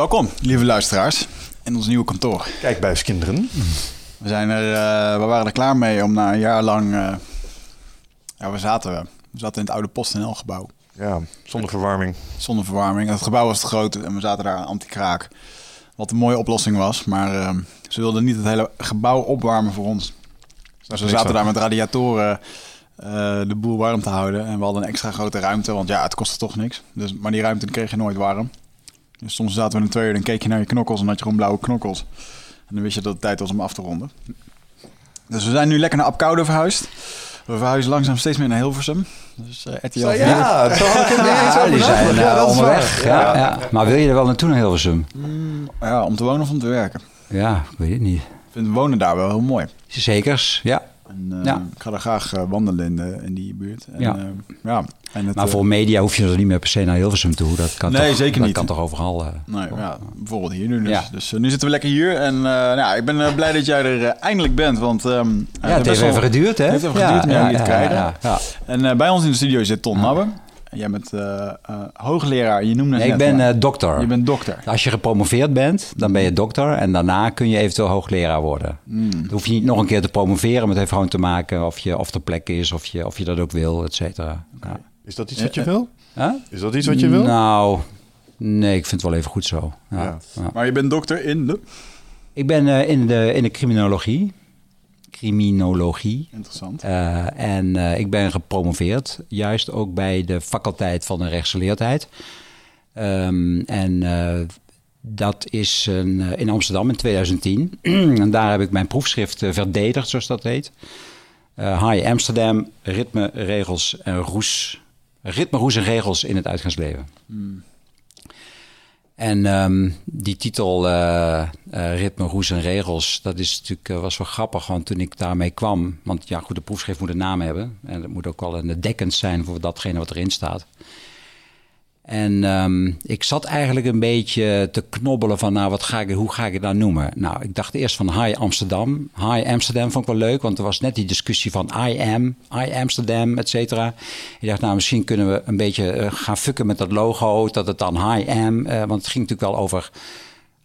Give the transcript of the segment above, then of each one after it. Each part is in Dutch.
Welkom, lieve luisteraars, in ons nieuwe kantoor. Kijkbuiskinderen. We, zijn er, eh, we waren er klaar mee om na een jaar lang... eh, ja, we zaten, we zaten in het oude PostNL gebouw. Ja, zonder verwarming. Zonder verwarming. Het gebouw was te groot en we zaten daar aan anti-kraak. Wat een mooie oplossing was. Maar eh, ze wilden niet het hele gebouw opwarmen voor ons. Dus we zaten daar met radiatoren de boel warm te houden. En we hadden een extra grote ruimte. Want ja, het kostte toch niks. Dus, maar die ruimte kreeg je nooit warm. Dus soms zaten we in twee uur en keek je naar je knokkels en had je gewoon blauwe knokkels. En dan wist je dat het tijd was om af te ronden. Dus we zijn nu lekker naar Apkoude verhuisd. We verhuizen langzaam steeds meer naar Hilversum. Dus eh RTL Zo, 4. ja, Ja, die zijn eh, Ja, dat is onderweg. Ja, ja. Maar wil je er wel naartoe naar Hilversum? Ja, om te wonen of om te werken. Ja, ik weet het niet. Ik vind wonen daar wel heel mooi. Zekers, ja. En, eh, Ja. Ik ga daar graag eh, wandelen in, de, in die buurt. En, Ja. eh, ja. En het, Maar eh, voor media hoef je er niet meer per se naar Hilversum toe. Dat kan Nee, toch, zeker dat niet. kan toch overal. eh. Nee, ja, bijvoorbeeld hier nu dus. Ja. Dus eh, nu zitten we lekker hier. En eh, nou, ja, ik ben eh, blij dat jij er eh, eindelijk bent. Want ehm, ja, het heeft even geduurd, hè? Het heeft even geduurd om jou hier te krijgen. En eh, bij ons in de studio zit Ton Nabbe. Jij bent eh, eh, hoogleraar. Je noemde het Nee, ik ben eh, dokter. Je bent dokter. Als je gepromoveerd bent, dan ben je dokter. En daarna kun je eventueel hoogleraar worden. Hmm. Dan hoef je niet nog een keer te promoveren. Maar het heeft gewoon te maken of je of ter plekke is, of je, of je dat ook wil, et cetera. Ja. Is dat iets wat je wil? Huh? Is dat iets wat je wil? Nou, nee, ik vind het wel even goed zo. Ja. Ja. Ja. Maar je bent dokter in de... Ik ben eh, in, de, in de criminologie. Criminologie. Interessant. Eh, en eh, ik ben gepromoveerd, juist ook bij de faculteit van de rechtsgeleerdheid. Ehm, en eh, dat is een, in Amsterdam in 2010. en daar heb ik mijn proefschrift verdedigd, zoals dat heet. High Amsterdam, ritme, regels en roes. Ritme, roes en regels in het uitgaansleven. En ehm, die titel eh, eh, Ritme, Roes en Regels, dat is natuurlijk, eh, was wel grappig. Want toen ik daarmee kwam, want ja goed, de proefschrift moet een naam hebben. En het moet ook wel een dekkend zijn voor datgene wat erin staat. En ehm, ik zat eigenlijk een beetje te knobbelen van, nou, wat ga ik, hoe ga ik het nou noemen? Nou, ik dacht eerst van High Amsterdam. High Amsterdam vond ik wel leuk, want er was net die discussie van I am, I Amsterdam, et cetera. Ik dacht, nou, misschien kunnen we een beetje eh, gaan fucken met dat logo, dat het dan High am, eh, want het ging natuurlijk wel over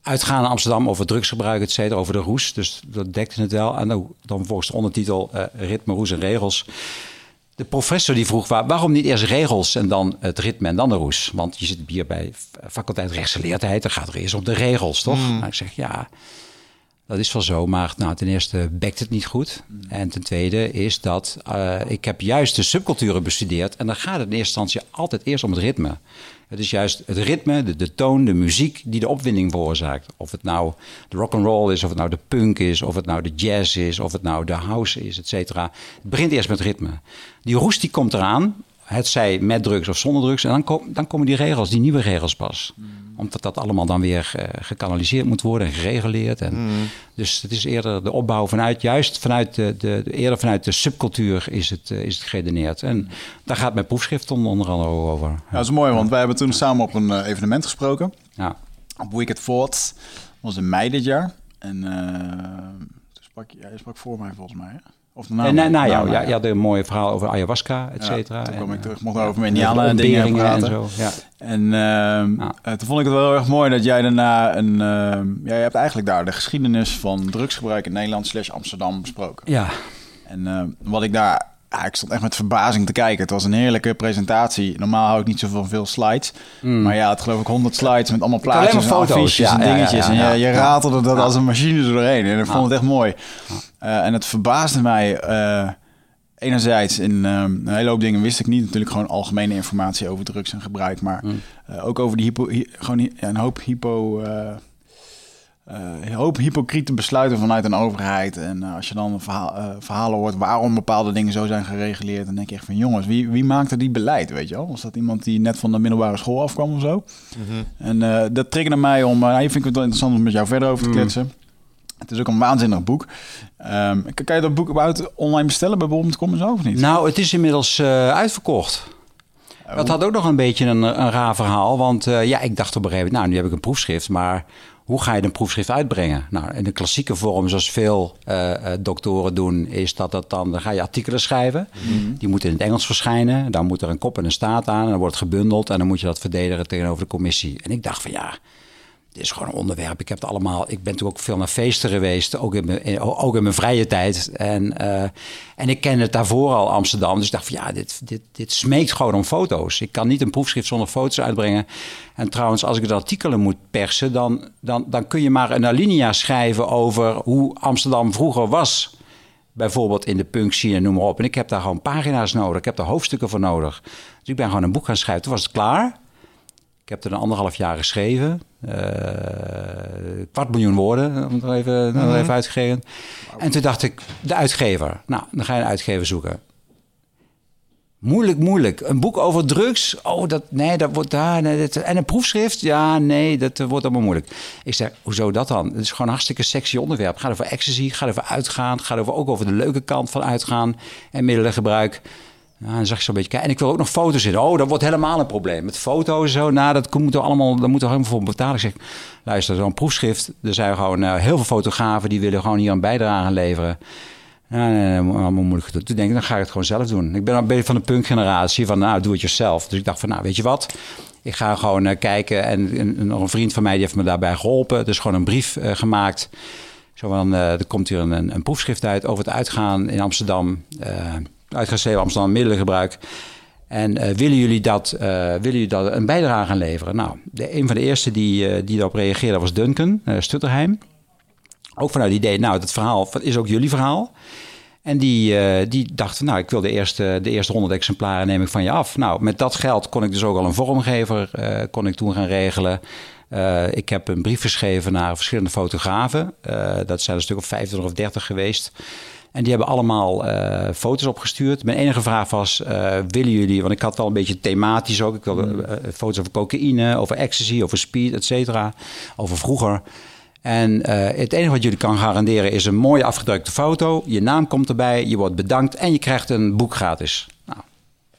uitgaan in Amsterdam, over drugsgebruik, et cetera, over de roes. Dus dat dekte het wel. En dan, dan volgens de ondertitel eh, Ritme, Roes en Regels. De professor die vroeg, waar- waarom niet eerst regels en dan het ritme en dan de roes? Want je zit hier bij faculteit rechtsgeleerdheid, dan gaat er eerst om de regels, toch? Nou, ik zeg, ja, dat is wel zo, maar nou, ten eerste bekt het niet goed. En ten tweede is dat eh, ik heb juist de subculturen bestudeerd en dan gaat het in eerste instantie altijd eerst om het ritme. Het is juist het ritme, de, de toon, de muziek die de opwinding veroorzaakt. Of het nou de rock and roll is, of het nou de punk is, of het nou de jazz is, of het nou de house is, et cetera. Het begint eerst met ritme. Die roes die komt eraan, het zij met drugs of zonder drugs, en dan, kom- dan komen die regels, die nieuwe regels pas. Omdat dat allemaal dan weer eh, gekanaliseerd moet worden en gereguleerd. En Dus het is eerder de opbouw vanuit, juist vanuit de, de, de- eerder vanuit de subcultuur is het, eh, is het geredeneerd. En daar gaat mijn proefschrift onder, andere over. Ja, dat is mooi, want wij hebben toen samen op een eh, evenement gesproken. Ja. Op Wicked Thoughts. Dat was in mei dit jaar. En toen sprak je sprak voor mij volgens mij. Hè? Of na, na jou, ja, je had een mooi verhaal over ayahuasca, et Ja, cetera. toen kwam ik terug, mocht over mijn ja, Indianen en dingen praten. en zo. Ja. En ehm, Ja. eh, toen vond ik het wel heel erg mooi dat jij daarna een... ehm, ja, je hebt eigenlijk daar de geschiedenis van drugsgebruik in Nederland slash Amsterdam besproken. ja, En eh, wat ik daar ja, ik stond echt met verbazing te kijken. Het was een heerlijke presentatie. Normaal hou ik niet zo van veel slides. Maar ja, het geloof ik 100 slides met allemaal Hmm. plaatjes en foto's. affiches Ja, en ja, dingetjes. ja, en je, je ratelde dat als een machine er doorheen. En ik vond het echt mooi. Eh, en het verbaasde mij... eh, Enerzijds, in ehm, een hele hoop dingen wist ik niet. Natuurlijk gewoon algemene informatie over drugs en gebruik. Maar Hmm. eh, ook over die hypo, hy- gewoon een hoop hypo... eh, een hoop hypocriete besluiten vanuit een overheid. En eh, als je dan verhaal, eh, verhalen hoort waarom bepaalde dingen zo zijn gereguleerd, dan denk je echt van jongens, wie, wie maakte die beleid? Weet je wel? Was dat iemand die net van de middelbare school afkwam of zo? En eh, dat triggerde mij om. Hier vind ik het wel interessant om met jou verder over te kletsen. Het is ook een waanzinnig boek. Ehm, kan je dat boek überhaupt online bestellen bij bol.com en zo of niet? Nou, het is inmiddels uitverkocht. Dat had ook nog een beetje een, een raar verhaal. Want ja, ik dacht op een gegeven moment, nou, nu heb ik een proefschrift. Maar hoe ga je een proefschrift uitbrengen? Nou, in de klassieke vorm, zoals veel eh, doktoren doen, is dat dat dan, dan ga je artikelen schrijven. Die moeten in het Engels verschijnen. Dan moet er een kop en een staat aan. En dan wordt het gebundeld. En dan moet je dat verdedigen tegenover de commissie. En ik dacht van ja, dit is gewoon een onderwerp. Ik heb het allemaal. Ik ben natuurlijk ook veel naar feesten geweest, ook in mijn, ook in mijn vrije tijd. En, eh, en ik ken het daarvoor al Amsterdam. Dus ik dacht van ja, dit, dit, dit smeekt gewoon om foto's. Ik kan niet een proefschrift zonder foto's uitbrengen. En trouwens, als ik de artikelen moet persen, dan, dan, dan kun je maar een alinea schrijven over hoe Amsterdam vroeger was. Bijvoorbeeld in de punk scene, noem maar op. En ik heb daar gewoon pagina's nodig. Ik heb daar hoofdstukken voor nodig. Dus ik ben gewoon een boek gaan schrijven. Toen was het klaar. Ik heb er een anderhalf jaar geschreven. Eh kwart miljoen woorden, om het even, nog even uitgegeven. En toen dacht ik, de uitgever. Nou, dan ga je een uitgever zoeken. Moeilijk, moeilijk. Een boek over drugs? Oh, dat, nee, dat wordt daar. Nee, dat, en een proefschrift? Ja, nee, dat wordt allemaal moeilijk. Ik zeg, hoezo dat dan? Het is gewoon een hartstikke sexy onderwerp. Het gaat over ecstasy, gaat over uitgaan. Het gaat over, ook over de leuke kant van uitgaan en middelengebruik. Ja, dan zag ik zo'n beetje kijken. En ik wil ook nog foto's in. Oh, dat wordt helemaal een probleem. Met foto's zo. Nou, dat moet er allemaal, daar moet er helemaal voor betalen. Ik zeg, luister, zo'n proefschrift. Er zijn gewoon eh, heel veel fotografen die willen gewoon hier een bijdrage leveren. Ja, nee, allemaal moeilijk gedoe. Toen denk ik, dan ga ik het gewoon zelf doen. Ik ben een beetje van de punkgeneratie van, nou, doe het jezelf. Dus ik dacht van, nou, weet je wat? Ik ga gewoon eh, kijken. En, nog een vriend van mij die heeft me daarbij geholpen. Dus gewoon een brief eh, gemaakt. Zo van, er komt hier een, een proefschrift uit over het uitgaan in Amsterdam. Uitgeschreven Amsterdam middelengebruik. En eh, willen, jullie dat, eh, willen jullie dat een bijdrage aan leveren? Nou, de, een van de eerste die, eh, die daarop reageerde was Duncan Stutterheim. Ook vanuit het idee, nou, dat verhaal is ook jullie verhaal. En die, die dacht, nou, ik wil de eerste, de eerste 100 exemplaren neem ik van je af. Nou, met dat geld kon ik dus ook al een vormgever kon ik toen gaan regelen. Ik heb een brief geschreven naar verschillende fotografen. Dat zijn een stuk of 25 of 30 geweest. En die hebben allemaal eh, foto's opgestuurd. Mijn enige vraag was, eh, willen jullie... Want ik had wel een beetje thematisch ook. Ik wilde eh, foto's over cocaïne, over ecstasy, over speed, et cetera. Over vroeger. En eh, het enige wat jullie kan garanderen is een mooie afgedrukte foto. Je naam komt erbij, je wordt bedankt en je krijgt een boek gratis. Nou,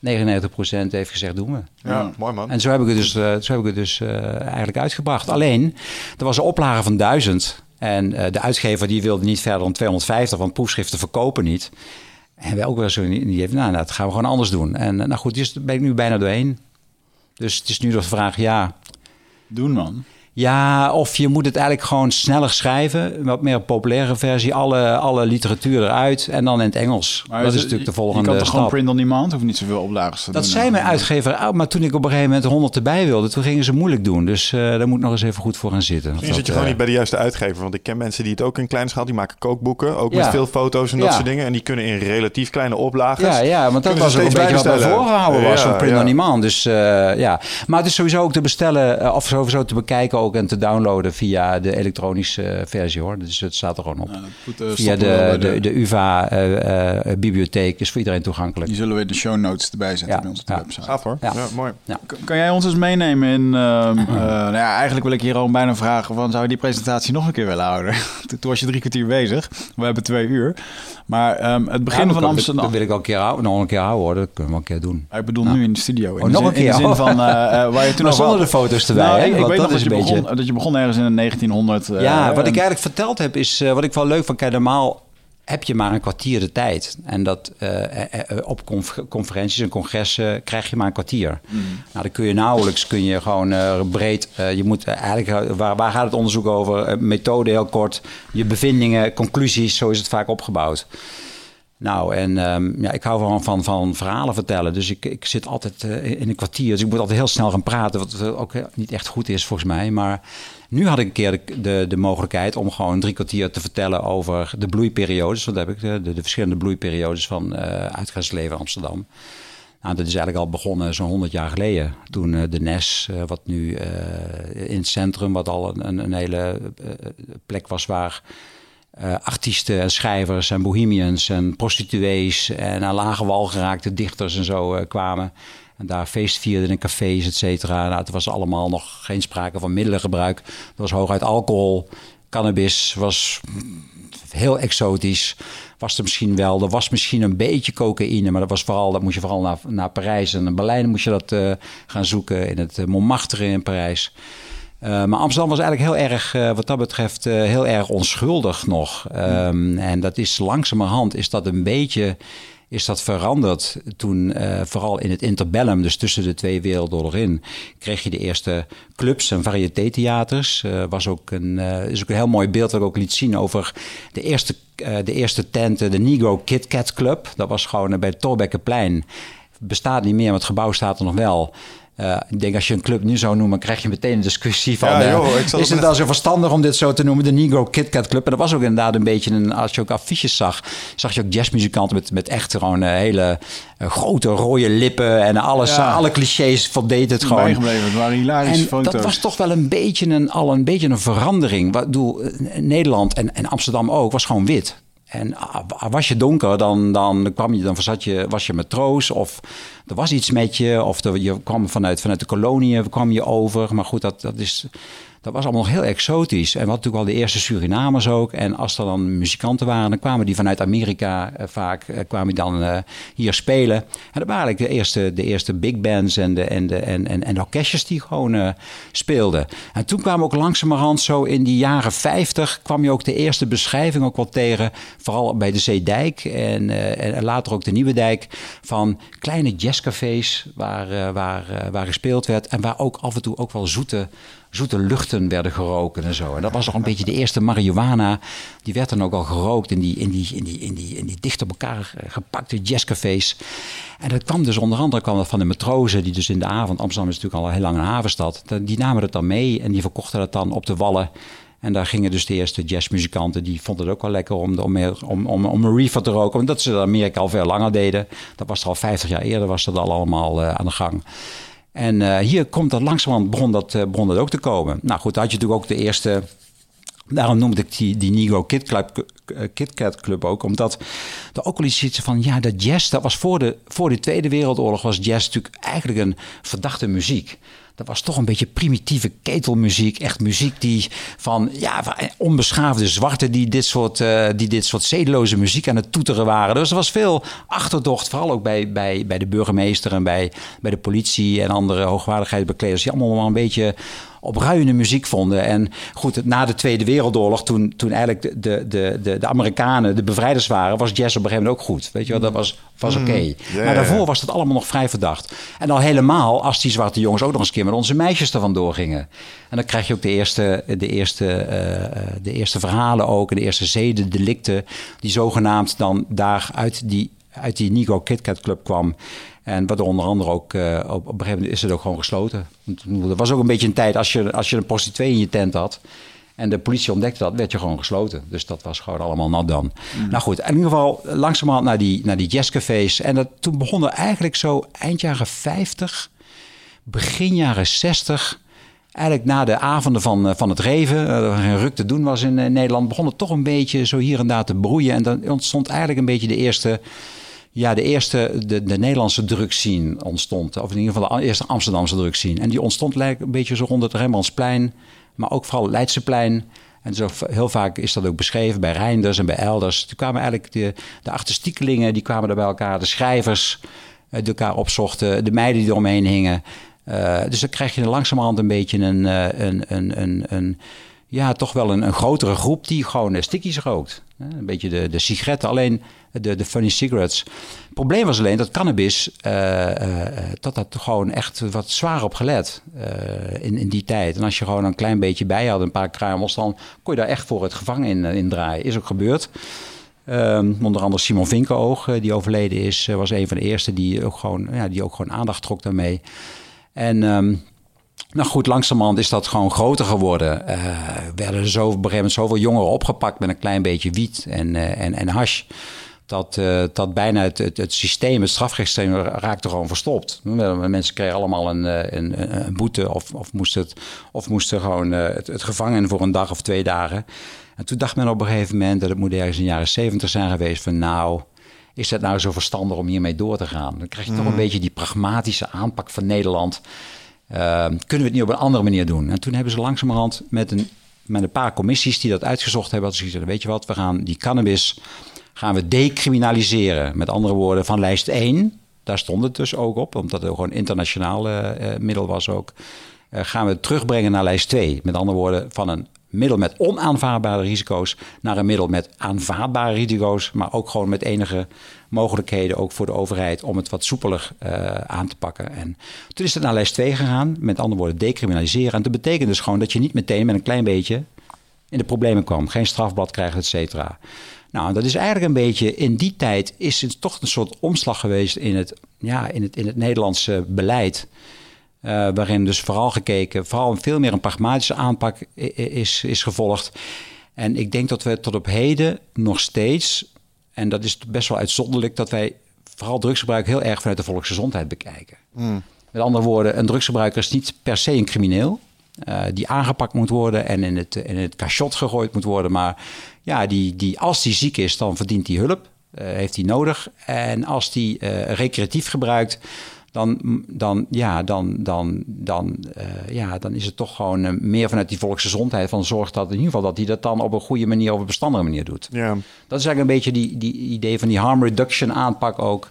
99% heeft gezegd doen we. Ja, mooi man. En zo heb ik het dus, eh, zo heb ik het dus eh, eigenlijk uitgebracht. Alleen, er was een oplage van 1000. En eh, de uitgever die wilde niet verder dan 250, want proefschriften verkopen niet. En wij ook wel zo, die heeft, nou, dat gaan we gewoon anders doen. En eh, nou goed, dus ben ik nu bijna doorheen. Dus het is nu de vraag, ja, Doen man. Ja, of je moet het eigenlijk gewoon sneller schrijven. Wat meer een populaire versie. Alle, alle literatuur eruit. En dan in het Engels. dat is, natuurlijk de Je volgende kan toch gewoon stap. print on demand? Hoeft niet zoveel oplages te Dat doen. zei mijn uitgever. Maar toen ik op een gegeven moment 100 erbij wilde, toen gingen ze moeilijk doen. Dus eh daar moet ik nog eens even goed voor gaan zitten. Misschien Dat, zit je gewoon eh, niet bij de juiste uitgever. Want ik ken mensen die het ook in klein schaal, die maken kookboeken. Ook met veel foto's en dat Ja. soort dingen. En die kunnen in relatief kleine oplages. Ja, ja, want dat was ook een beetje wat bij voorgehouden was, Ja, van print ja. on demand. Dus eh, ja, maar het is sowieso ook te bestellen, eh, of sowieso te bekijken ook en te downloaden via de elektronische eh, versie hoor. Dus het staat er gewoon op. Nou, eh, via wel de, bij de, de UvA-bibliotheek is voor iedereen toegankelijk. Die zullen we in de show notes erbij zetten Ja, bij de ja. website. Gaaf hoor. Ja. Ja, mooi. Kan jij ons eens meenemen in... ehm, eh, nou ja, eigenlijk wil ik hier al bijna vragen... Van, zou je die presentatie nog een keer willen houden? Toen was je drie kwartier bezig. We hebben twee uur. Maar ehm, het begin Ja, van dat- Amsterdam... Dat wil ik al een keer houden, nog een keer houden hoor. Dat kunnen we wel een keer doen. Ik bedoel Nou. nu in de studio. In Oh, de nog zin, een keer. In de zin van eh, eh, waar je toen Maar nog zonder wel- de foto's erbij, Nou, hè? ik, weet dat nog is dat je, een beetje- begon, dat je begon ergens in 1900. eh, Ja, wat en- ik eigenlijk verteld heb is, eh, wat ik wel leuk van, kijk, normaal heb je maar een kwartier de tijd. En dat eh, eh, eh, op conf- conferenties en congressen krijg je maar een kwartier. Mm. Nou, dan kun je nauwelijks, kun je gewoon eh, breed, eh, je moet eh, eigenlijk, eh, waar, waar gaat het onderzoek over? Eh, methode heel kort, je bevindingen, conclusies, zo is het vaak opgebouwd. Nou, en ehm, ja, ik hou van, van, van verhalen vertellen. Dus ik, ik zit altijd uh, in een kwartier. Dus ik moet altijd heel snel gaan praten. Wat ook niet echt goed is volgens mij. Maar nu had ik een keer de, de, de mogelijkheid om gewoon drie kwartier te vertellen over de bloeiperiodes. Want heb ik de, de, de verschillende bloeiperiodes van uh, uitgaansleven Amsterdam. Nou, dat is eigenlijk al begonnen zo'n 100 jaar geleden. Toen de NES, wat nu in het centrum, wat al een, een hele plek was waar artiesten en schrijvers en bohemians en prostituees en aan lage wal geraakte dichters en zo kwamen. En daar feest vierden in cafés, et cetera. Nou, het was allemaal nog geen sprake van middelengebruik. Er was hooguit alcohol. Cannabis was heel exotisch. Was er misschien wel. Er was misschien een beetje cocaïne. Maar dat was vooral, dat moest je vooral naar, naar Parijs. En Berlijn moest je dat uh, gaan zoeken. In het Montmartre in Parijs. Uh, maar Amsterdam was eigenlijk heel erg, wat dat betreft, heel erg onschuldig nog. Um, en dat is langzamerhand, is dat een beetje is dat veranderd toen, vooral in het interbellum, dus tussen de twee wereldoorlogen in, kreeg je de eerste clubs en variététheaters. Uh, was ook een, is ook een heel mooi beeld dat ik ook liet zien over de eerste, de eerste tent, de Negro Kit Kat Club. Dat was gewoon bij het Torbekkenplein. Bestaat niet meer, maar het gebouw staat er nog wel. Uh, ik denk als je een club nu zou noemen, krijg je meteen een discussie van... Ja, joh, uh, is het dan zo verstandig om dit zo te noemen? De Negro Kit Kat Club. En dat was ook inderdaad een beetje een... Als je ook affiches zag, zag je ook jazzmuzikanten met, met echt gewoon uh, hele grote rode lippen... en alles, ja. alle clichés voldeed het gewoon. Bijgebleven, het waren hilarische en foto's. dat was toch wel een beetje een, al een beetje een verandering. Wat, Nederland en, en Amsterdam ook, was gewoon wit. En was je donker, dan, dan, kwam je, dan je, was je matroos of er was iets met je. Of er, je kwam vanuit, vanuit de koloniën kwam je over. Maar goed, dat, dat is dat was allemaal heel exotisch. En wat natuurlijk al de eerste Surinamers ook. En als er dan muzikanten waren, dan kwamen die vanuit Amerika uh, vaak uh, kwamen die dan uh, hier spelen. En dat waren eigenlijk de eerste, de eerste big bands en de, en de, en, en, en orkestjes die gewoon speelden. En toen kwamen ook langzamerhand zo in die jaren 50 kwam je ook de eerste beschrijving ook wel tegen. Vooral bij de Zeedijk en, en later ook de Nieuwe Dijk. Van kleine jazzcafés waar, waar, waar gespeeld werd. En waar ook af en toe ook wel zoete zoete luchten werden geroken en zo. En dat was al een beetje de eerste marihuana. Die werd dan ook al gerookt in die, in die, in die, in die, in die dicht op elkaar gepakte jazzcafés. En dat kwam dus onder andere kwam dat van de matrozen, die dus in de avond, Amsterdam is natuurlijk al heel lang een havenstad, die namen het dan mee en die verkochten het dan op de wallen. En daar gingen dus de eerste jazzmuzikanten, die vonden het ook wel lekker om, om, om, om, om een reefer te roken. Omdat ze dat in Amerika al veel langer deden. Dat was er al 50 jaar eerder, was dat al allemaal uh, aan de gang. En uh, hier komt dat langzamerhand begon dat, uh, begon dat ook te komen. Nou goed, dan had je natuurlijk ook de eerste. Daarom noemde ik die, die Negro Kit, Club, Kit Kat Club ook. Omdat er ook wel iets zit van... Ja, dat jazz, dat was voor de, voor de Tweede Wereldoorlog... was jazz natuurlijk eigenlijk een verdachte muziek dat was toch een beetje primitieve ketelmuziek. Echt muziek die van ja, onbeschaafde zwarten die dit soort, uh, die dit soort zedeloze muziek aan het toeteren waren. Dus er was veel achterdocht, vooral ook bij, bij, bij de burgemeester en bij, bij de politie en andere hoogwaardigheidsbekleders. Die allemaal wel een beetje opruiende muziek vonden. En goed, na de Tweede Wereldoorlog, toen, toen eigenlijk de, de, de, de Amerikanen de bevrijders waren, was jazz op een gegeven moment ook goed. Weet je wel, dat was, was oké. Okay. Mm. maar daarvoor was dat allemaal nog vrij verdacht. En al helemaal als die zwarte jongens ook nog eens een keer met onze meisjes ervan doorgingen. En dan krijg je ook de eerste, de eerste, uh, de eerste verhalen ook, de eerste zedendelicten, die zogenaamd dan daar uit die, uit die Nigo KitKat Club kwam. En wat onder andere ook uh, op, op een gegeven moment is het ook gewoon gesloten. Er was ook een beetje een tijd als je, als je een prostituee in je tent had. En de politie ontdekte dat, werd je gewoon gesloten. Dus dat was gewoon allemaal nat dan. Mm. Nou goed, in ieder geval langzamerhand naar die, naar die jazzcafés. En dat, toen begonnen eigenlijk zo eind jaren 50, begin jaren 60 eigenlijk na de avonden van, van het Reven, er geen ruk te doen was in Nederland, begon het toch een beetje zo hier en daar te broeien. En dan ontstond eigenlijk een beetje de eerste ja, de eerste, de, de Nederlandse drugscene ontstond. Of in ieder geval de eerste Amsterdamse drugscene. En die ontstond lijkt een beetje zo rond het Rembrandtsplein. Maar ook vooral Leidseplein. En zo heel vaak is dat ook beschreven bij Reinders en bij Elders. Toen kwamen eigenlijk de, de artistiekelingen, die kwamen er bij elkaar. De schrijvers uh, die elkaar opzochten. De meiden die eromheen hingen. Uh, dus dan krijg je langzamerhand een beetje een, uh, een, een, een, een ja, toch wel een, een grotere groep die gewoon stickies rookt. Een beetje de, de sigaretten, alleen de, de funny cigarettes. Het probleem was alleen dat cannabis, uh, uh, dat dat gewoon echt wat zwaar op gelet in, in die tijd. En als je gewoon een klein beetje bij had, een paar kruimels, dan kon je daar echt voor het gevangen in, in draaien. Is ook gebeurd. Ehm, onder andere Simon Vinkenoog, die overleden is, was een van de eerste die ook gewoon, ja, die ook gewoon aandacht trok daarmee. En ehm, nou goed, langzamerhand is dat gewoon groter geworden. Werden er een gegeven moment zoveel jongeren opgepakt met een klein beetje wiet en, uh, en, en hash. Dat, uh, dat bijna het, het, het, systeem, het strafrechtssysteem, raakte gewoon verstopt. Mensen kregen allemaal een, een, een boete of, of, moesten, het, of moesten gewoon het, het gevangen voor een dag of twee dagen. En toen dacht men op een gegeven moment, dat het moet ergens in de jaren zeventig zijn geweest, van nou, is het nou zo verstandig om hiermee door te gaan? Dan krijg je mm. toch een beetje die pragmatische aanpak van Nederland. Uh, kunnen we het niet op een andere manier doen? En toen hebben ze langzamerhand met een, met een paar commissies die dat uitgezocht hebben, dat ze gezegd, weet je wat, we gaan die cannabis gaan we decriminaliseren. Met andere woorden, van lijst 1, daar stond het dus ook op, omdat het gewoon internationaal uh, middel was ook, uh, gaan we terugbrengen naar lijst 2. Met andere woorden, van een middel met onaanvaardbare risico's naar een middel met aanvaardbare risico's, maar ook gewoon met enige mogelijkheden ook voor de overheid om het wat soepeler aan te pakken. En toen is het naar lijst 2 gegaan, met andere woorden decriminaliseren. En dat betekent dus gewoon dat je niet meteen met een klein beetje in de problemen kwam, geen strafblad krijgt, et cetera. Nou, dat is eigenlijk een beetje in die tijd is het toch een soort omslag geweest in het, ja, in het, in het Nederlandse beleid. Uh, waarin dus vooral gekeken, vooral veel meer een pragmatische aanpak is, is gevolgd. En ik denk dat we tot op heden nog steeds, en dat is best wel uitzonderlijk, dat wij vooral drugsgebruik heel erg vanuit de volksgezondheid bekijken. Mm. Met andere woorden, een drugsgebruiker is niet per se een crimineel. Uh, die aangepakt moet worden en in het, in het cachot gegooid moet worden. Maar ja, die, die, als die ziek is, dan verdient hij hulp. Uh, heeft hij nodig. En als die uh, recreatief gebruikt, dan, dan, ja, dan, dan, dan, uh, ja, dan is het toch gewoon uh, meer vanuit die volksgezondheid. Van zorg dat in ieder geval dat hij dat dan op een goede manier, op een bestandige manier doet. Ja. Dat is eigenlijk een beetje die, die idee van die harm reduction aanpak ook.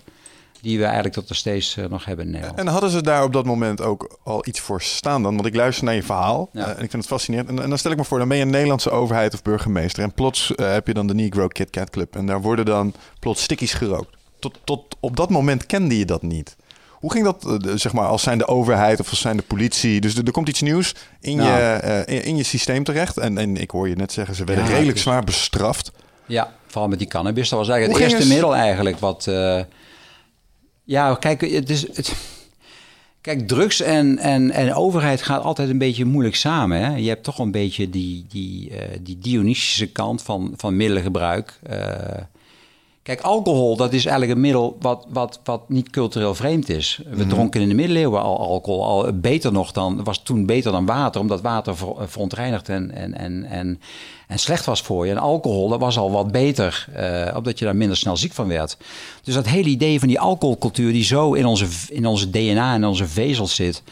Die we eigenlijk tot nog steeds uh, nog hebben in Nederland. En hadden ze daar op dat moment ook al iets voor staan dan? Want ik luister naar je verhaal ja. en ik vind het fascinerend. En, en, dan stel ik me voor, dan ben je een Nederlandse overheid of burgemeester. En plots heb je dan de Negro Kit Kat Club. En daar worden dan plots stickies gerookt. Tot, tot op dat moment kende je dat niet. Hoe ging dat, eh, zeg maar, als zijn de overheid of als zijn de politie? Dus er, komt iets nieuws in, je, in, je systeem terecht. En, en ik hoor je net zeggen, ze werden redelijk dus- zwaar bestraft. Ja, vooral met die cannabis. Dat was eigenlijk het eerste middel eigenlijk wat... Ja, kijk, het is... Het, Kijk, drugs en, en, en overheid gaat altijd een beetje moeilijk samen. Hè? Je hebt toch een beetje die, die, uh, die Dionysische kant van, van middelengebruik. Uh, Kijk, alcohol, dat is eigenlijk een middel wat, wat, wat niet cultureel vreemd is. We mhm. dronken in de middeleeuwen al alcohol, al beter nog dan, was toen beter dan water, omdat water verontreinigd en, en, en, en, en slecht was voor je. En alcohol, dat was al wat beter, uh, omdat je daar minder snel ziek van werd. Dus dat hele idee van die alcoholcultuur die zo in onze, in onze DNA en onze vezels zit,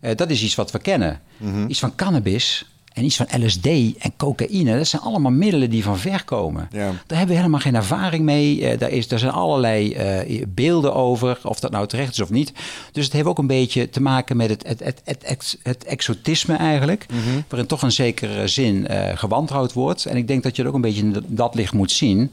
uh, dat is iets wat we kennen. Mm Iets van cannabis, en iets van LSD en cocaïne, dat zijn allemaal middelen die van ver komen. Ja. Daar hebben we helemaal geen ervaring mee. Uh, daar, is, daar zijn allerlei uh, beelden over, of dat nou terecht is of niet. Dus het heeft ook een beetje te maken met het, het, het, het, het exotisme eigenlijk. Mm Waarin toch een zekere zin uh, gewantrouwd wordt. En ik denk dat je het ook een beetje in dat licht moet zien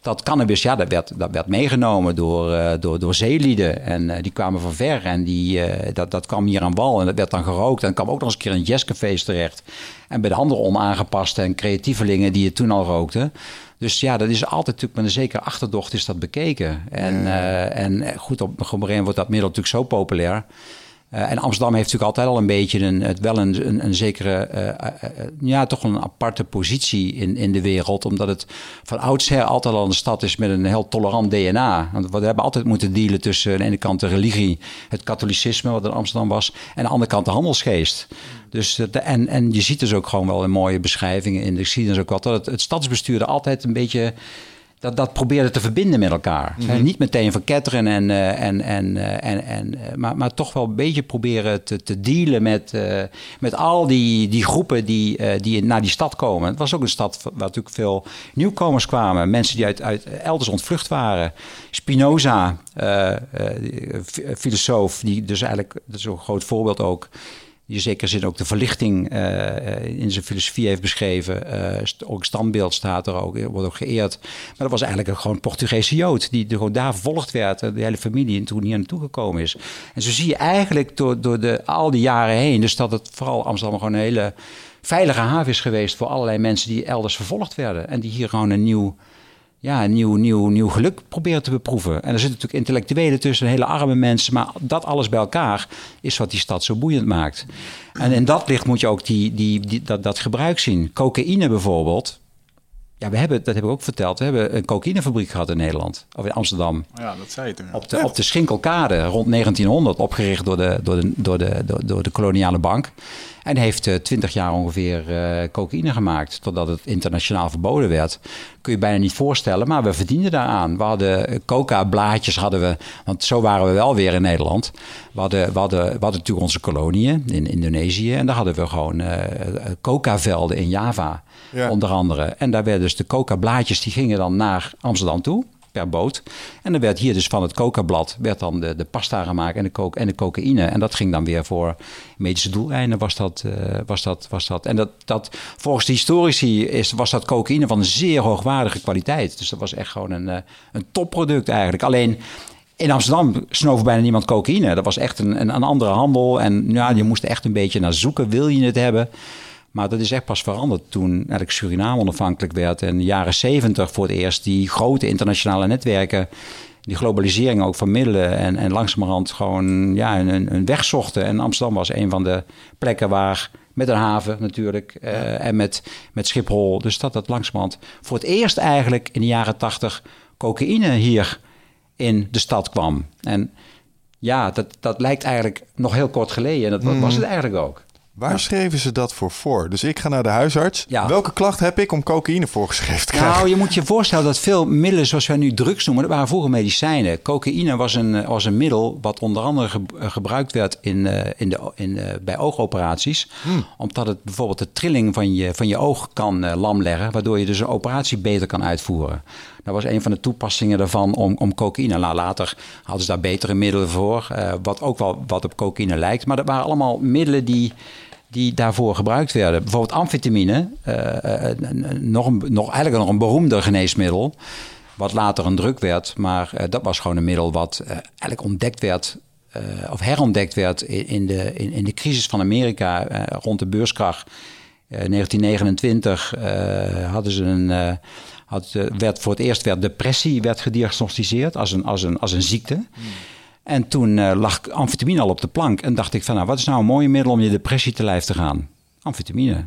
dat cannabis, ja, dat werd, dat werd meegenomen door, uh, door, door zeelieden. En uh, die kwamen van ver en die, uh, dat, dat kwam hier aan wal en dat werd dan gerookt. En kwam ook nog eens een keer in jazzcafés terecht. En bij de andere onaangepaste en creatievelingen die het toen al rookten. Dus ja, dat is altijd natuurlijk met een zekere achterdocht is dat bekeken. En, en goed, op een gegeven moment wordt dat middel natuurlijk zo populair. Uh, en Amsterdam heeft natuurlijk altijd al een beetje een, wel een, een, zekere, uh, uh, ja, toch een aparte positie in, in de wereld. Omdat het van oudsher altijd al een stad is met een heel tolerant DNA. Want we hebben altijd moeten dealen tussen aan de ene kant de religie, het katholicisme, wat in Amsterdam was, en aan de andere kant de handelsgeest. Dus, de, en, en je ziet dus ook gewoon wel in mooie beschrijvingen in de geschiedenis ook wat, dat het, het stadsbestuur altijd een beetje dat, dat probeerde te verbinden met elkaar. Mm Niet meteen verketteren, en, uh, en, en, uh, en, en, uh, maar, maar toch wel een beetje proberen te, te dealen met, met al die, die groepen die, die naar die stad komen. Het was ook een stad waar natuurlijk veel nieuwkomers kwamen. Mensen die uit, uit elders ontvlucht waren. Spinoza, filosoof, die dus eigenlijk, dat is een groot voorbeeld ook die zeker zin ook de verlichting uh, in zijn filosofie heeft beschreven. Uh, ook standbeeld staat er ook, wordt ook geëerd. Maar dat was eigenlijk een gewoon Portugese Jood, die gewoon daar vervolgd werd, de hele familie, en toen hier naartoe gekomen is. En zo zie je eigenlijk door, door de, al die jaren heen, dus dat het vooral Amsterdam gewoon een hele veilige haven is geweest voor allerlei mensen die elders vervolgd werden. En die hier gewoon een nieuw ja, een nieuw, nieuw, nieuw geluk proberen te beproeven. En er zitten natuurlijk intellectuelen tussen, hele arme mensen. Maar dat alles bij elkaar is wat die stad zo boeiend maakt. En in dat licht moet je ook die, die, die, dat, dat gebruik zien. Cocaïne bijvoorbeeld. Ja, we hebben, dat heb ik ook verteld. We hebben een cocaïnefabriek gehad in Nederland. Of in Amsterdam. Ja, dat zei je toen. Op de, op de Schinkelkade rond 1900. Opgericht door de, door de, door de, door, door de koloniale bank. En heeft uh, twintig jaar ongeveer uh, cocaïne gemaakt. Totdat het internationaal verboden werd. Kun je bijna niet voorstellen. Maar we verdienden daaraan. We hadden coca-blaadjes hadden we. Want zo waren we wel weer in Nederland. We hadden, we hadden, we hadden natuurlijk onze koloniën in Indonesië. En daar hadden we gewoon coca-velden in Java. Ja. Onder andere. En daar werden dus de coca-blaadjes. Die gingen dan naar Amsterdam toe per boot. En dan werd hier dus van het coca-blad werd dan de, de pasta gemaakt en de, coke, en de cocaïne. En dat ging dan weer voor medische doeleinden was dat. Uh, was dat, was dat. En dat, dat, volgens de historici is, was dat cocaïne van zeer hoogwaardige kwaliteit. Dus dat was echt gewoon een, uh, een topproduct eigenlijk. Alleen in Amsterdam snoof bijna niemand cocaïne. Dat was echt een, een, een andere handel. En ja, je moest echt een beetje naar zoeken. Wil je het hebben? Maar dat is echt pas veranderd toen eigenlijk Suriname onafhankelijk werd. En in de jaren zeventig voor het eerst die grote internationale netwerken die globalisering ook van middelen en, en langzamerhand gewoon ja, een, een weg zochten. En Amsterdam was een van de plekken waar, met een haven natuurlijk, uh, en met, met Schiphol, dus dat dat langzamerhand voor het eerst eigenlijk in de jaren tachtig cocaïne hier in de stad kwam. En ja, dat, dat lijkt eigenlijk nog heel kort geleden en dat mm. was het eigenlijk ook. Waar schreven ze dat voor voor? Dus ik ga naar de huisarts. Welke klacht heb ik om cocaïne voorgeschreven te krijgen? Nou, je moet je voorstellen dat veel middelen zoals wij nu drugs noemen, dat waren vroeger medicijnen. Cocaïne was een, was een middel wat onder andere gebruikt werd in, uh, in de, in, bij oogoperaties. Hmm. Omdat het bijvoorbeeld de trilling van je, van je oog kan uh, lamleggen, waardoor je dus een operatie beter kan uitvoeren. Dat was een van de toepassingen daarvan om, om cocaïne. Nou, later hadden ze daar betere middelen voor, wat ook wel wat op cocaïne lijkt. Maar dat waren allemaal middelen die die daarvoor gebruikt werden. Bijvoorbeeld amfetamine, uh, nog, een, nog eigenlijk nog een beroemder geneesmiddel, wat later een druk werd, maar uh, dat was gewoon een middel wat eigenlijk ontdekt werd. of herontdekt werd in, de, in, in, de crisis van Amerika rond de beurskracht. 1929 hadden ze een, had, werd voor het eerst werd depressie werd gediagnosticeerd als een, als een, als een ziekte. Hmm. En toen uh, lag amfetamine al op de plank. En dacht ik van, nou, wat is nou een mooie middel om je depressie te lijf te gaan? Amfetamine.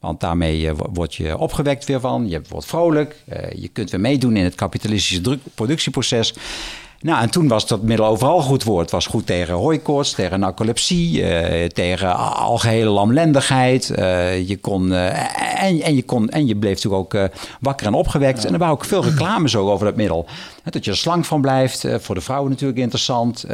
Want daarmee uh, word je opgewekt weer van. Je wordt vrolijk. Uh, je kunt weer meedoen in het kapitalistische productieproces. Nou, en toen was dat middel overal goed woord. Het was goed tegen hooikoorts, tegen narcolepsie, uh, tegen algehele lamlendigheid. Uh, je kon, uh, en, en, je kon, en je bleef natuurlijk ook wakker en opgewekt. En er waren ook veel reclames zo over dat middel. dat je er slank van blijft. voor de vrouwen natuurlijk interessant.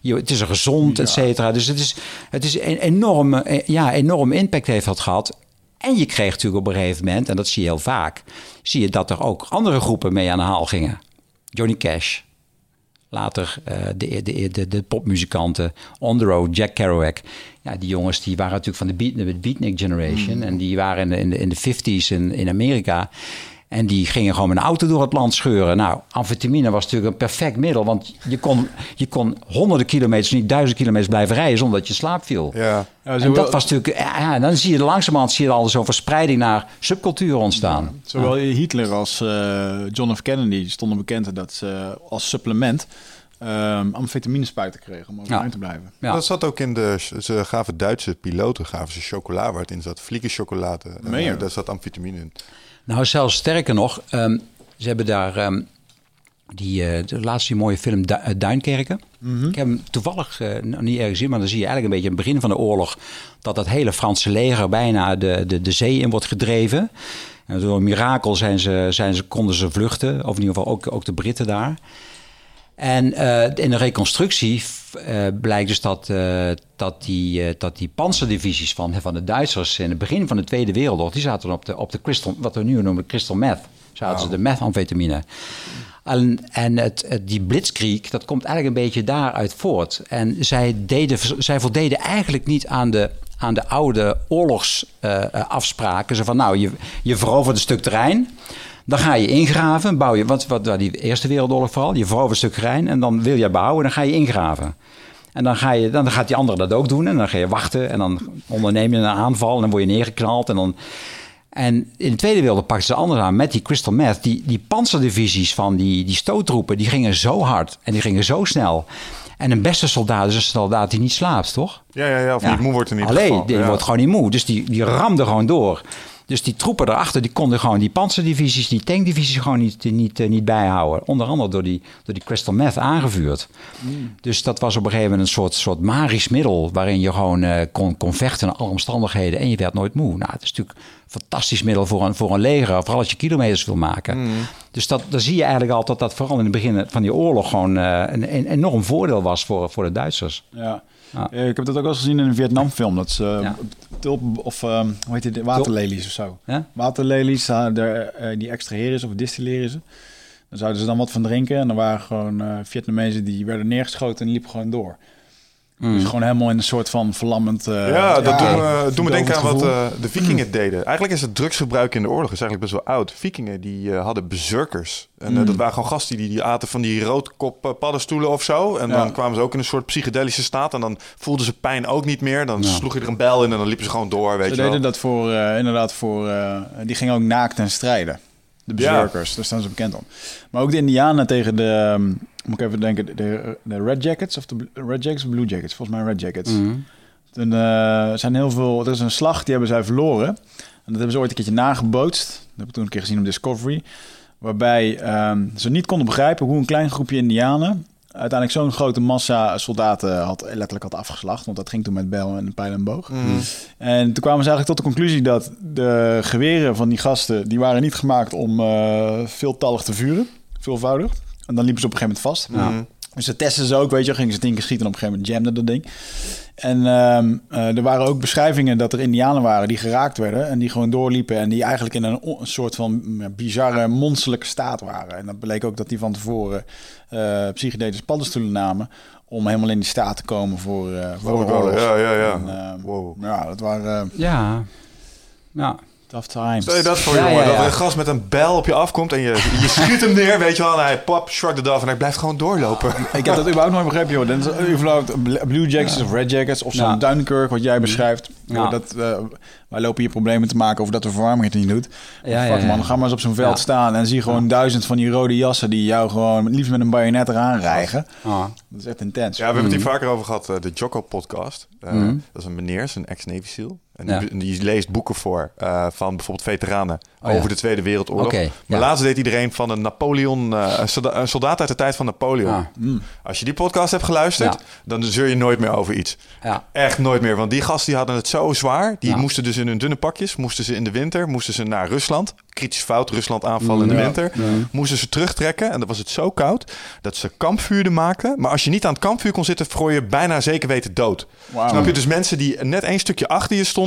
Je, het is er gezond, ja. et cetera. Dus het is, het is een enorm, ja, enorm impact heeft dat gehad. En je kreeg natuurlijk op een gegeven moment, en dat zie je heel vaak, zie je dat er ook andere groepen mee aan de haal gingen. Johnny Cash, Later uh, de, de, de, de, popmuzikanten, On The Road, Jack Kerouac. Ja, die jongens die waren natuurlijk van de, beat, de Beatnik Generation. Mm. En die waren in de, in de, in de 50s in, in Amerika. En die gingen gewoon met een auto door het land scheuren. Nou, amfetamine was natuurlijk een perfect middel. Want je kon, je kon honderden kilometers, niet duizend kilometers blijven rijden zonder dat je slaap viel. Ja. ja en dat was natuurlijk. Ja, dan zie je langzamerhand zie je al zo'n verspreiding naar subculturen ontstaan. Ja, zowel Hitler als uh, John F. Kennedy stonden bekend dat ze als supplement. Um, amfetamine spuiten kregen om overeind ja. te blijven. Ja. Dat zat ook in de... Ze gaven Duitse piloten gaven ze chocola waar het in zat. chocolade. En, uh, daar zat amfetamine in. Nou, zelfs sterker nog, um, ze hebben daar um, die, uh, de laatste mooie film du uh, Duinkerken. Mm -hmm. Ik heb hem toevallig uh, nog niet ergens gezien, maar dan zie je eigenlijk een beetje het begin van de oorlog dat dat hele Franse leger bijna de, de, de zee in wordt gedreven. En door een mirakel zijn ze, zijn ze, konden ze vluchten, of in ieder geval ook, ook de Britten daar. En uh, in de reconstructie uh, blijkt dus dat, uh, dat, die, dat die panzerdivisies van, van de Duitsers in het begin van de Tweede Wereldoorlog, die zaten op de, op de crystal, wat we nu noemen crystal meth. Zaten ze de methamfetamine. En, en het, die blitzkrieg, dat komt eigenlijk een beetje daaruit voort. En zij, deden, zij voldeden eigenlijk niet aan de, aan de oude oorlogsafspraken. Zo van, nou, je, je verovert een stuk terrein. Dan ga je ingraven, bouw je, wat, wat die Eerste Wereldoorlog vooral, je verovert een stuk terrein en dan wil je bouwen, dan ga je ingraven. En dan, ga je, dan gaat die andere dat ook doen en dan ga je wachten en dan onderneem je een aanval en dan word je neergeknald en dan... En in de Tweede Wereldoorlog pakten ze anders aan met die crystal meth. Die, die panzerdivisies van die, die stoottroepen, die gingen zo hard en die gingen zo snel. En een beste soldaat is een soldaat die niet slaapt, toch? Ja, ja, ja. Of niet moe wordt niet Alleen, die wordt gewoon niet moe. Dus die, die ramde gewoon door. Dus die troepen erachter, die konden gewoon die panzerdivisies, die tankdivisies gewoon niet, niet, niet bijhouden. Onder andere door die, door die crystal meth aangevuurd. Mm. Dus dat was op een gegeven moment een soort, soort magisch middel... waarin je gewoon uh, kon, kon vechten in alle omstandigheden en je werd nooit moe. Nou, het is natuurlijk een fantastisch middel voor een, voor een leger... vooral als je kilometers wil maken. Mm. Dus dat, dan zie je eigenlijk al dat dat vooral in het begin van die oorlog... gewoon uh, een, een enorm voordeel was voor, voor de Duitsers. Ja. Ja. Ik heb dat ook al eens gezien in een Vietnamfilm. Dat ze uh, tulp of uh, hoe heet het, waterlelies of zo. Ja? Waterlelies, uh, die extraheren ze of distilleren ze. Dan zouden ze dan wat van drinken. En dan waren gewoon uh, Vietnamezen die werden neergeschoten en liepen gewoon door. Mm. Dus gewoon helemaal in een soort van verlammend... Uh, ja, dat ja, doen, doen me denken aan wat uh, de vikingen mm. deden. Eigenlijk is het drugsgebruik in de oorlog is eigenlijk best wel oud. Vikingen die uh, hadden bezurkers. En mm. dat waren gewoon gasten die, die aten van die roodkop paddenstoelen of zo. En ja. dan kwamen ze ook in een soort psychedelische staat. En dan voelden ze pijn ook niet meer. Dan ja. sloeg je er een bel in en dan liepen ze gewoon door, weet ze je deden dat voor, inderdaad voor... die gingen ook naakt en strijden. De berserkers, daar staan ze bekend om. Maar ook de indianen tegen de... Um, moet ik even denken, de, de Red Jackets of de Red Jackets of Blue Jackets? Volgens mij Red Jackets. Mm -hmm. Toen uh, zijn heel veel, er is een slag, die hebben zij verloren. En dat hebben ze ooit een keertje nagebootst. Dat heb ik toen een keer gezien op Discovery. Waarbij um, ze niet konden begrijpen hoe een klein groepje Indianen uiteindelijk zo'n grote massa soldaten had letterlijk had afgeslacht. Want dat ging toen met bel en pijl en boog. Mm. En toen kwamen ze eigenlijk tot de conclusie dat de geweren van die gasten... die waren niet gemaakt om uh, veeltallig te vuren, veelvoudig. En dan liepen ze op een gegeven moment vast. Ja. Dus ze testen ze ook, weet je, gingen ze tien keer schieten en op een gegeven moment jamde dat ding. En um, uh, er waren ook beschrijvingen dat er indianen waren die geraakt werden en die gewoon doorliepen en die eigenlijk in een, een soort van bizarre, monsterlijke staat waren. En dat bleek ook dat die van tevoren uh, psychedelische paddenstoelen namen om helemaal in die staat te komen voor, uh, voor de oorlog. Ja, ja, ja. En, wow. Ja, dat waren... ja, ja. Tough times. Stel je dat voor, ja, jongen. Ja, ja. Dat er een gast met een bel op je afkomt en je, je schiet hem neer, weet je wel. En hij pop, shrug it off en hij blijft gewoon doorlopen. Ik heb dat überhaupt nooit begrepen, joh. Dan is überhaupt Blue Jackets of Red Jackets of zo'n Dunkirk, wat jij beschrijft. Dat, uh, wij lopen hier problemen te maken over dat de verwarming het niet doet. Ja, fuck man, ga maar eens op zo'n veld staan en zie gewoon duizend van die rode jassen die jou gewoon liefst met een bajonet eraan rijgen. Dat is echt intens. Ja, we hebben het hier mm. vaker over gehad, uh, de Jocko podcast. Uh, mm. Dat is een meneer, een ex-Navy SEAL. En ja. die, die, leest boeken voor uh, van bijvoorbeeld veteranen oh, over ja. de Tweede Wereldoorlog. Okay, maar ja. laatst deed iedereen van een Napoleon, uh, een soldaat uit de tijd van Napoleon. Ah. Mm. Als je die podcast hebt geluisterd, dan zeur je nooit meer over iets. Echt nooit meer, want die gasten die hadden het zo zwaar. Die moesten dus in hun dunne pakjes, moesten ze in de winter, moesten ze naar Rusland. Kritisch fout, Rusland aanvallen in de winter. Moesten ze terugtrekken en dan was het zo koud dat ze kampvuurden maakten. Maar als je niet aan het kampvuur kon zitten, vroor je bijna zeker weten dood. Wow. Snap je? Dus mensen die net één stukje achter je stonden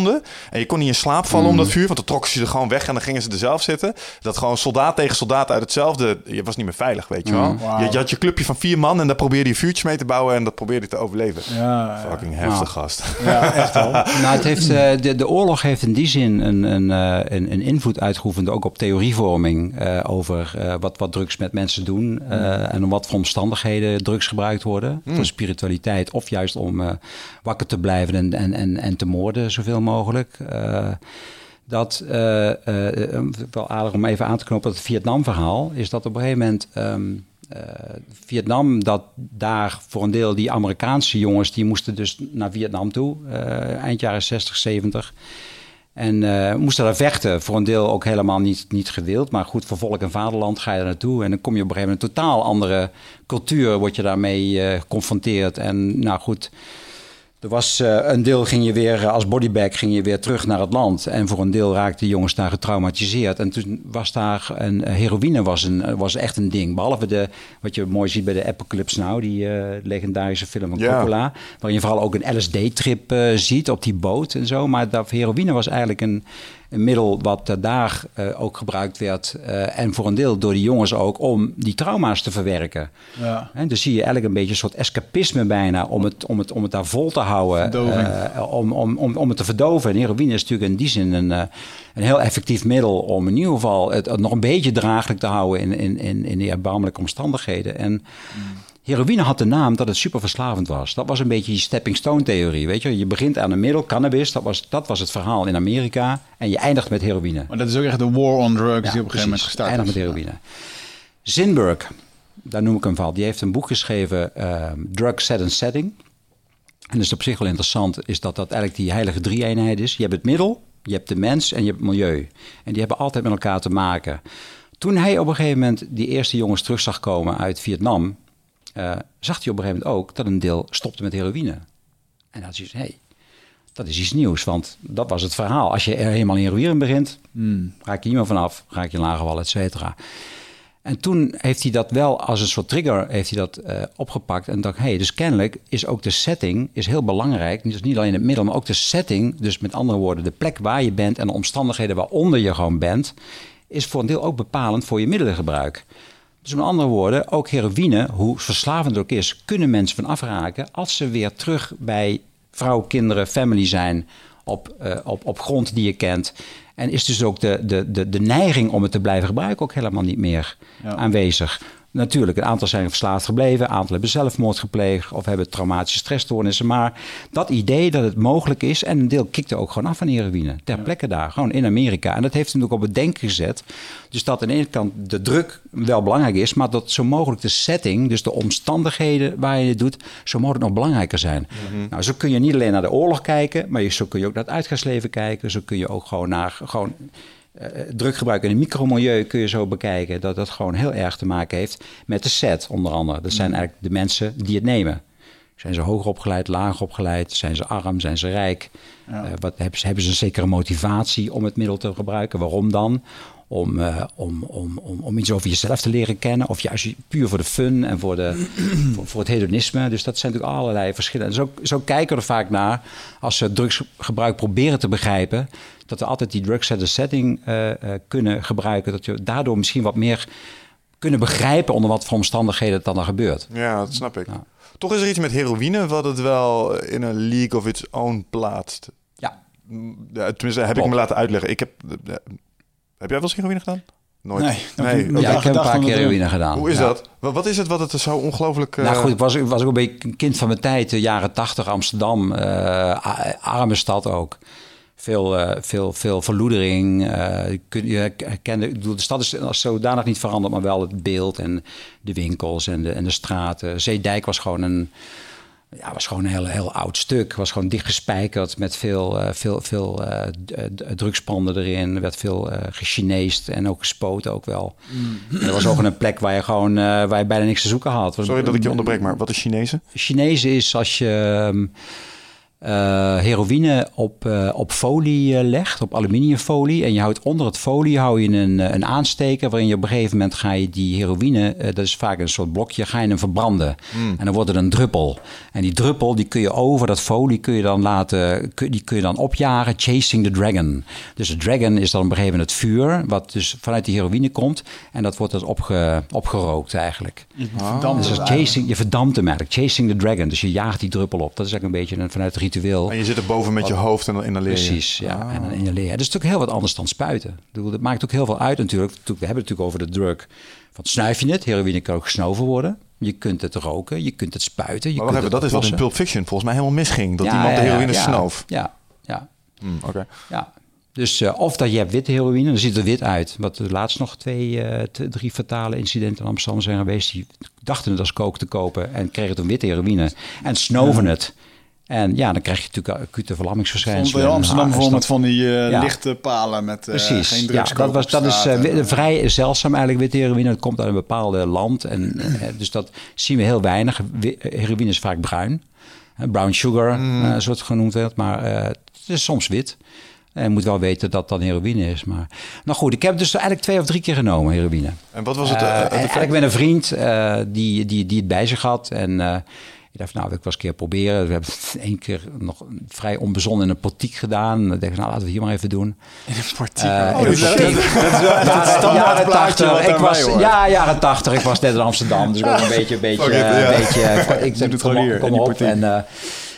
en je kon niet in slaap vallen mm. om dat vuur, want dan trokken ze er gewoon weg en dan gingen ze er zelf zitten. Dat gewoon soldaat tegen soldaat uit hetzelfde, je was niet meer veilig, weet je wel. Mm. Wow. Je, je, had je clubje van vier man en daar probeerde je vuurtjes mee te bouwen en dat probeerde je te overleven. Ja, Fucking ja. heftig gast. Ja, echt wel. nou, het heeft, uh, de, de oorlog heeft in die zin een, een, uh, een, een invloed uitgeoefend, ook op theorievorming uh, over wat, wat drugs met mensen doen mm. en om wat voor omstandigheden drugs gebruikt worden. Mm. Voor spiritualiteit of juist om wakker te blijven en, en, en, en te moorden zoveel mogelijk. Dat, wel aardig om even aan te knopen, het Vietnam-verhaal, is dat op een gegeven moment... Uh, Vietnam, dat daar voor een deel die Amerikaanse jongens, die moesten dus naar Vietnam toe, eind jaren 60, 70. En moesten daar vechten, voor een deel ook helemaal niet, niet gewild. Maar goed, voor volk en vaderland ga je er naartoe. En dan kom je op een gegeven moment een totaal andere cultuur, word je daarmee geconfronteerd. En nou goed, er was uh, een deel ging je weer als bodybag ging je weer terug naar het land. En voor een deel raakten de jongens daar getraumatiseerd. En toen was daar een heroïne was, een, was echt een ding. Behalve de, wat je mooi ziet bij de Apocalypse Now, die uh, legendarische film van ja. Coppola. Waarin je vooral ook een LSD-trip uh, ziet op die boot en zo. Maar dat heroïne was eigenlijk een, een middel wat daar uh, ook gebruikt werd. Uh, en voor een deel door die jongens ook om die trauma's te verwerken. Ja. En dus zie je eigenlijk een beetje een soort escapisme bijna om het, om het, om het daar vol te houden. Uh, om, om, om, om het te verdoven. En heroïne is natuurlijk in die zin een, een heel effectief middel om in ieder geval het, het nog een beetje draaglijk te houden in, in, in, in die erbarmelijke omstandigheden. En. Mm Heroïne had de naam dat het superverslavend was. Dat was een beetje die stepping stone theorie, weet je. Je begint aan een middel, cannabis, dat was, dat was het verhaal in Amerika. En je eindigt met heroïne. Maar dat is ook echt de war on drugs Ja, die op een gegeven moment gestart Eindigt met heroïne. Zinberg, daar noem ik hem van. Die heeft een boek geschreven, eh, Drug Set and Setting. En dat is op zich wel interessant, is dat dat eigenlijk die heilige drie-eenheid is. Je hebt het middel, je hebt de mens en je hebt het milieu. En die hebben altijd met elkaar te maken. Toen hij op een gegeven moment die eerste jongens terug zag komen uit Vietnam... eh, zag hij op een gegeven moment ook dat een deel stopte met heroïne. En dan had hij zoiets, hé, dat is iets nieuws, want dat was het verhaal. Als je er helemaal in heroïne begint, raak je niet meer vanaf, raak je in lage wal, et cetera. En toen heeft hij dat wel als een soort trigger heeft hij dat, eh, opgepakt. En dacht, hé, hey, dus kennelijk is ook de setting is heel belangrijk. Dus niet alleen het middel, maar ook de setting. Dus met andere woorden, de plek waar je bent en de omstandigheden waaronder je gewoon bent... is voor een deel ook bepalend voor je middelengebruik. Dus met andere woorden, ook heroïne, hoe verslavend het ook is... kunnen mensen van afraken als ze weer terug bij vrouw, kinderen, family zijn... op, eh, op, op grond die je kent... En is dus ook de, de, de, de neiging om het te blijven gebruiken ook helemaal niet meer Ja. aanwezig. Natuurlijk, een aantal zijn verslaafd gebleven, een aantal hebben zelfmoord gepleegd of hebben traumatische stressstoornissen. Maar dat idee dat het mogelijk is, en een deel kikte ook gewoon af van heroïne, ter plekke daar, gewoon in Amerika. En dat heeft hem ook op het denken gezet. Dus dat aan de ene kant de druk wel belangrijk is, maar dat zo mogelijk de setting, dus de omstandigheden waar je het doet, zo mogelijk nog belangrijker zijn. Nou, zo kun je niet alleen naar de oorlog kijken, maar je- zo kun je ook naar het uitgaansleven kijken. Zo kun je ook gewoon naar gewoon eh, druggebruik in een micromilieu kun je zo bekijken dat dat gewoon heel erg te maken heeft met de set, onder andere. Dat zijn eigenlijk de mensen die het nemen. Zijn ze hoger opgeleid, lager opgeleid? Zijn ze arm? Zijn ze rijk? Eh, wat, hebben, ze, hebben ze een zekere motivatie om het middel te gebruiken? Waarom dan? Om, eh, om, om, om, om iets over jezelf te leren kennen. Of juist puur voor de fun en voor, de, voor, voor het hedonisme. Dus dat zijn natuurlijk allerlei verschillen. En zo, zo kijken we er vaak naar als we drugsgebruik proberen te begrijpen. Dat we altijd die drug set setting eh, eh, kunnen gebruiken. Dat we daardoor misschien wat meer kunnen begrijpen onder wat voor omstandigheden het dan er gebeurt. Ja, dat snap ik. Ja. Toch is er iets met heroïne wat het wel in een league of its own plaatst. Ja, ja, Tenminste, heb ik me laten uitleggen. Ik heb, heb jij wel eens heroïne gedaan? Nooit. Nee, ja ik heb een paar keer heroïne gedaan. Hoe is Ja. dat? Wat, is het wat het zo ongelooflijk... eh, Nou goed, ik was, ik was ook een beetje een kind van mijn tijd. De jaren tachtig, Amsterdam. eh, a- arme stad ook. Veel, eh, veel, veel verloedering. eh, je kun- je herkende, ik bedoel, de stad is als zodanig niet veranderd, maar wel het beeld en de winkels en de, en de straten. Zeedijk was gewoon een, ja, was gewoon een heel, heel oud stuk. Was gewoon dichtgespijkerd met veel, eh, veel, veel drugspanden erin. Er werd veel eh gechineest en ook gespoten ook wel. En er was ook een plek waar je gewoon waar je bijna niks te zoeken had. Sorry dat ik je onderbreek, maar wat is Chinezen? Chinezen is als je ehm, eh, heroïne op, eh, op folie eh, legt, op aluminiumfolie. En je houdt onder het folie hou je een, een aansteker waarin je op een gegeven moment ga je die heroïne, dat is vaak een soort blokje, ga je hem verbranden. En dan wordt het een druppel. En die druppel die kun je over dat folie kun je dan laten, kun- die kun je dan opjagen, chasing the dragon. Dus de dragon is dan op een gegeven moment het vuur, wat dus vanuit die heroïne komt. En dat wordt dus opge, opgerookt eigenlijk. Verdampt Dus het dat is eigenlijk. chasing, je verdampt hem eigenlijk. Chasing the dragon. Dus je jaagt die druppel op. Dat is eigenlijk een beetje een, vanuit het ritueel. En je zit er boven met je hoofd en dan je. Precies, ja. En dan inhaleren. Dat is natuurlijk heel wat anders dan spuiten. Bedoel, Dat maakt ook heel veel uit natuurlijk. We hebben het natuurlijk over de drug. Van snuif je het? Heroïne kan ook gesnoven worden. Je kunt het roken, je kunt het spuiten. Je Maar wacht kunt even, dat het is wat in. Pulp Fiction volgens mij helemaal misging. Dat Ja, iemand de heroïne ja, snoof. Ja, ja, Hmm, Oké. ja. Dus eh, of dat je hebt witte heroïne, dan ziet het er wit uit. Wat er laatst nog twee, eh, drie fatale incidenten in Amsterdam zijn geweest. Die dachten het als kook te kopen en kregen toen witte heroïne en snoven het. En ja, dan krijg je natuurlijk acute verlammingsverschijnselen. in Amsterdam bijvoorbeeld van die eh, Ja. lichte palen met eh, Precies. geen ja, dat, was, dat is eh, vrij zeldzaam eigenlijk witte heroïne. Dat komt uit een bepaald land. En, dus dat zien we heel weinig. Heroïne is vaak bruin. Brown sugar, Mm. zoals het genoemd werd. Maar het is soms wit. En je moet wel weten dat dat daneroïne is. Maar nou goed, ik heb het dus eigenlijk twee of drie keer genomen, heroïne. En wat was het? Het en effect? eigenlijk met een vriend die, die, die het bij zich had. En ik dacht, nou, wil ik wel eens een keer proberen. We hebben het één keer nog vrij onbezonnen in een portiek gedaan. En ik dacht, nou, laten we hier maar even doen. in een portiek. Oh, in een is, dat, portiek. dat is wel echt het Ja, standaard jaren plaatje 80. wat Ik was, ja, jaren 80. Ik was net in Amsterdam, dus ik was een beetje, een beetje, eh, ja. een beetje. eh, ik het kom, gewoon hier, kom op. En, eh,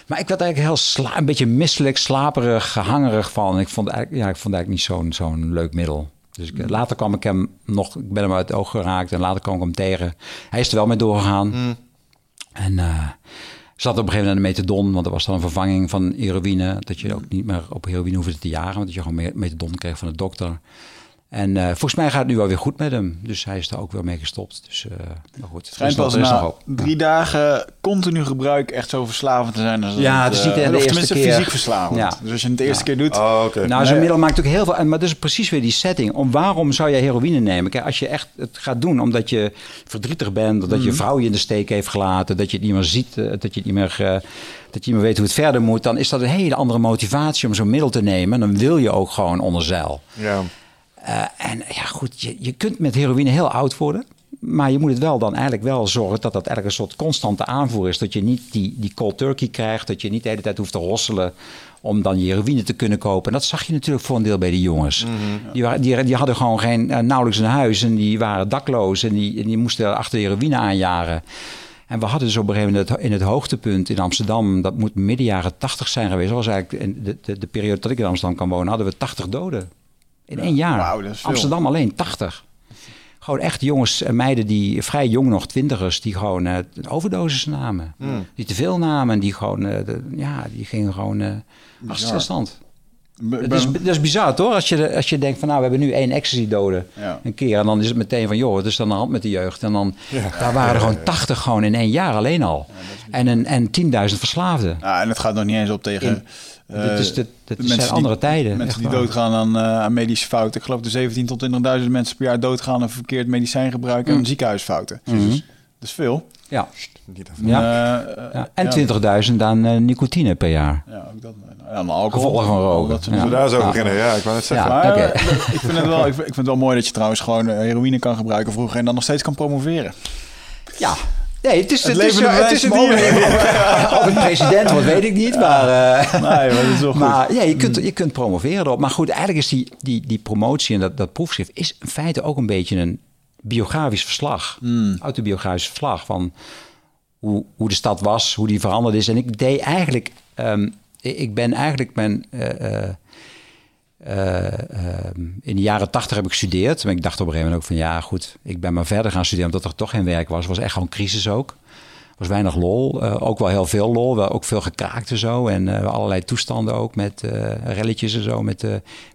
maar ik werd eigenlijk heel sla, een beetje misselijk, slaperig, hangerig van. Ik vond eigenlijk, ja, ik vond eigenlijk niet zo'n zo'n leuk middel. Dus ik, later kwam ik hem nog, ik ben hem uit het oog geraakt en later kwam ik hem tegen. Hij is er wel mee doorgegaan. En uh, zat op een gegeven moment een methadon, want er was dan een vervanging van heroïne. Dat je ook niet meer op heroïne hoefde te jagen, want dat je gewoon methadon kreeg van de dokter. En uh, volgens mij gaat het nu wel weer goed met hem. Dus hij is er ook weer mee gestopt. Dus uh, maar goed. Het schijnt pas na drie dagen continu gebruik echt zo verslavend te zijn. Als ja, het is niet uh, de eerste keer. fysiek verslavend. Ja. Dus als je het de eerste ja. keer doet... Oh, okay. Nou, zo'n middel maakt ook heel veel... Maar dat is precies weer die setting. Om, waarom zou je heroïne nemen? Kijk, als je echt het gaat doen omdat je verdrietig bent... dat mm. je vrouw je in de steek heeft gelaten... dat je het niet meer ziet, dat je het niet meer... dat je niet meer weet hoe het verder moet... dan is dat een hele andere motivatie om zo'n middel te nemen. Dan wil je ook gewoon onder zeil. Ja. Uh, en ja, goed, je, je kunt met heroïne heel oud worden. Maar je moet het wel dan eigenlijk wel zorgen dat dat eigenlijk een soort constante aanvoer is. Dat je niet die, die cold turkey krijgt. Dat je niet de hele tijd hoeft te rosselen om dan je heroïne te kunnen kopen. En dat zag je natuurlijk voor een deel bij de jongens. Mm -hmm. die, waren, die, die, hadden gewoon geen, uh, nauwelijks een huis. En die waren dakloos. En die, en die moesten achter de heroïne aanjaren. En we hadden dus op een gegeven moment in het hoogtepunt in Amsterdam... dat moet midden jaren 80 zijn geweest. Dat was eigenlijk in de, de, de periode dat ik in Amsterdam kan wonen... hadden we 80 doden. In één jaar. Wow, Amsterdam alleen 80. Gewoon echt jongens en meiden die vrij jong nog, twintigers, die gewoon uh, overdosis namen. Mm. Die te veel namen en die gewoon, uh, de, ja, die gingen gewoon uh, stilstand. Dat is, dat is bizar, toch? Als je, als je denkt van, nou, we hebben nu één ecstasy-dode ja. een keer. En dan is het meteen van, joh, wat is dan de hand met de jeugd? En dan, ja. daar waren er gewoon 80 gewoon in één jaar alleen al. en een, en 10.000 verslaafden. Ja, en het gaat nog niet eens op tegen... In, dit is, dit, dit zijn die, andere tijden. Mensen die waar. doodgaan aan, uh, aan, medische fouten. Ik geloof de 17 tot 20.000 mensen per jaar doodgaan aan verkeerd medicijngebruik en Mm. ziekenhuisfouten. Mm -hmm. Dat is veel. Ja. Ja. Uh, ja. En 20.000 aan nicotine per jaar. Ja, ook dat. Maar alcohol. Gevolgen van roken. Dat ja. daar zo beginnen, ja, ik wou net zeggen. Maar, okay. ik, vind het wel, ik, vind het wel mooi dat je trouwens gewoon heroïne kan gebruiken vroeger en dan nog steeds kan promoveren. Ja, Nee, het is het, het, is, het is mogelijk. Of het president wordt, weet ik niet. Maar, uh, nee, maar dat is wel goed. Maar ja, je kunt, je kunt promoveren erop. Maar goed, eigenlijk is die, die, die promotie en dat, dat proefschrift... is in feite ook een beetje een biografisch verslag. Mm. Autobiografisch verslag van hoe, hoe de stad was, hoe die veranderd is. En ik deed eigenlijk... Um, ik ben eigenlijk mijn... Uh, uh, uh, in de jaren tachtig heb ik gestudeerd. Maar ik dacht op een gegeven moment ook van ja, goed, ik ben maar verder gaan studeren omdat er toch geen werk was. Het was echt gewoon crisis ook. Er was weinig lol. Uh, ook wel heel veel lol. Wel ook veel gekraakt en zo. En uh, allerlei toestanden ook met relletjes en zo. Met,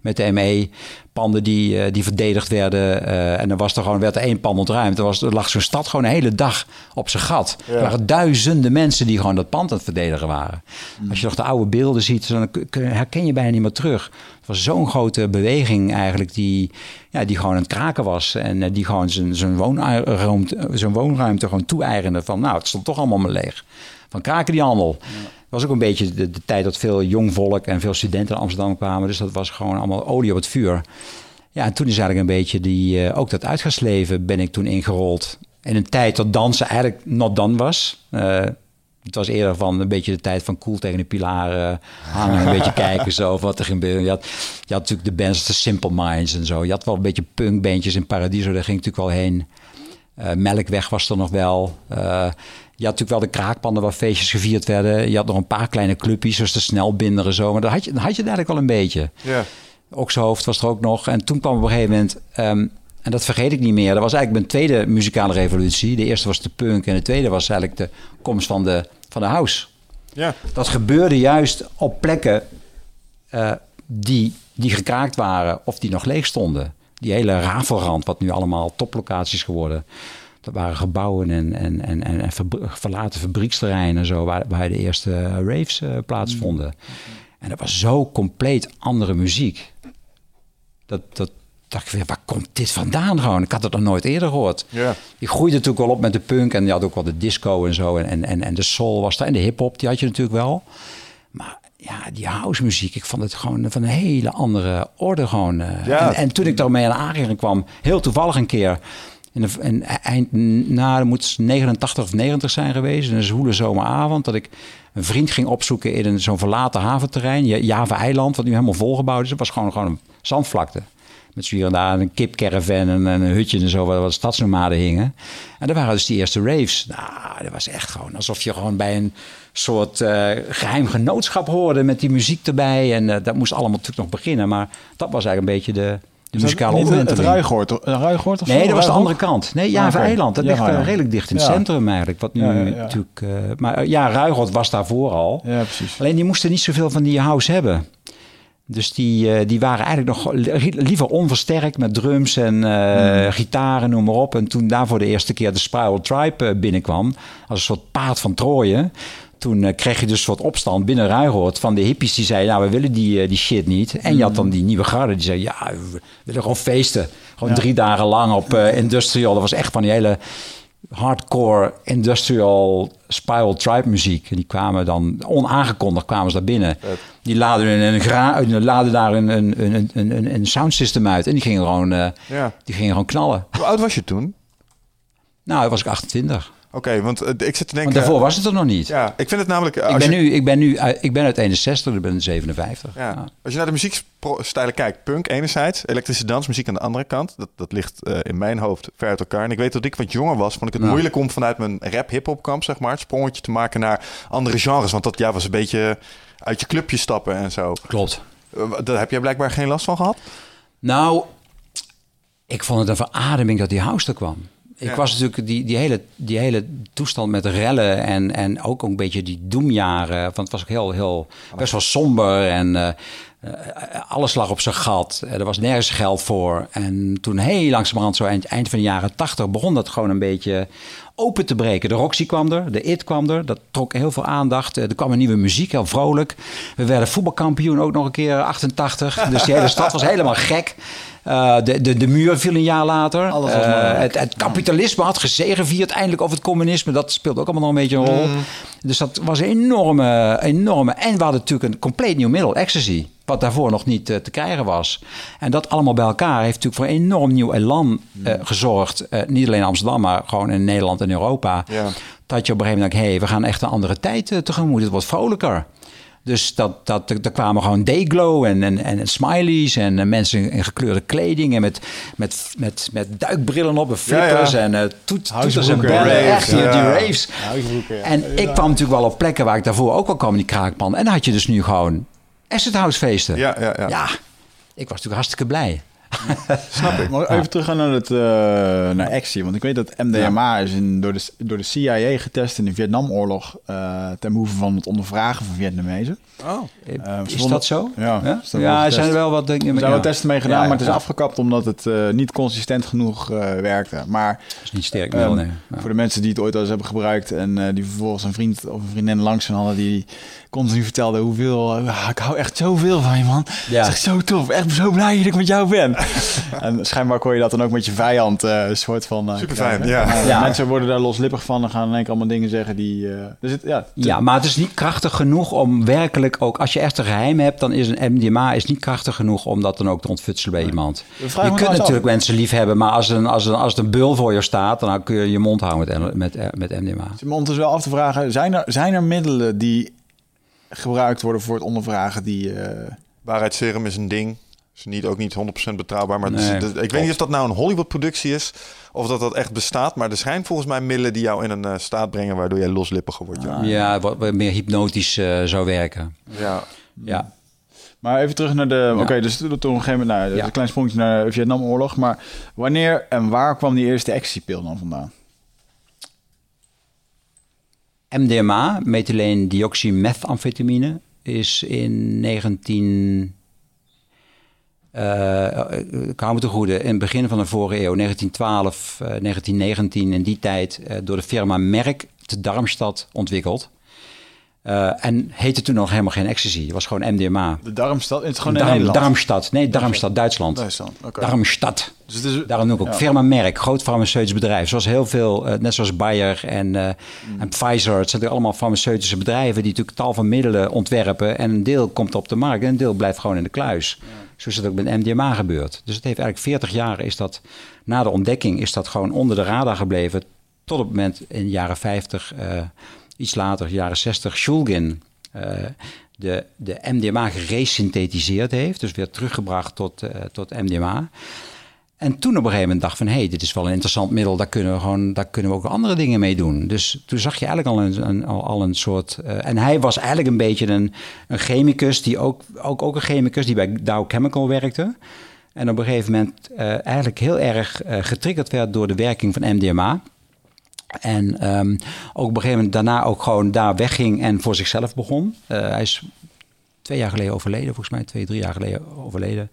met de ME. Panden die, die verdedigd werden. en er was er gewoon, werd er één pand ontruimd. Er, was, er lag zo'n stad gewoon een hele dag op zijn gat. Ja. Er waren duizenden mensen die gewoon dat pand aan het verdedigen waren. Mm. Als je nog de oude beelden ziet, dan herken je bijna niet meer terug. Het was zo'n grote beweging eigenlijk die, ja, die gewoon aan het kraken was. En die gewoon zijn, zijn, woonruimte, zijn woonruimte gewoon toe-eigende. Van nou, het stond toch allemaal maar leeg. Van kraken die handel. Ja. Was ook een beetje de, de, tijd dat veel jong volk en veel studenten in Amsterdam kwamen. Dus dat was gewoon allemaal olie op het vuur. Ja, en toen is eigenlijk een beetje die, uh, ook dat uitgaansleven ben ik toen ingerold. In een tijd dat dansen eigenlijk not done was. Uh, het was eerder van een beetje de tijd van cool tegen de pilaren hangen. Een beetje kijken zo of wat er gebeurde. Je had, je had natuurlijk de bands, de Simple Minds en zo. Je had wel een beetje punkbandjes in Paradiso. Daar ging natuurlijk wel heen. Uh, Melkweg was er nog wel. Uh, je had natuurlijk wel de kraakpanden waar feestjes gevierd werden. Je had nog een paar kleine clubjes, zoals de snelbinder en zo. Maar dan had je, dan had je eigenlijk wel een beetje. Ja. Okshoofd was er ook nog. En toen kwam op een gegeven moment... Um, en dat vergeet ik niet meer. Dat was eigenlijk mijn tweede muzikale revolutie. De eerste was de punk en de tweede was eigenlijk de komst van de, van de house. Ja. Dat gebeurde juist op plekken uh, die, die gekraakt waren of die nog leeg stonden. Die hele rafelrand, wat nu allemaal toplocaties geworden. Dat waren gebouwen en, en, en, en verlaten fabrieksterreinen en zo, waar, waar de eerste raves uh, plaatsvonden. Mm. En dat was zo compleet andere muziek. Dat, dat dacht ik weer, waar komt dit vandaan gewoon? Ik had het nog nooit eerder gehoord. Ja. Die groeide natuurlijk wel op met de punk en die had ook wel de disco en zo. En, en, en de soul was daar en de hip-hop, die had je natuurlijk wel. Maar ja, die house muziek, ik vond het gewoon van een hele andere orde gewoon. Uh, Ja. en, en toen ik daarmee aan aanraking kwam, heel toevallig een keer... In de, in eind, dat moet 89 of 90 zijn geweest. Een zwoele zomeravond. Dat ik een vriend ging opzoeken in zo'n verlaten haventerrein. Java-eiland, wat nu helemaal volgebouwd is. Het was gewoon, gewoon een zandvlakte. Met hier en daar een kipcaravan en een hutje en zo, waar wat stadsnomaden hingen. En daar waren dus die eerste raves. Nou, dat was echt gewoon alsof je gewoon bij een soort uh, geheim genootschap hoorde met die muziek erbij. En uh, dat moest allemaal natuurlijk nog beginnen. Maar dat was eigenlijk een beetje de, De muzikale het, het omwenteling. Ruigoord, toch? Een Ruigoord of Nee, zo? dat was de andere kant. Nee, Java Ah, oké. Eiland. Dat ligt eh, redelijk dicht in het centrum eigenlijk. Wat nu natuurlijk... eh, maar eh, ja, Ruigrot was daarvoor al. Ja, precies. Alleen die moesten niet zoveel van die house hebben. Dus die, eh, die waren eigenlijk nog li- liever onversterkt met drums en eh, Hmm. gitaren, noem maar op. En toen daarvoor de eerste keer de Spiral Tribe eh, binnenkwam, als een soort paard van Troje... Toen eh, kreeg je dus een soort opstand binnen Ruigoord van de hippies die zeiden... nou, we willen die, eh, die shit niet. En je had dan die nieuwe garde die zei... ja, we willen gewoon feesten. Gewoon drie dagen lang op eh, industrial. Dat was echt van die hele hardcore industrial spiral tribe muziek. En die kwamen dan onaangekondigd kwamen ze daar binnen. Die laden, een, laden daar een, een, een, een, een, soundsystem uit. En die gingen gewoon, Ja. die gingen gewoon knallen. Hoe oud was je toen? Nou, was ik 28. Oké, want eh, ik zit te denken... Want daarvoor was het er nog niet. Ja, ik vind het namelijk... eh, ik, ben je- nu, ik, ben nu, uit- ik ben uit 61, ik ben 57. Ja. Ja. Als je naar de muziekstijlen kijkt, punk enerzijds, elektrische dansmuziek aan de andere kant. Dat, dat ligt eh, in mijn hoofd ver uit elkaar. En ik weet dat ik wat jonger was, vond ik het moeilijk om vanuit mijn rap hip-hop kamp, zeg maar, het sprongetje te maken naar andere genres. Want dat ja, was een beetje uit je clubje stappen en zo. Klopt. Daar heb jij blijkbaar geen last van gehad? Nou, ik vond het een verademing dat die house er kwam. Ik Ja. was natuurlijk die, die, hele, die hele toestand met rellen en, en ook een beetje die doemjaren. Want het was ook heel, heel best wel somber en eh, eh, alles lag op zijn gat. Er was nergens geld voor. En toen heel langzamerhand, zo eind, eind van de jaren tachtig, begon dat gewoon een beetje open te breken. De Roxy kwam er, de It kwam er. Dat trok heel veel aandacht. Eh, Er kwam een nieuwe muziek, heel vrolijk. We werden voetbalkampioen ook nog een keer 88. Dus die hele stad was helemaal gek. Eh, de, de, de muur viel een jaar later. Alles was Eh, maar- het, het kapitalisme had gezegevierd eindelijk over het communisme. Dat speelde ook allemaal nog een beetje een rol. Dus dat was een enorme, enorme... En we hadden natuurlijk een compleet nieuw middel, ecstasy. Wat daarvoor nog niet eh, te krijgen was. En dat allemaal bij elkaar heeft natuurlijk voor een enorm nieuw elan eh, gezorgd. Eh, niet alleen in Amsterdam, maar gewoon in Nederland en Europa. Ja. Dat je op een gegeven moment denkt, hé, hey, we gaan echt een andere tijd tegemoet. Het wordt vrolijker. Dus dat, dat, er kwamen gewoon dayglow en, en, en smileys en mensen in gekleurde kleding en met, met, met, met duikbrillen op en flippers Ja, ja. en eh toet, toeters en bellen. Echt, die, ja. die raves. En ik kwam natuurlijk wel op plekken waar ik daarvoor ook al kwam in die kraakpan. En dan had je dus nu gewoon acid house feesten. Ja, ja, ja. ja, ik was natuurlijk hartstikke blij. Snap ik. Maar even terug gaan naar, het, eh naar actie. Want ik weet dat MDMA is in, door, de, door de CIA getest in de Vietnamoorlog... eh ten behoeve van het ondervragen van Vietnamezen. Oh. Eh, ze Is dat zo? Ja, ja? is dat ja wel er zijn er wel wat dingen. Er zijn wel testen mee gedaan, Ja, ja, maar het is ja. afgekapt omdat het eh, niet consistent genoeg eh, werkte. Maar Dat is niet sterk. ehm, wel, nee. Ja. voor de mensen die het ooit al eens hebben gebruikt en eh, die vervolgens een vriend of een vriendin langs hun hadden die continu vertelde hoeveel, eh, ik hou echt zoveel van je man. Ja. Het is echt zo tof, echt zo blij dat ik met jou ben. en schijnbaar kon je dat dan ook met je vijand eh, een soort van... eh, Superfijn, krijgen. ja. Mensen worden daar loslippig van en gaan in één keer allemaal dingen zeggen die... eh, dus het, ja, te- Ja, maar het is niet krachtig genoeg om werkelijk ook... Als je echt een geheim hebt, dan is een MDMA is niet krachtig genoeg... om dat dan ook te ontfutselen bij iemand. Je kunt ons af. natuurlijk mensen lief hebben... maar als, een, als, een, als het een beul voor je staat... dan kun je je mond houden met, met, met MDMA. Zit me ondertussen wel af te vragen, zijn er, zijn er middelen die gebruikt worden voor het ondervragen die... eh, Waarheidsserum is een ding. Is niet, ook niet 100% betrouwbaar. Maar het is- Nee, dat- ik weet niet of dat nou een Hollywood-productie is. Of dat dat echt bestaat. Maar er zijn volgens mij middelen die jou in een eh, staat brengen. waardoor jij loslippiger wordt. Ja. Ja, wat, wat meer hypnotisch eh, zou werken. ja. Ja. Maar even terug naar de... Oké, dus toen op een gegeven moment... Nou, Ja. een klein sprongetje naar de Vietnamoorlog. Maar wanneer en waar kwam die eerste ecstasypil dan vandaan? MDMA, methyleendioxymethamfetamine, is in 19... eh ik hou me te goede, in het begin van de vorige eeuw, 1912, eh, 1919, in die tijd, eh, door de firma Merck te Darmstadt ontwikkeld. Eh, en heette toen nog helemaal geen ecstasy, het was gewoon MDMA. De Darmstad? Het is gewoon Darm, Nederland? Darmstadt, nee, Darmstadt, Duitsland. Duitsland, oké. Darmstadt. Dus het is... Daarom noem ik ook Ja. firma Merck, groot farmaceutisch bedrijf. Zoals heel veel, eh, net zoals Bayer en, eh, Mm. en Pfizer. Het zijn allemaal farmaceutische bedrijven die natuurlijk tal van middelen ontwerpen. En een deel komt op de markt en een deel blijft gewoon in de kluis. Zo is het ook met MDMA gebeurd. Dus het heeft eigenlijk 40 jaar is dat, na de ontdekking, is dat gewoon onder de radar gebleven. Tot op het moment in de jaren 50, eh, iets later, jaren 60, Shulgin. eh, de, de MDMA geresynthetiseerd heeft, dus weer teruggebracht tot, eh, tot MDMA. En toen op een gegeven moment dacht van... hé, hey, dit is wel een interessant middel, daar kunnen, we gewoon, daar kunnen we ook andere dingen mee doen. Dus toen zag je eigenlijk al een, al, een soort... eh, en hij was eigenlijk een beetje een, een chemicus, die ook, ook, ook een chemicus... die bij Dow Chemical werkte. En op een gegeven moment eigenlijk heel erg getriggerd werd door de werking van MDMA. En um, ook op een gegeven moment daarna ook gewoon daar wegging en voor zichzelf begon. Uh, hij is twee jaar geleden overleden, volgens mij twee, drie jaar geleden overleden.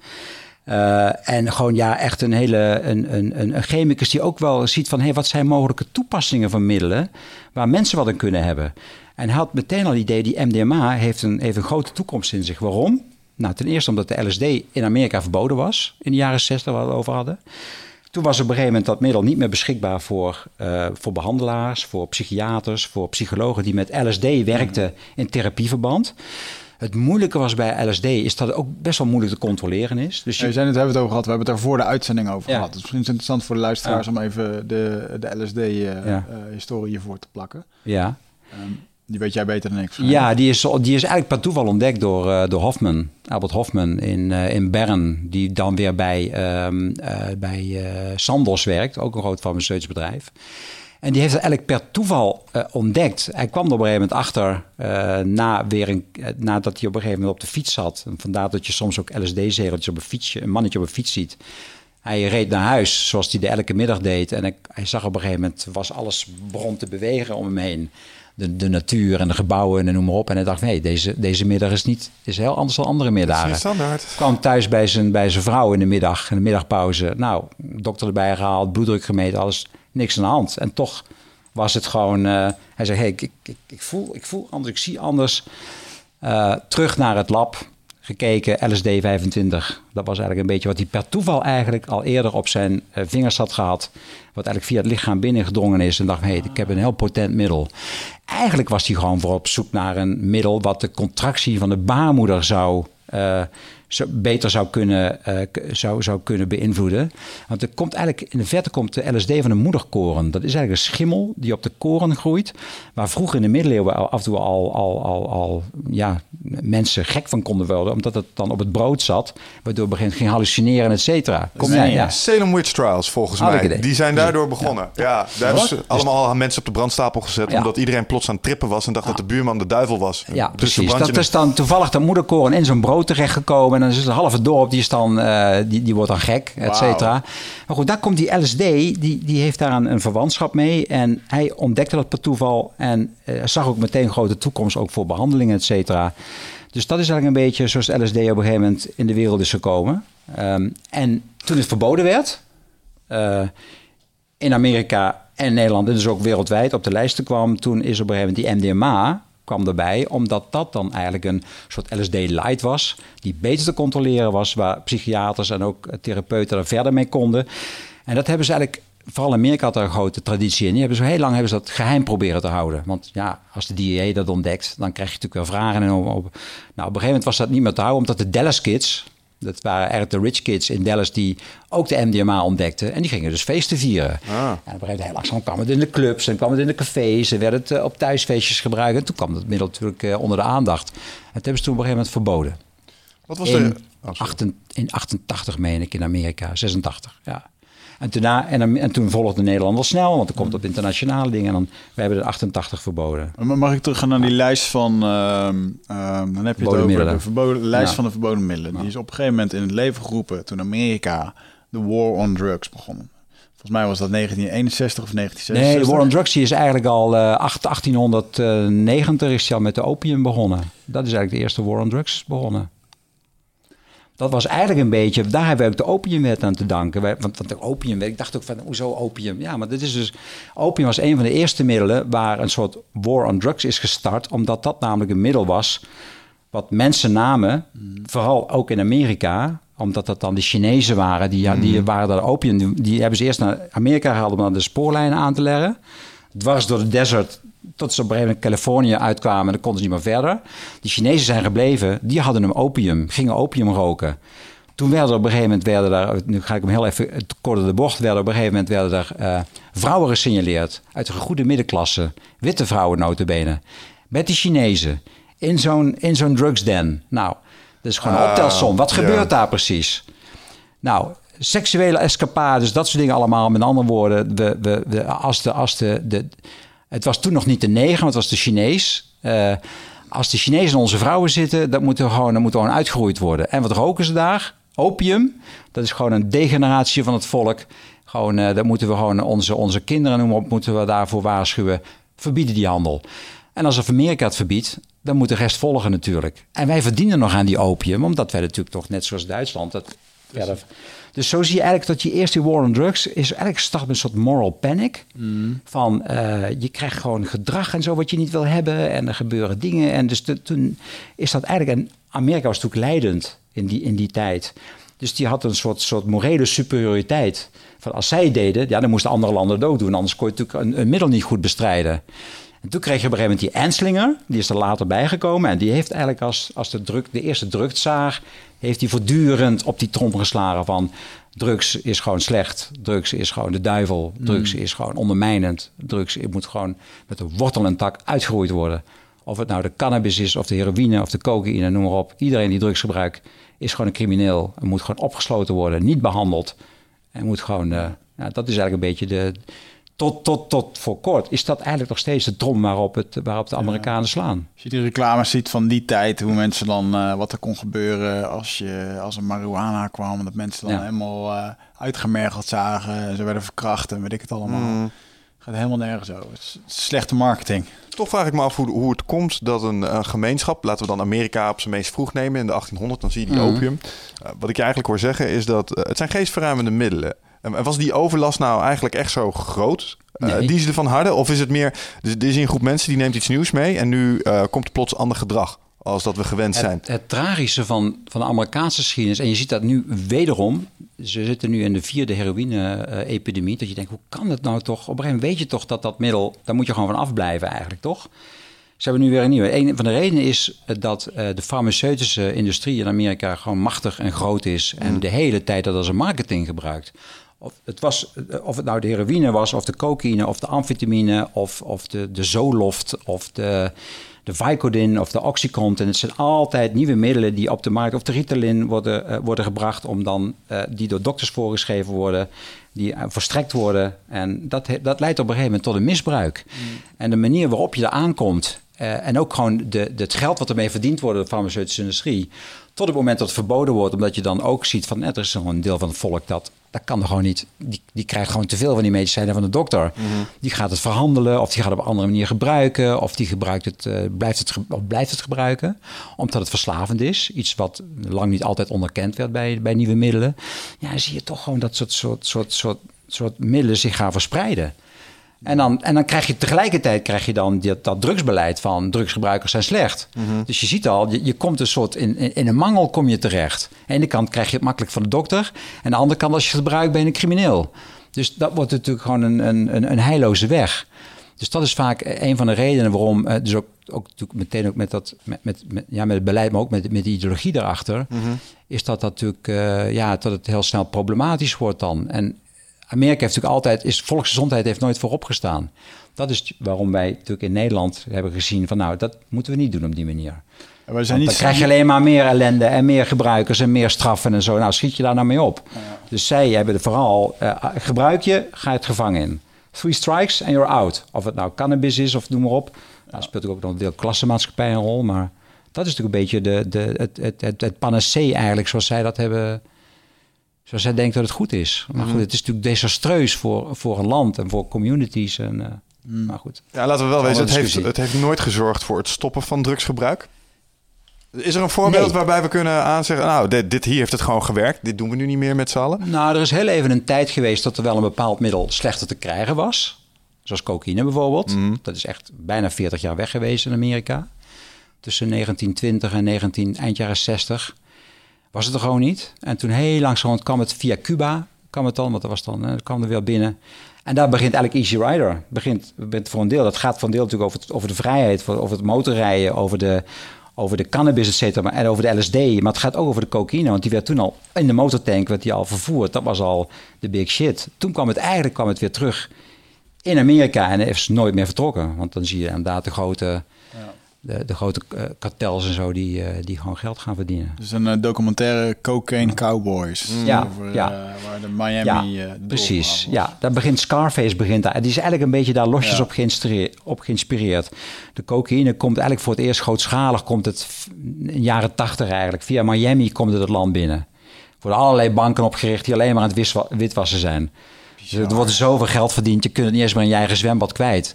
Uh, en gewoon ja, echt een hele een, een, een, chemicus die ook wel ziet van hey, wat zijn mogelijke toepassingen van middelen waar mensen wat aan kunnen hebben. En hij had meteen al het idee, die MDMA heeft een, heeft een grote toekomst in zich. Waarom? Nou, ten eerste omdat de LSD in Amerika verboden was in de jaren 60 waar we het over hadden. Toen was op een gegeven moment dat middel niet meer beschikbaar voor, uh, voor behandelaars, voor psychiaters, voor psychologen die met LSD werkten in therapieverband. Het moeilijke was bij LSD is dat het ook best wel moeilijk te controleren is. Dus je... zijn het hebben het over gehad. We hebben het er voor de uitzending over gehad. Dus misschien is het interessant voor de luisteraars om even de, de LSD-historie uh, ja. hiervoor te plakken. Ja. Um, die weet jij beter dan ik. Ja, die is, die is eigenlijk per toeval ontdekt door, uh, door Hoffman, Albert Hoffman in, uh, in Bern. Die dan weer bij, um, uh, bij Sandoz werkt, ook een groot farmaceutisch bedrijf. En die heeft het eigenlijk per toeval ontdekt. Hij kwam er op een gegeven moment achter, na weer een, nadat hij op een gegeven moment op de fiets zat. En vandaar dat je soms ook LSD-zegeltjes op een fietsje, een mannetje op een fiets ziet. Hij reed naar huis, zoals hij de elke middag deed. En ik, hij zag op een gegeven moment, was alles begon te bewegen om hem heen de, de natuur en de gebouwen en noem maar op. En hij dacht, nee, deze, deze middag is niet is heel anders dan andere middagen. standaard. Kwam thuis bij zijn, bij zijn vrouw in de middag, in de middagpauze. Nou, dokter erbij gehaald, bloeddruk gemeten, alles, niks aan de hand. En toch was het gewoon, uh, hij zei, hey, ik, ik, ik, voel, ik voel anders, ik zie anders. Uh, terug naar het lab, gekeken, LSD 25. Dat was eigenlijk een beetje wat hij per toeval eigenlijk al eerder op zijn uh, vingers had gehad. Wat eigenlijk via het lichaam binnengedrongen is. En dacht, hé, ik heb een heel potent middel. Eigenlijk was hij gewoon voor op zoek naar een middel wat de contractie van de baarmoeder zou uh, zo beter zou kunnen, uh, zou, zou kunnen beïnvloeden. Want er komt eigenlijk in de verte komt de LSD van de moederkoren. Dat is eigenlijk een schimmel die op de koren groeit. Waar vroeger in de middeleeuwen af en toe al, al, al, al ja, mensen gek van konden worden. Omdat het dan op het brood zat. Waardoor begint ging hallucineren, et cetera. Kom jij? Ja. Salem Witch Trials volgens mij. Die zijn daardoor begonnen. Ja, ja daar hebben ze allemaal mensen op de brandstapel gezet. Omdat iedereen plots aan het trippen was. En dacht dat de buurman de duivel was. Ja, dus precies. Dat is dan toevallig de moederkoren in zo'n brood terechtgekomen. Dan is het halve dorp, die, is dan, uh, die, die wordt dan gek, et cetera. Maar goed, daar komt die LSD, die, die heeft daar een, een verwantschap mee. En hij ontdekte dat per toeval. En uh, zag ook meteen grote toekomst ook voor behandelingen, et cetera. Dus dat is eigenlijk een beetje zoals LSD op een gegeven moment in de wereld is gekomen. Um, en toen het verboden werd, uh, in Amerika en Nederland, en dus ook wereldwijd op de lijsten kwam, toen is op een gegeven moment die MDMA kwam erbij, omdat dat dan eigenlijk een soort LSD-light was, die beter te controleren was, waar psychiaters en ook therapeuten er verder mee konden. En dat hebben ze eigenlijk, vooral in Amerika had een grote traditie in. Die hebben zo heel lang hebben ze dat geheim proberen te houden. Want ja, als de DEA dat ontdekt, dan krijg je natuurlijk wel vragen. En op, nou, op een gegeven moment was dat niet meer te houden, omdat de Dallas Kids, dat waren eigenlijk de rich kids in Dallas die ook de MDMA ontdekten. En die gingen dus feesten vieren. Ah. En op een gegeven moment heel langzaam kwam het in de clubs en kwam het in de cafés. En werd het uh, op thuisfeestjes gebruikt. En toen kwam het middel natuurlijk uh, onder de aandacht. En dat hebben ze toen op een gegeven moment verboden. Wat was in, de... Oh, in 88 meen ik in Amerika, 86, ja. En, daarna, en, en, toen volgde Nederland wel snel, want er komt op internationale dingen. En dan, we hebben de 88 verboden. Mag ik teruggaan naar die lijst van, uh, dan heb je het over de verboden, lijst ja. van de verboden middelen. Die is op een gegeven moment in het leven geroepen toen Amerika de War on Drugs begon. Volgens mij was dat 1961 of 1966. Nee, de War on Drugs is eigenlijk al uh, 1890 is al met de opium begonnen. Dat is eigenlijk de eerste War on Drugs begonnen. Dat was eigenlijk een beetje, daar hebben we ook de opiumwet aan te danken. Want, want de opiumwet, ik dacht ook van, hoezo opium? Ja, maar dit is dus, opium was een van de eerste middelen waar een soort war on drugs is gestart. Omdat dat namelijk een middel was wat mensen namen, vooral ook in Amerika, omdat dat dan de Chinezen waren, die, ja, die mm. waren daar opium, die, die hebben ze eerst naar Amerika gehaald om dan de spoorlijnen aan te leggen. Dwars door de desert tot ze op een gegeven moment Californië uitkwamen en dan konden ze niet meer verder. Die Chinezen zijn gebleven, die hadden hem opium, gingen opium roken. Toen werden er op een gegeven moment, werden daar, nu ga ik hem heel even kort de bocht, werden op een gegeven moment werden er uh, vrouwen gesignaleerd uit de goede middenklasse, witte vrouwen notabene, met die Chinezen in zo'n in zo'n drugsden. Nou, dat is gewoon een uh, optelsom. Wat gebeurt daar precies? Nou, seksuele escapades, dat soort dingen allemaal. Met andere woorden, we, we, we, als, de, als de, de, het was toen nog niet de maar het was de Chinees. Uh, als de Chinezen in onze vrouwen zitten, dat moet er gewoon, dat moet gewoon uitgeroeid worden. En wat roken ze daar? opium, dat is gewoon een degeneratie van het volk. Gewoon, uh, dat moeten we gewoon onze, onze kinderen noemen op, moeten we daarvoor waarschuwen. Verbieden die handel. En als Amerika het verbiedt, dan moet de rest volgen natuurlijk. En wij verdienen nog aan die opium, omdat wij natuurlijk toch net zoals Duitsland dat dus zo zie je eigenlijk dat je eerste war on drugs is eigenlijk start met een soort moral panic. Mm. Van uh, je krijgt gewoon gedrag en zo wat je niet wil hebben en er gebeuren dingen. En dus toen is dat eigenlijk, en Amerika was natuurlijk leidend in die, in die tijd. Dus die had een soort, soort morele superioriteit. Van als zij deden, ja, dan moesten andere landen het ook doen. Anders kon je natuurlijk een, een middel niet goed bestrijden. En toen kreeg je op een gegeven moment die Enslinger, die is er later bijgekomen. En die heeft eigenlijk als, als de, druk, de eerste drugszaar, heeft hij voortdurend op die trom geslagen van drugs is gewoon slecht, drugs is gewoon de duivel, drugs mm. is gewoon ondermijnend, drugs moet gewoon met een wortel en tak uitgeroeid worden. Of het nou de cannabis is, of de heroïne, of de cocaïne, noem maar op. Iedereen die drugs gebruikt, is gewoon een crimineel. En moet gewoon opgesloten worden, niet behandeld. En moet gewoon, uh, nou, dat is eigenlijk een beetje de, tot, tot, tot voor kort is dat eigenlijk nog steeds de trom waarop, het, waarop de Amerikanen slaan. Als je die reclames ziet van die tijd, hoe mensen dan, uh, wat er kon gebeuren als, je, als een marihuana kwam, dat mensen dan helemaal uh, uitgemergeld zagen, ze werden verkracht en weet ik het allemaal. Mm. Gaat helemaal nergens over. Het is slechte marketing. Toch vraag ik me af hoe, hoe het komt dat een, gemeenschap, laten we dan Amerika op zijn meest vroeg nemen in de 1800, dan zie je die mm. opium. Uh, wat ik je eigenlijk hoor zeggen is dat het zijn geestverruimende middelen. En was die overlast nou eigenlijk echt zo groot? Uh, die ze ervan hadden? Of is het meer, dus er is een groep mensen die neemt iets nieuws mee en nu uh, komt plots ander gedrag als dat we gewend zijn? Het, het tragische van, van de Amerikaanse geschiedenis, en je ziet dat nu wederom, ze zitten nu in de vierde heroïne-epidemie, dat je denkt, hoe kan het nou toch? Op een gegeven moment weet je toch dat dat middel, daar moet je gewoon van afblijven eigenlijk, toch? Ze hebben nu weer een nieuwe. Een van de redenen is dat uh, de farmaceutische industrie in Amerika gewoon machtig en groot is. En mm. de hele tijd dat als een marketing gebruikt. Of het, was, eh, of het nou de heroïne was, of de cocaïne, of de amfetamine, of, of de, de Zoloft, of de, de Vicodin, of de Oxycontin. Het zijn altijd nieuwe middelen die op de markt, of de Ritalin, worden, uh, worden gebracht, om dan, uh, die door dokters voorgeschreven worden, die verstrekt worden. En dat, dat leidt op een gegeven moment tot een misbruik. Mm. En de manier waarop je er aankomt, en ook gewoon de, de, het geld wat ermee verdiend wordt door de farmaceutische industrie, tot het moment dat het verboden wordt, omdat je dan ook ziet van er is nog een deel van het volk dat dat kan er gewoon niet. Die, die krijgt gewoon te veel van die medicijnen van de dokter. Mhm. Die gaat het verhandelen of die gaat het op een andere manier gebruiken. Of die gebruikt het, uh, blijft, het of blijft het gebruiken. Omdat het verslavend is. Iets wat lang niet altijd onderkend werd bij, bij nieuwe middelen. Ja, dan zie je toch gewoon dat soort, soort, soort, soort, soort middelen zich gaan verspreiden. En dan, en dan krijg je tegelijkertijd krijg je dan dat, dat drugsbeleid van drugsgebruikers zijn slecht. Mhm. Dus je ziet al, je, je komt een soort in, in, een mangel kom je terecht. Aan de ene kant krijg je het makkelijk van de dokter. En aan de andere kant, als je het gebruikt, ben je een crimineel. Dus dat wordt natuurlijk gewoon een, een, een heilloze weg. Dus dat is vaak een van de redenen waarom, uh, dus ook, ook natuurlijk meteen ook met, dat, met, met, met, ja, met het beleid, maar ook met, met de ideologie daarachter, mhm. is dat, dat natuurlijk, uh, ja, dat het heel snel problematisch wordt dan. En Amerika heeft natuurlijk altijd, is volksgezondheid heeft nooit voorop gestaan. Dat is waarom wij natuurlijk in Nederland hebben gezien van nou, dat moeten we niet doen op die manier. We zijn niet dan krijg je alleen maar meer ellende en meer gebruikers en meer straffen en zo. Nou, schiet je daar nou mee op. Dus zij hebben er vooral, uh, gebruik je, ga je het gevangen in. Three strikes and you're out. Of het nou cannabis is of noem maar op. Nou, speelt ook nog een deel klassenmaatschappij een rol. Maar dat is natuurlijk een beetje de, de, het, het, het, het panacee eigenlijk, zoals zij dat hebben zoals zij denkt dat het goed is. Maar goed, mhm. het is natuurlijk desastreus voor, voor een land en voor communities. En, uh, Maar goed. Ja, laten we wel wezen, het heeft, het heeft nooit gezorgd voor het stoppen van drugsgebruik. Is er een voorbeeld waarbij we kunnen aanzeggen... nou, dit, dit, hier heeft het gewoon gewerkt. Dit doen we nu niet meer met z'n allen? Nou, er is heel even een tijd geweest... dat er wel een bepaald middel slechter te krijgen was. Zoals cocaïne bijvoorbeeld. Mhm. Dat is echt bijna 40 jaar weg geweest in Amerika. Tussen 1920 en 19, eind jaren 60 was het er gewoon niet. En toen heel langzaam kwam het via Cuba, kwam het dan, want dat was dan, kwam er weer binnen. En daar begint eigenlijk Easy Rider. Begint, begint voor een deel. Dat gaat voor een deel natuurlijk over, het, over de vrijheid, over het motorrijden, over de, over de cannabis, et cetera, en over de LSD. Maar het gaat ook over de cocaïne, want die werd toen al in de motortank werd die al vervoerd. Dat was al de big shit. Toen kwam het eigenlijk kwam het weer terug in Amerika en is nooit meer vertrokken. Want dan zie je inderdaad de grote de, de grote uh, kartels en zo die, uh, die gewoon geld gaan verdienen. Dus een uh, documentaire Cocaine Cowboys. Mm. Ja, over, ja. waar de Miami. Ja, precies. Ja, daar begint Scarface begint daar. Die is eigenlijk een beetje daar losjes op, geïnspireerd, op geïnspireerd. De cocaïne komt eigenlijk voor het eerst grootschalig, komt het in jaren tachtig eigenlijk. Via Miami komt het het land binnen. worden allerlei banken opgericht die alleen maar aan het witwassen zijn. Dus er wordt zoveel geld verdiend, je kunt het niet eens meer in je eigen zwembad kwijt.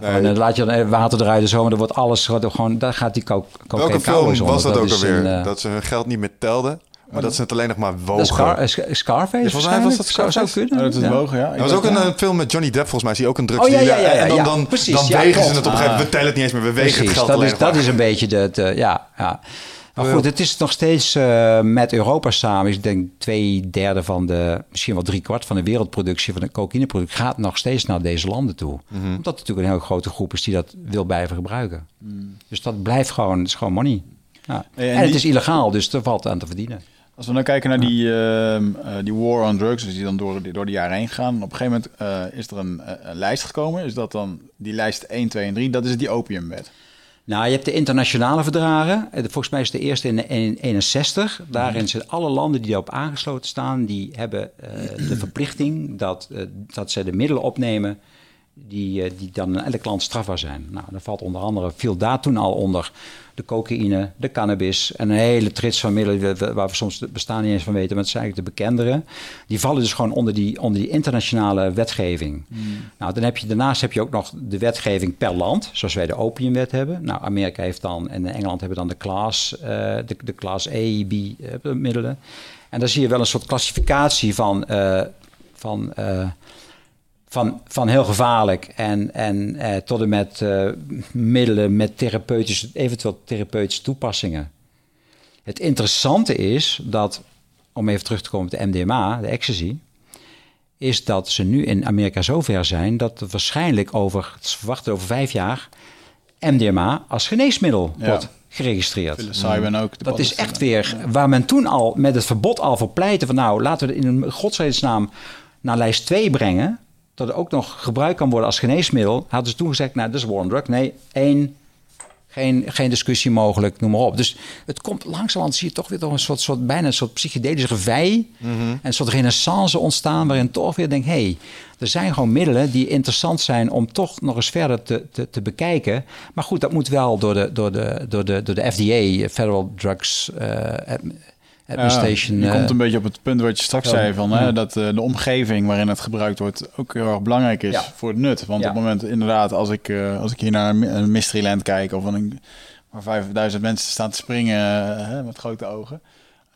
Nee. dan laat je dan water eruit en zo, maar dan wordt alles gewoon, daar gaat die cocaïne Welke film was dat, ook alweer? Uh, dat ze hun geld niet meer telden? Maar dat ze het alleen nog maar wogen. Scar, Scarface? volgens mij was dat Scarface. Zou, zou kunnen. Oh, dat is wogen, ja. Er was ook een, een, film met Johnny Depp, volgens mij. Zie je ook een drugs. Oh, ja, ja, ja, En dan, dan, precies, dan wegen ze het op een gegeven moment. We tellen het niet eens meer. We wegen het geld dat alleen is, Dat is een beetje de... de ja, ja. Maar goed, het is nog steeds uh, met Europa samen. Ik denk twee derde van de, misschien wel drie kwart van de wereldproductie van de cocaïneproduct gaat nog steeds naar deze landen toe. Mm -hmm. Omdat het natuurlijk een heel grote groep is die dat wil blijven gebruiken. Mm. Dus dat blijft gewoon, het is gewoon money. Ja. en, en het is illegaal, dus er valt aan te verdienen. Als we dan kijken naar die, uh, die war on drugs, dus die dan door, door de jaren heen gaan. Op een gegeven moment uh, is er een, een, lijst gekomen. Is dat dan die lijst 1, 2 en 3? Dat is die opiumwet. Nou, je hebt de internationale verdragen. Volgens mij is de eerste in 1961. Daarin mhm. zijn alle landen die daarop aangesloten staan, die hebben uh, de verplichting dat, uh, dat ze de middelen opnemen die, uh, die dan in elk land strafbaar zijn. Nou, daar valt onder andere, viel daar toen al onder de cocaïne, de cannabis en een hele trits van middelen waar we soms het bestaan niet eens van weten, maar het zijn eigenlijk de bekendere. Die vallen dus gewoon onder die, onder die internationale wetgeving. Hmm. Nou, dan heb je, daarnaast heb je ook nog de wetgeving per land, zoals wij de opiumwet hebben. Nou, Amerika heeft dan en Engeland hebben dan de class, uh, de, de class A, B uh, middelen. En daar zie je wel een soort klassificatie van, uh, van van, van heel gevaarlijk en, en eh, tot en met uh, middelen met therapeutische, eventueel therapeutische toepassingen. Het interessante is dat, om even terug te komen op de MDMA, de ecstasy, is dat ze nu in Amerika zover zijn dat er waarschijnlijk over, het verwachten over vijf jaar, MDMA als geneesmiddel wordt geregistreerd. ook. Dat is echt weer waar men toen al met het verbod al voor pleitte van nou laten we het in een godsvredesnaam naar lijst 2 brengen dat het ook nog gebruikt kan worden als geneesmiddel, hadden ze toen gezegd, nou, dat is war drug. Nee, één, geen, geen discussie mogelijk, noem maar op. Dus het komt langzamerhand, zie je toch weer toch een soort, soort bijna een soort psychedelische gevei. Mm En een soort renaissance ontstaan, waarin toch weer denk, hé, hey, er zijn gewoon middelen die interessant zijn om toch nog eens verder te, te, te bekijken. Maar goed, dat moet wel door de, door de, door de, door de FDA, Federal Drugs... Uh, Administration. je komt eh, een beetje op het punt wat je straks zei, van, hè, dat uh, de omgeving waarin het gebruikt wordt ook heel erg belangrijk is voor het nut. Want op het moment, inderdaad, als ik, uh, als ik hier naar een Mysteryland kijk of een, waar 5000 mensen staan te springen met grote ogen.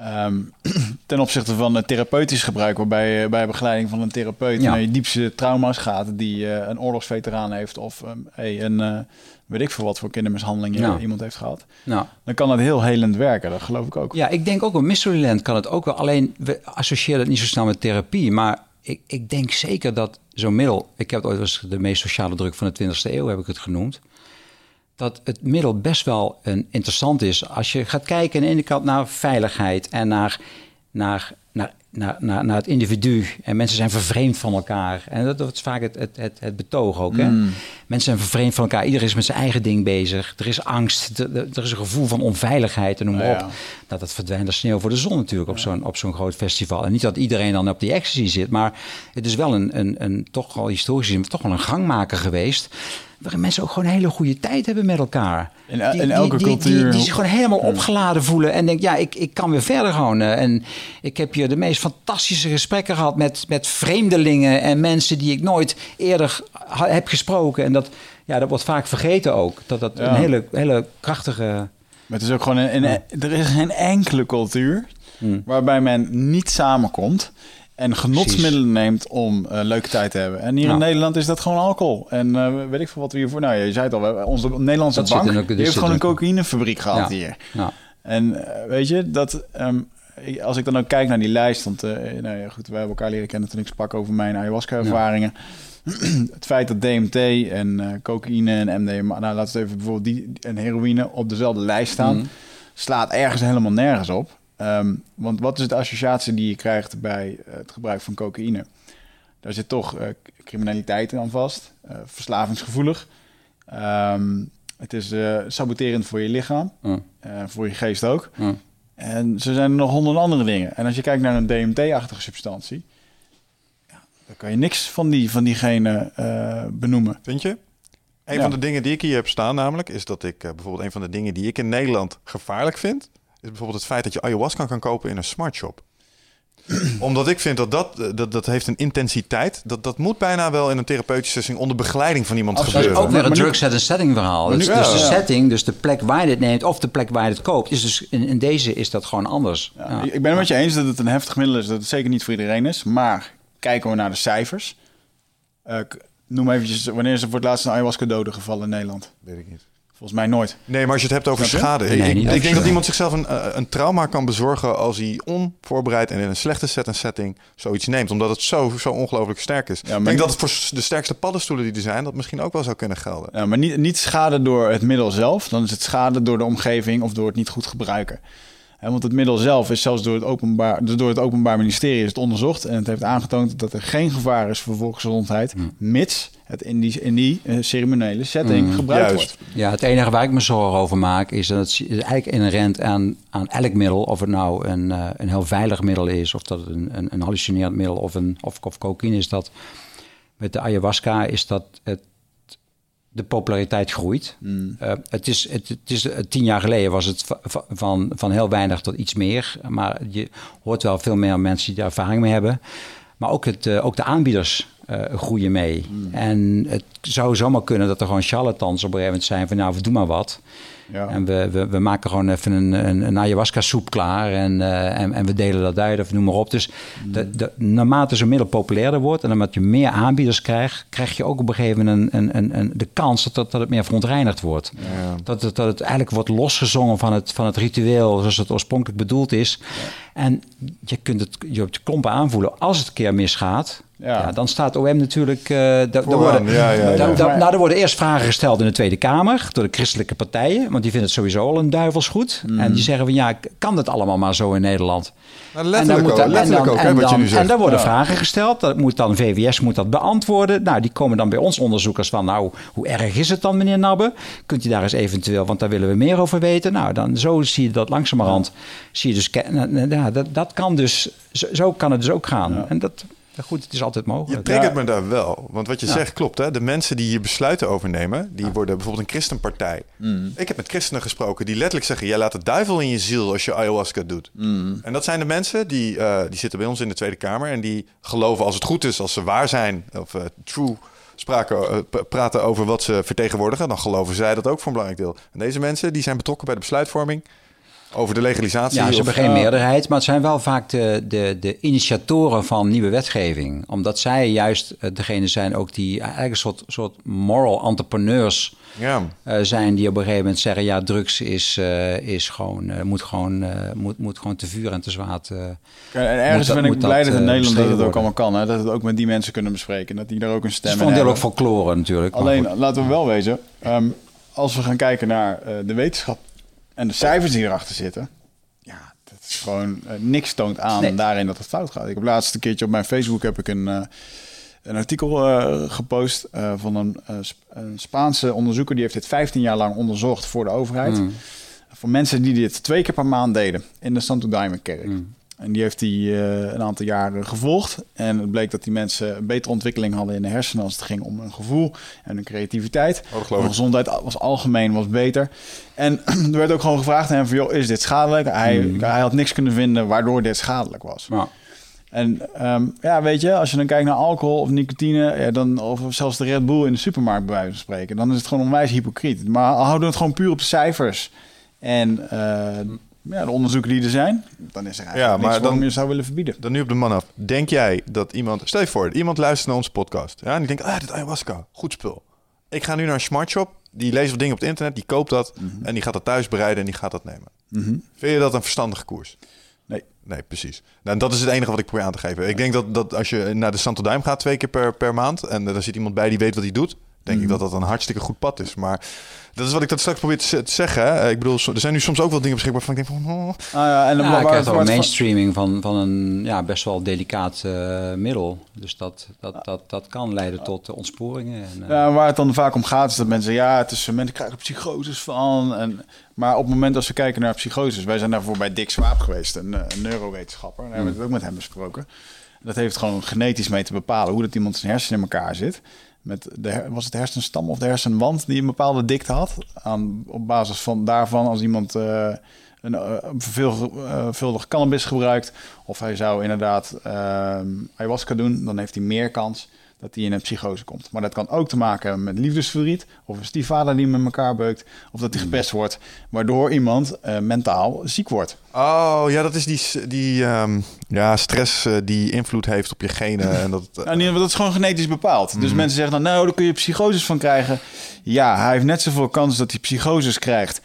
Um, ten opzichte van het therapeutisch gebruik, waarbij je bij begeleiding van een therapeut naar je diepste trauma's gaat, die uh, een oorlogsveteraan heeft of um, hey, een, weet ik veel wat voor kindermishandeling iemand heeft gehad. Nou. Dan kan dat heel helend werken, dat geloof ik ook. Ja, ik denk ook op Mysteryland kan het ook wel. Alleen, we associëren het niet zo snel met therapie. Maar ik, ik denk zeker dat zo'n middel... Ik heb het ooit als de meest sociale druk van de 20e eeuw, heb ik het genoemd. Dat het middel best wel een, interessant is. Als je gaat kijken aan de ene kant naar veiligheid en naar, naar naar, naar, naar het individu. En mensen zijn vervreemd van elkaar. En dat, dat is vaak het, het, het, het betoog ook. Hè? Mm. Mensen zijn vervreemd van elkaar. Iedereen is met zijn eigen ding bezig. Er is angst. Er, is een gevoel van onveiligheid. En noem maar op. Dat Nou, dat verdwijnt als sneeuw voor de zon natuurlijk op zo'n op zo'n groot festival. En niet dat iedereen dan op die ecstasy zit. Maar het is wel een, een, een toch al historisch toch wel een gangmaker geweest waarin mensen ook gewoon een hele goede tijd hebben met elkaar. In, in elke cultuur. Die, zich gewoon helemaal opgeladen voelen en denk, ja, ik, ik kan weer verder gewoon. Eh, en ik heb hier de meest fantastische gesprekken gehad met, met vreemdelingen en mensen die ik nooit eerder heb gesproken. En dat, ja, dat wordt vaak vergeten ook. Dat dat een hele, hele krachtige. Maar het is ook gewoon een, er is geen enkele cultuur hmm. waarbij men niet samenkomt en genotsmiddelen neemt om uh, leuke tijd te hebben. En hier in Nederland is dat gewoon alcohol. En uh, weet ik veel wat we hiervoor... Nou, je zei het al, onze Nederlandse bank die heeft gewoon een cocaïnefabriek gehad hier. Ja. En uh, weet je, dat... Um, als ik dan ook kijk naar die lijst, want nou ja, goed, we hebben elkaar leren kennen toen ik sprak over mijn ayahuasca-ervaringen. het feit dat DMT en cocaïne en MDMA, nou laten we even bijvoorbeeld die en heroïne op dezelfde lijst staan, mm. slaat ergens helemaal nergens op. Ehm, want wat is de associatie die je krijgt bij eh, het gebruik van cocaïne? Daar zit toch uh, criminaliteit aan vast, uh, verslavingsgevoelig. Um, het is saboterend voor je lichaam, mm. voor je geest ook. Mm. En zo zijn er nog honderden andere dingen. En als je kijkt naar een DMT-achtige substantie, ja, dan kan je niks van, die, van diegene benoemen. Vind je? Een van de dingen die ik hier heb staan namelijk, is dat ik bijvoorbeeld een van de dingen die ik in Nederland gevaarlijk vind, bijvoorbeeld het feit dat je ayahuasca kan kopen in een smart shop. Omdat ik vind dat dat, eh, dat, dat heeft een intensiteit. Dat, dat moet bijna wel in een therapeutische sessie onder begeleiding van iemand gebeuren. Dat is ook weer een drug set setting verhaal. Dus, dus, de setting, dus de plek waar je dit neemt of de plek waar je het koopt, is dus in, in deze is dat gewoon anders. Ja, Ik ben het met je eens dat het een heftig middel is, dat het zeker niet voor iedereen is. Maar kijken we naar de cijfers. Uh, noem eventjes, wanneer is er voor het laatst een ayahuasca doden gevallen in Nederland? Weet ik niet. Volgens mij nooit. Nee, maar als je het hebt over schade. ik, ik denk dat iemand zichzelf een, eh, een trauma kan bezorgen als hij onvoorbereid en in een slechte set en setting zoiets neemt. Omdat het zo, zo ongelooflijk sterk is. ik denk dat het voor de sterkste paddenstoelen die er zijn, dat misschien ook wel zou kunnen gelden. Ja, maar niet, niet schade door het middel zelf. Dan is het schade door de omgeving of door het niet goed gebruiken want het middel zelf is zelfs door het, openbaar, dus door het Openbaar Ministerie is het onderzocht. En het heeft aangetoond dat er geen gevaar is voor volksgezondheid. Hmm. Mits het in die, in die uh, ceremoniële setting hmm. gebruikt wordt. Ja, het enige waar ik me zorgen over maak is dat het eigenlijk inherent aan, aan elk middel. Of het nou een, uh, een heel veilig middel is, of dat het een, een, een hallucinerend middel of, een, of, of cocaïne is. Dat met de ayahuasca is dat het de populariteit groeit. Mm. Uh, het is, het, het is uh, tien jaar geleden was het van, van heel weinig tot iets meer. Maar je hoort wel veel meer mensen die daar ervaring mee hebben. Maar ook, het, uh, ook de aanbieders groeien mee. Mm. En het zou zomaar kunnen dat er gewoon charlatans op een gegeven moment zijn van nou, we doen maar wat. Ja. En we, we, we, maken gewoon even een, een, een ayahuasca soep klaar en, uh, en, en, we delen dat uit of noem maar op. Dus de, de, naarmate zo'n middel populairder wordt en naarmate je meer aanbieders krijgt, krijg je ook op een gegeven moment een, een, een, de kans dat, dat, het meer verontreinigd wordt. Ja. Dat, het, dat het eigenlijk wordt losgezongen van het, van het ritueel zoals het oorspronkelijk bedoeld is. En je kunt het je op de klompen aanvoelen als het een keer misgaat. Ja. dan staat OM natuurlijk. Uh, worden, ja, ja, nou, er worden eerst vragen gesteld in de Tweede Kamer door de christelijke partijen, want die vinden het sowieso al een duivelsgoed. Mm. En die zeggen van ja, kan dat allemaal maar zo in Nederland? Letterlijk ook, letterlijk ook hè, wat je nu zegt. En daar worden vragen gesteld. Dat moet dan VWS moet dat beantwoorden. Nou, die komen dan bij ons onderzoekers van, nou, hoe erg is het dan, meneer Nabbe? Kunt u daar eens eventueel, want daar willen we meer over weten. Nou, dan zo zie je dat langzamerhand. Zie je dus, ja, dat, dat kan dus, zo, kan het dus ook gaan. En dat goed, het is altijd mogelijk. Je triggert me daar wel. Want wat je zegt klopt. Hè? De mensen die hier besluiten over nemen... die worden bijvoorbeeld een christenpartij. Mm. Ik heb met christenen gesproken die letterlijk zeggen... jij laat de duivel in je ziel als je ayahuasca doet. Mm. En dat zijn de mensen die, uh, die zitten bij ons in de Tweede Kamer... en die geloven als het goed is, als ze waar zijn... of uh, true spraken, uh, praten over wat ze vertegenwoordigen... dan geloven zij dat ook voor een belangrijk deel. En deze mensen die zijn betrokken bij de besluitvorming... Over de legalisatie? Ja, ze hebben geen meerderheid, maar het zijn wel vaak de, de, de initiatoren van nieuwe wetgeving. Omdat zij juist uh, degene zijn ook die eigenlijk een soort, soort moral entrepreneurs ja. Uh, zijn die op een gegeven moment zeggen: ja, drugs is, uh, is gewoon, moet, gewoon, moet, moet gewoon te vuur en te zwaard. en ergens ben ik blij dat in Nederland dat het ook allemaal kan. Hè? Dat het ook met die mensen kunnen bespreken. Dat die daar ook een stem in hebben. Het is een deel ook folklore natuurlijk. Alleen, laten we wel wezen. Um, als we gaan kijken naar de wetenschap en de cijfers die erachter zitten, ja, dat is gewoon uh, niks toont aan daarin dat het fout gaat. Ik heb laatst een keertje op mijn Facebook heb ik een, uh, een artikel uh, gepost van een, een, Spaanse onderzoeker. Die heeft dit 15 jaar lang onderzocht voor de overheid. Mm. Voor mensen die dit twee keer per maand deden in de Santo Daime kerk. Mm. En die heeft hij uh, een aantal jaren gevolgd. En het bleek dat die mensen een betere ontwikkeling hadden in de hersenen als het ging om hun gevoel en hun creativiteit. Oh, hun gezondheid was algemeen was beter. En er werd ook gewoon gevraagd aan hem van, joh, is dit schadelijk? Hij, mm. hij had niks kunnen vinden waardoor dit schadelijk was. Ja. En um, ja, weet je, als je dan kijkt naar alcohol of nicotine, ja, dan, of zelfs de Red Bull in de supermarkt bij wijze van spreken, dan is het gewoon onwijs hypocriet. Maar houden we het gewoon puur op de cijfers. En uh, ja, de onderzoeken die er zijn, dan is er eigenlijk ja, maar dan, je zou willen verbieden. Dan nu op de man af. Denk jij dat iemand... Stel je voor, iemand luistert naar onze podcast. Ja, en die denkt, ah, dit ayahuasca, goed spul. Ik ga nu naar een smart shop. Die leest wat dingen op het internet, die koopt dat. Mhm. En die gaat dat thuis bereiden en die gaat dat nemen. Mm Vind je dat een verstandige koers? Nee. Nee, precies. Nou, dat is het enige wat ik probeer aan te geven. Ik denk dat, dat als je naar de Santo Duim gaat twee keer per, per maand... en er zit iemand bij die weet wat hij doet... denk ik mhm. dat dat een hartstikke goed pad is. Maar dat is wat ik dat straks probeer te, zeggen. Hè. Ik bedoel, er zijn nu soms ook wel dingen beschikbaar van ik denk van... Oh. Ah, ja, en ja, waar, waar, mainstreaming van, van een ja, best wel delicaat uh, middel. Dus dat, dat, dat, dat kan leiden tot uh, ontsporingen. En, uh... Ja, waar het dan vaak om gaat is dat mensen... Ja, het is, mensen krijgen psychoses van. En, maar op het moment dat we kijken naar psychoses... Wij zijn daarvoor bij Dick Swaap geweest, een, een neurowetenschapper. Daar hebben we het ook met hem besproken. Dat heeft gewoon genetisch mee te bepalen hoe dat iemand zijn hersenen in elkaar zit met de, was het hersenstam of de hersenwand die een bepaalde dikte had. Aan, op basis van daarvan, als iemand uh, een veelvuldig cannabis gebruikt, of hij zou inderdaad ehm, ayahuasca doen, dan heeft hij meer kans dat hij in een psychose komt. Maar dat kan ook te maken hebben met liefdesverdriet, of een stiefvader die met elkaar beukt, of dat hij hmm. gepest wordt, waardoor iemand uh, mentaal ziek wordt. Oh ja, dat is die, die um, ja, stress uh, die invloed heeft op je genen. En dat, uh... nou, dat is gewoon genetisch bepaald. Dus hmm. mensen zeggen dan, nou, daar kun je psychoses van krijgen. Ja, hij heeft net zoveel kans dat hij psychoses krijgt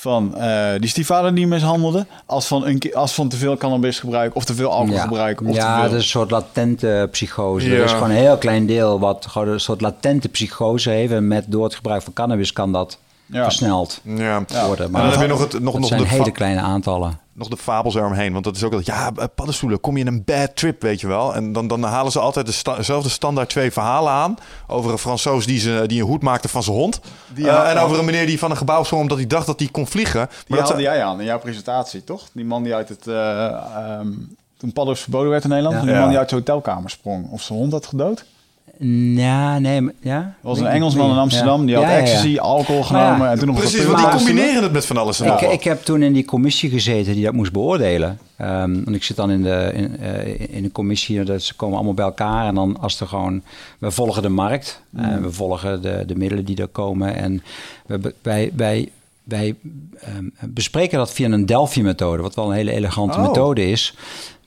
van uh, die stiefvader die mishandelde, als van, een, als van te veel cannabis gebruik of te veel alcohol ja. gebruik. Of ja, dat is een soort latente psychose. Ja. Er is gewoon een heel klein deel wat gewoon een soort latente psychose heeft. En met door het gebruik van cannabis kan dat versneld ja. worden. Maar, dan heb je nog het nog, nog zijn hele kleine aantallen nog de fabels eromheen. Want dat is ook dat, ja, eh, paddenstoelen, kom je in een bad trip, weet je wel. En dan, dan halen ze altijd dezelfde standaard twee verhalen aan. Over een Fransoos die, ze, die een hoed maakte van zijn hond. Die, uh, en over een meneer die van een gebouw sprong omdat hij dacht dat hij kon vliegen. Maar die dat haalde jij aan in jouw presentatie, toch? Die man die uit het... Uh, um, toen paddo's verboden werd in Nederland. Ja. Die man die uit de hotelkamer sprong. Of zijn hond had gedood. Ja, nee, ja. Er was een Engelsman in Amsterdam, die had ecstasy, alcohol genomen en toen nog Precies, want die combineren het met van alles en ik, ik heb toen in die commissie gezeten die dat moest beoordelen. Um, en ik zit dan in de, in, uh, in de commissie, dat ze komen allemaal bij elkaar. En dan als er gewoon, we volgen de markt, mm. en we volgen de, de middelen die er komen. En we, wij, wij, wij um, bespreken dat via een Delphi-methode, wat wel een hele elegante oh. methode is.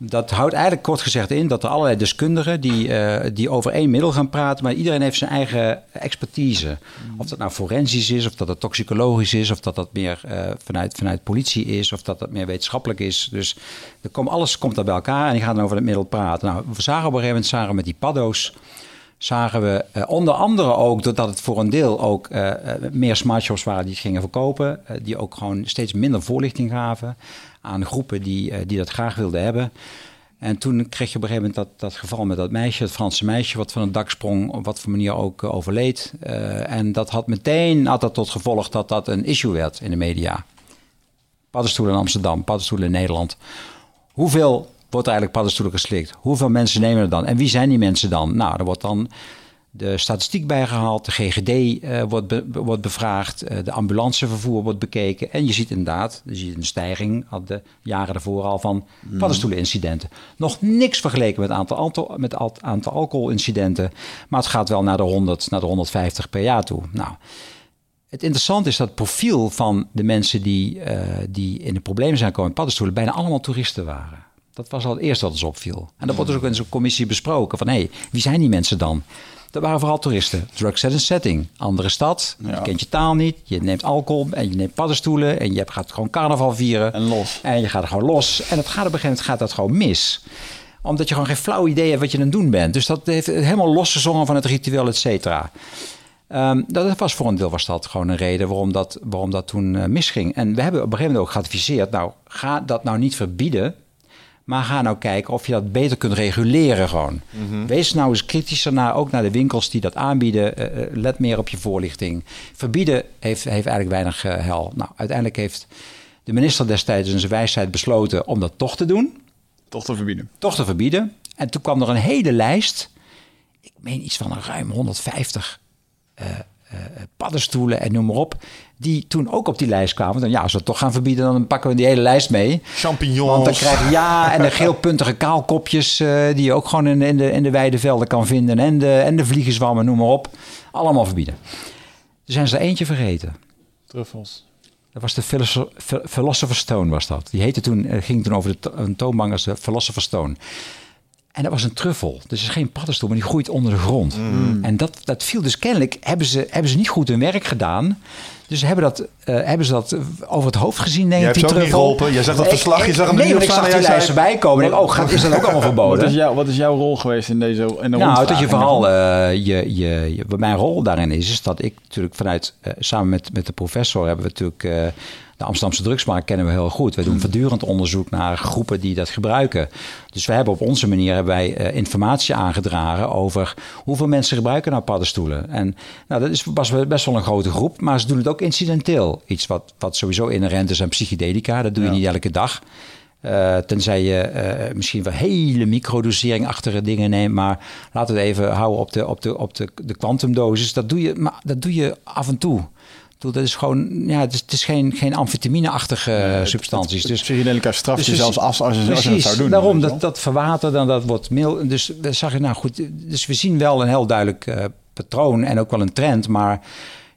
Dat houdt eigenlijk kort gezegd in dat er allerlei deskundigen die, uh, die over één middel gaan praten, maar iedereen heeft zijn eigen expertise. Mm. Of dat nou forensisch is, of dat het toxicologisch is, of dat dat meer uh, vanuit, vanuit politie is, of dat dat meer wetenschappelijk is. Dus er komt, alles komt daar bij elkaar en die gaan dan over het middel praten. Nou, we zagen op een gegeven moment zagen met die paddo's zagen we uh, onder andere ook dat het voor een deel ook uh, meer smartshops waren die het gingen verkopen. Die ook gewoon steeds minder voorlichting gaven aan groepen die, die dat graag wilden hebben. En toen kreeg je op een gegeven moment dat, dat geval met dat meisje, het Franse meisje, wat van het dak sprong, op wat voor manier ook overleed. en dat had meteen had dat tot gevolg dat dat een issue werd in de media. Paddenstoelen in Amsterdam, paddenstoelen in Nederland. Hoeveel wordt eigenlijk paddenstoelen geslikt. Hoeveel mensen nemen er dan? En wie zijn die mensen dan? Nou, er wordt dan de statistiek bijgehaald, de GGD uh, wordt, wordt bevraagd, uh, de ambulancevervoer wordt bekeken. En je ziet inderdaad, je ziet een stijging, had de jaren ervoor al, van mm. paddenstoelenincidenten. Nog niks vergeleken met het aantal, met aantal alcoholincidenten, maar het gaat wel naar de 100, naar de 150 per jaar toe. Nou, het interessante is dat het profiel van de mensen die, uh, die in de problemen zijn gekomen met paddenstoelen bijna allemaal toeristen waren. Dat was al het eerste wat ons opviel. En dat wordt dus ook in zo'n commissie besproken. Van hé, hey, wie zijn die mensen dan? Dat waren vooral toeristen. Drug set setting. Andere stad. Je kent je taal niet. Je neemt alcohol en je neemt paddenstoelen. En je gaat gewoon carnaval vieren. En los. En je gaat er gewoon los. En het gaat op een gegeven moment gaat dat gewoon mis. Omdat je gewoon geen flauw idee hebt wat je aan het doen bent. Dus dat heeft helemaal losgezongen van het ritueel, et cetera. Um, dat was voor een deel was dat gewoon een reden waarom dat, waarom dat toen uh, misging. En we hebben op een gegeven moment ook geadviseerd... nou, ga dat nou niet verbieden maar ga nou kijken of je dat beter kunt reguleren gewoon. Mhm. Wees nou eens kritischer naar, ook naar de winkels die dat aanbieden. Uh, let meer op je voorlichting. Verbieden heeft, heeft eigenlijk weinig uh, hel. Nou, uiteindelijk heeft de minister destijds in zijn wijsheid besloten om dat toch te doen. Toch te verbieden. Toch te verbieden. En toen kwam er een hele lijst. Ik meen iets van een ruim 150 paddenstoelen en noem maar op die toen ook op die lijst kwamen. Dan ja, als we het toch gaan verbieden, dan pakken we die hele lijst mee. Champignons. Want dan krijg je ja, en de geelpuntige kaalkopjes uh, die je ook gewoon in, in, de, in de weide kan vinden. En de, en de vliegenzwammen, noem maar op. Allemaal verbieden. Er zijn ze er eentje vergeten. Truffels. Dat was de Philosopher's Stone was dat. Die heette toen, eh, ging toen over de to een toonbank als de Philosopher's Stone. En dat was een truffel. Dus het is geen paddenstoel, maar die groeit onder de grond. Mm. En dat, dat viel dus kennelijk, hebben ze, hebben ze niet goed hun werk gedaan. Dus hebben, dat, uh, hebben ze dat over het hoofd gezien, denk ik, die truffel. niet geholpen. Jij zag dat verslag, je zag hem nee, niet ik zag die lijst erbij komen. Denk, oh, gaat, is dat ook allemaal verboden? Wat is, jou, wat is jouw rol geweest in deze in de Nou, dat je vooral, uh, je, je, je, mijn rol daarin is, is dat ik natuurlijk vanuit, uh, samen met, met de professor hebben we natuurlijk de Amsterdamse drugsmarkt kennen we heel goed. We doen voortdurend onderzoek naar groepen die dat gebruiken. Dus we hebben op onze manier hebben wij uh, informatie aangedragen over hoeveel mensen gebruiken nou paddenstoelen. En nou, dat is, was best wel een grote groep, maar ze doen het ook incidenteel. Iets wat, wat sowieso inherent is aan psychedelica. Dat doe je niet elke dag. Uh, tenzij je uh, misschien wel hele microdosering-achtige dingen neemt. Maar laten we het even houden op de, op de, op de, de kwantumdosis. Dat doe je, maar dat doe je af en toe. Dat is gewoon, ja, het is, het is geen, geen amfetamine-achtige substanties. Het, het, dus psychedelica straf je dus, zelfs als, als, je, als je het zou doen. Daarom, dat, dat verwatert dat wordt mil. Dus we zag je, nou goed, dus we zien wel een heel duidelijk uh, patroon en ook wel een trend, maar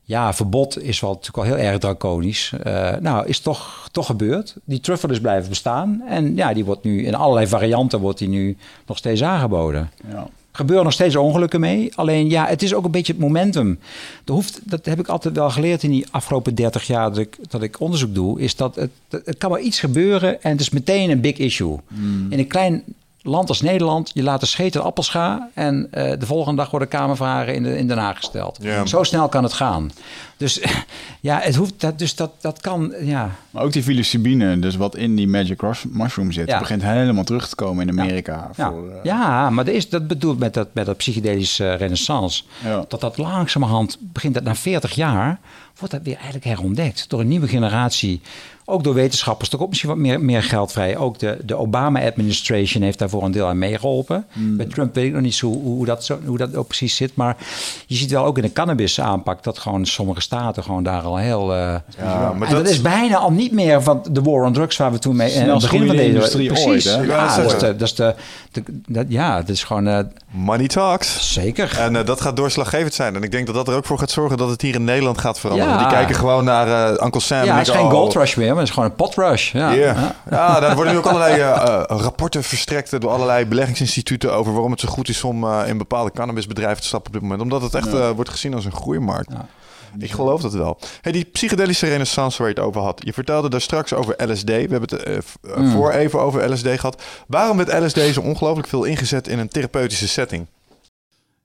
ja, verbod is wel natuurlijk wel heel erg draconisch. Uh, nou, is toch, toch gebeurd. Die truffle is blijven bestaan. En ja, die wordt nu in allerlei varianten wordt die nu nog steeds aangeboden. Ja gebeuren nog steeds ongelukken mee. Alleen ja, het is ook een beetje het momentum. Er hoeft, dat heb ik altijd wel geleerd in die afgelopen 30 jaar dat ik, dat ik onderzoek doe. Is dat het, het kan maar iets gebeuren en het is meteen een big issue. Hmm. In een klein land als Nederland, je laat de scheten appelscha en uh, de volgende dag worden Kamervragen in, de, in Den Haag gesteld. Zo snel kan het gaan. Dus ja, het hoeft, dat, dus dat, dat kan, ja. Maar ook die psilocybine, dus wat in die magic mushroom zit, begint helemaal terug te komen in Amerika. Ja, voor, uh... ja maar dat, is, dat bedoelt met dat, met dat psychedelische renaissance, dat dat langzamerhand begint, dat na 40 jaar, wordt dat weer eigenlijk herontdekt door een nieuwe generatie ook door wetenschappers. Er komt misschien wat meer, meer geld vrij. Ook de, de Obama-administration heeft daarvoor een deel aan meegeholpen. Mm. Bij Trump weet ik nog niet zo hoe, hoe, dat, zo, hoe dat ook precies zit. Maar je ziet wel ook in de cannabis-aanpak... dat gewoon sommige staten gewoon daar al heel... Uh, ja, maar dat, is bijna al niet meer van de war on drugs... waar we toen mee... in het begin van deze... Precies. Ooit, hè? Ja, dat is, de, dat is de, dat, ja, het is gewoon... Uh, Money talks. Zeker. En uh, dat gaat doorslaggevend zijn. En ik denk dat dat er ook voor gaat zorgen... dat het hier in Nederland gaat veranderen. Die kijken gewoon naar Uncle Sam. Ja, het is geen oh, gold rush meer het is gewoon een potrush. Ja, yeah. ja. daar worden nu ook allerlei uh, rapporten verstrekt door allerlei beleggingsinstituten over waarom het zo goed is om uh, in bepaalde cannabisbedrijven te stappen op dit moment. Omdat het echt uh, wordt gezien als een groeimarkt. Ja. Ik geloof dat wel. Hey, die psychedelische renaissance waar je het over had. Je vertelde daar straks over LSD. We hebben het mm. voor even over LSD gehad. Waarom werd LSD zo ongelooflijk veel ingezet in een therapeutische setting?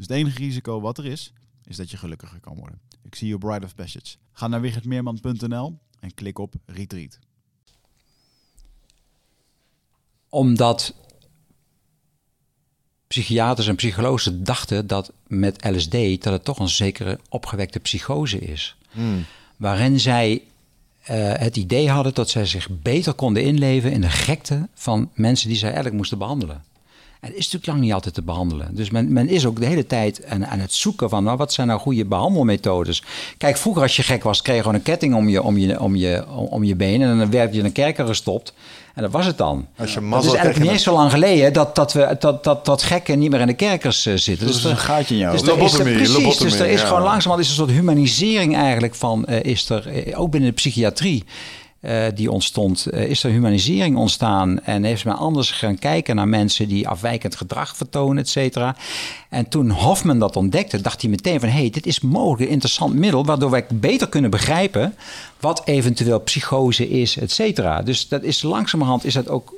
Dus het enige risico wat er is, is dat je gelukkiger kan worden. Ik zie je op Bride of Passage. Ga naar wichertmeerman.nl en klik op Retreat. Omdat psychiaters en psychologen dachten dat met LSD dat het toch een zekere opgewekte psychose is. Hmm. Waarin zij uh, het idee hadden dat zij zich beter konden inleven in de gekte van mensen die zij eigenlijk moesten behandelen. En het is natuurlijk lang niet altijd te behandelen. Dus men, men is ook de hele tijd aan, aan het zoeken van nou, wat zijn nou goede behandelmethodes. Kijk, vroeger als je gek was, kreeg je gewoon een ketting om je, om je, om je, om je benen. En dan werd je in een kerker gestopt. En dat was het dan. Als je dat is eigenlijk niet eens zo lang geleden dat, dat, we, dat, dat, dat gekken niet meer in de kerkers uh, zitten. Dus, dus een gaatje in jou. Dus er is er, precies, dus er is gewoon langzamerhand is een soort humanisering eigenlijk van, uh, is er, uh, ook binnen de psychiatrie. Uh, die ontstond, uh, is er humanisering ontstaan en heeft men anders gaan kijken naar mensen die afwijkend gedrag vertonen, et cetera. En toen Hoffman dat ontdekte, dacht hij meteen van, hé, hey, dit is mogelijk een interessant middel, waardoor wij beter kunnen begrijpen wat eventueel psychose is, et cetera. Dus dat is langzamerhand is dat ook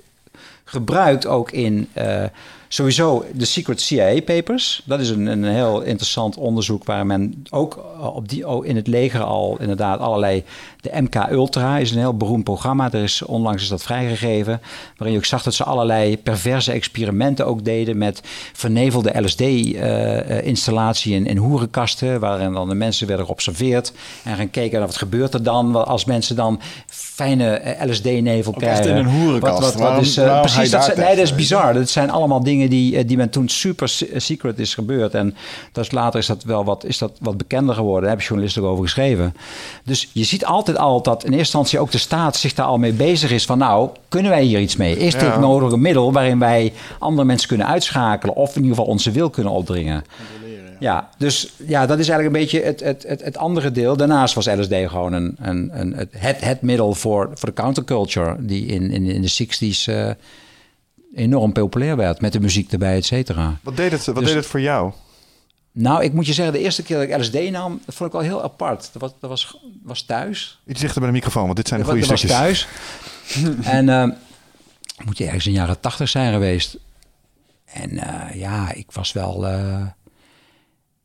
gebruikt ook in uh, Sowieso de Secret CIA Papers. Dat is een, een heel interessant onderzoek waar men ook op die, oh, in het leger al inderdaad allerlei... De MK Ultra is een heel beroemd programma. Er is, onlangs is dat vrijgegeven. Waarin je ook zag dat ze allerlei perverse experimenten ook deden... met vernevelde LSD-installatie uh, in, in hoerenkasten... waarin dan de mensen werden geobserveerd... en gaan kijken naar wat gebeurt er dan als mensen dan fijne eh, LSD-nevel krijgen. In een hoerenkast. Wat, wat, is, uh, precies, dat, nee, dat is bizar. Dat zijn allemaal dingen die, die men toen super secret is gebeurd. En dat is, later is dat wel wat, is dat wat bekender geworden. Daar hebben journalisten ook over geschreven. Dus je ziet altijd al dat in eerste instantie ook de staat zich daar al mee bezig is. Van nou, kunnen wij hier iets mee? Is dit nodig een middel waarin wij andere mensen kunnen uitschakelen? Of in ieder geval onze wil kunnen opdringen? Ja, dus ja, dat is eigenlijk een beetje het, het, het, het andere deel. Daarnaast was LSD gewoon een, een, een, het, het middel voor, voor de counterculture... die in, in, in de 60s uh, eh, enorm populair werd... met de muziek erbij, et cetera. Wat deed het, wat dus deed het voor jou? Nou, ik moet je zeggen, de eerste keer dat ik LSD nam... dat vond ik wel heel apart. Dat was, dat was, was thuis. Iets dichter bij de microfoon, want dit zijn de goede stukjes. Dat was thuis. en uh, moet je ergens in de jaren tachtig zijn geweest... En uh, ja, ik was wel uh,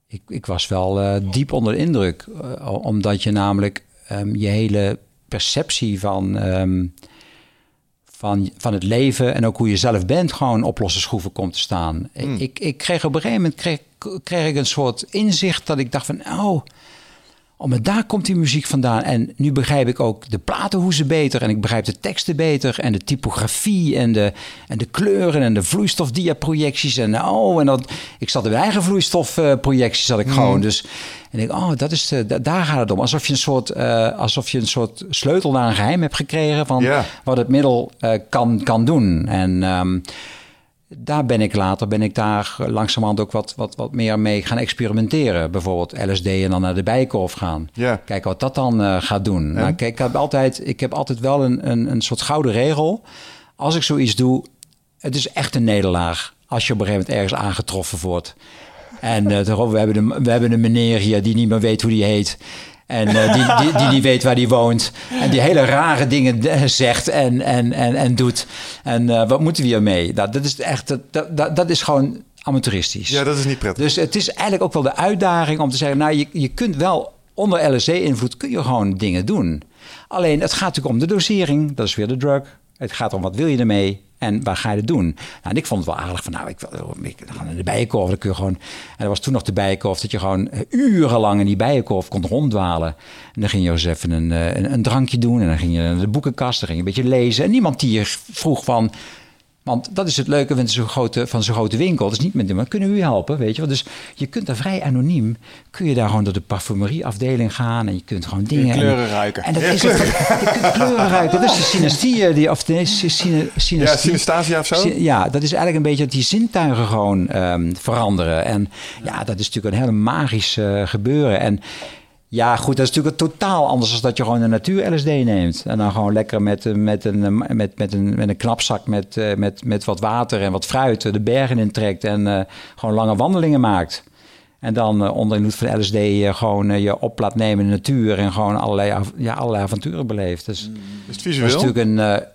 ik, ik was wel diep onder de indruk. Omdat je namelijk um, je hele perceptie van, um, van, van het leven en ook hoe je zelf bent, gewoon op losse schroeven komt te staan. Mm. Ik, ik kreeg op een gegeven moment kreeg, kreeg ik een soort inzicht dat ik dacht van, oh, Oh, maar daar komt die muziek vandaan. En nu begrijp ik ook de platenhoezen beter. En ik begrijp de teksten beter. En de typografie. En de, en de kleuren. En de vloeistofdiaprojecties. En oh, en dat. Ik zat in mijn eigen vloeistofprojecties. zat ik mm. gewoon. Dus. En ik, oh, dat is de, daar gaat het om. Alsof je een soort, uh, alsof je een soort sleutel naar een geheim hebt gekregen. van wat het middel uh, kan, kan doen. En. Um, daar ben ik later ben ik daar langzamerhand ook wat, wat, wat meer mee gaan experimenteren. Bijvoorbeeld LSD en dan naar de bijkorf gaan. Ja. Kijken wat dat dan uh, gaat doen. Nou, kijk, ik heb altijd, ik heb altijd wel een, een, een soort gouden regel. Als ik zoiets doe, het is echt een nederlaag. Als je op een gegeven moment ergens aangetroffen wordt. En uh, we, hebben een, we hebben een meneer hier die niet meer weet hoe die heet. En uh, die, die, die niet weet waar die woont. En die hele rare dingen zegt en, en, en, en doet. En uh, wat moeten we hiermee? Dat, dat is echt, dat, dat, dat is gewoon amateuristisch. Ja, dat is niet prettig. Dus het is eigenlijk ook wel de uitdaging om te zeggen... nou, je, je kunt wel onder LSD-invloed kun je gewoon dingen doen. Alleen, het gaat natuurlijk om de dosering. Dat is weer de drug. Het gaat om wat wil je ermee en waar ga je het doen? Nou, en ik vond het wel aardig van, nou, ik ik, gaan in de bijenkorf. Dan gewoon, en er was toen nog de bijenkorf dat je gewoon eh, urenlang in die bijenkorf kon ronddwalen. En dan ging je even een, eh, een, een drankje doen en dan ging je naar de boekenkast, dan ging je een beetje lezen. En niemand die je vroeg van, want dat is het leuke van zo'n grote, van zo'n grote winkel. Dat is niet met maar kunnen we u helpen, weet je wel. Dus je kunt daar vrij anoniem, kun je daar gewoon door de parfumerieafdeling gaan en je kunt gewoon dingen... kleuren ruiken. En dat is Het, je kunt kleuren ruiken. Dat is de synestie, die, of syne, Ja, synesthesia of zo? Ja, dat is eigenlijk een beetje dat die zintuigen gewoon um, veranderen. En ja, dat is natuurlijk een hele magisch uh, gebeuren. En ja, goed, dat is natuurlijk totaal anders dan dat je gewoon een natuur-LSD neemt. En dan gewoon lekker met, eh, met, een, eh, met, met, een, met een knapzak met, eh, met, met wat water en wat fruit de bergen intrekt en gewoon lange wandelingen maakt. En dan onder invloed van LSD gewoon je op laat nemen in de natuur en gewoon allerlei, ja, allerlei avonturen beleeft. Dus, mm. is het visueel? Dat is natuurlijk een,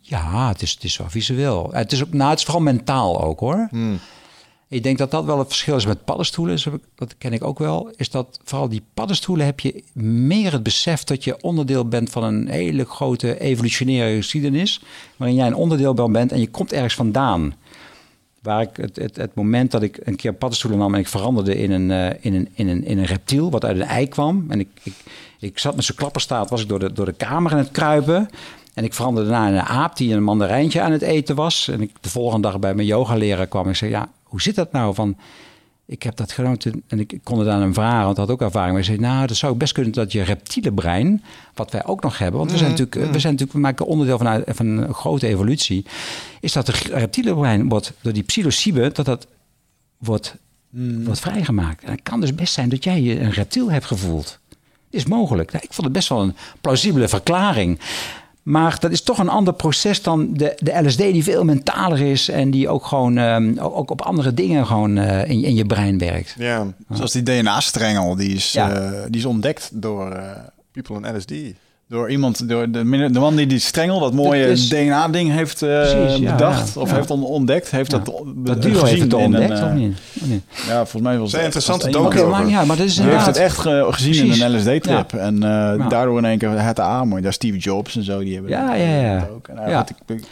ja, het is, het is wel visueel. Het is, ook, nou, het is vooral mentaal ook hoor. Mm. Ik denk dat dat wel het verschil is met paddenstoelen. Dat ken ik ook wel. Is dat vooral die paddenstoelen heb je meer het besef dat je onderdeel bent van een hele grote evolutionaire geschiedenis. Waarin jij een onderdeel van bent en je komt ergens vandaan. Waar ik het, het, moment dat ik een keer paddenstoelen nam en ik veranderde in een, uh, in een, in een, in een reptiel wat uit een ei kwam. En ik, ik, ik zat met zijn klapperstaat, was ik door de, door de kamer aan het kruipen. En ik veranderde daarna in een aap die een mandarijntje aan het eten was. En ik de volgende dag bij mijn yoga leren kwam. Ik zei, ja, hoe zit dat nou? Van, ik heb dat genoten en ik kon het aan hem vragen, want hij had ook ervaring. Maar hij zei, nou, dat zou best kunnen dat je reptiele brein, wat wij ook nog hebben, want we zijn mhm, natuurlijk, we mhm. zijn natuurlijk, we maken onderdeel van, van een grote evolutie, is dat de reptiele brein wordt door die psilocybe, dat dat wordt, mm. wordt vrijgemaakt. En het kan dus best zijn dat jij je een reptiel hebt gevoeld. Is mogelijk. Nou, ik vond het best wel een plausibele verklaring. Maar dat is toch een ander proces dan de, de LSD, die veel mentaler is en die ook gewoon um, ook op andere dingen gewoon uh, in, in je brein werkt. Ja, zoals die DNA-strengel, die, is, uh, die is ontdekt door uh, people in LSD. Door iemand, door de, de man die die strengel, dat mooie DNA-ding heeft uh, bedacht of heeft ontdekt, heeft dat, dat duo ontdekt, een, of niet? Ja, volgens mij was het interessante docu okay, Ja, maar dat is heeft het echt gezien in een LSD-trip en uh, daardoor in één keer het aan, daar Steve Jobs en zo, die hebben ja, ja, ja. ook. En, ja. Ik, ik,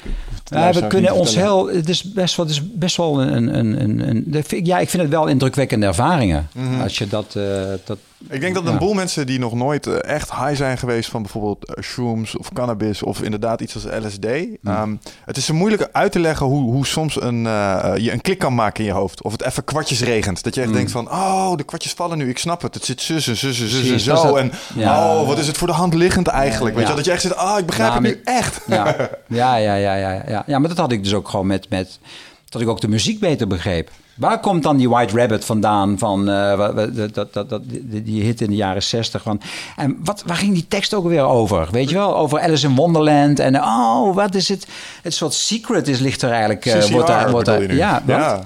ja, we kunnen ons heel, het is best wel, het is best wel een, een, een, een, ja, ik vind het wel indrukwekkende ervaringen. Mm -hmm. Als je dat, dat Ik denk dat een boel mensen die nog nooit eh, echt high zijn geweest van bijvoorbeeld uh, shrooms of cannabis of inderdaad iets als LSD. Mm. Ehm, het is moeilijk uit te leggen hoe, hoe soms een, uh, je een klik kan maken in je hoofd. Of het even kwartjes regent. Dat je echt mm. denkt van, oh, de kwartjes vallen nu. Ik snap het. Het zit zussen, zussen, zussen, zo. En oh, wat is het voor de hand liggend eigenlijk? Weet je, dat je echt zit, ah, oh, ik begrijp nou, het nu echt. Ja. ja, ja, ja, ja, ja. Ja, maar dat had ik dus ook gewoon met, met dat ik ook de muziek beter begreep. Waar komt dan die White Rabbit vandaan? Van, uh, dat, dat, dat, die hit in de jaren zestig. Van. En wat, waar ging die tekst ook weer over? Weet je wel? Over Alice in Wonderland. En oh, wat is het? Het soort secret is, ligt er eigenlijk. Uh, wordt daar, wordt daar, ja, ja.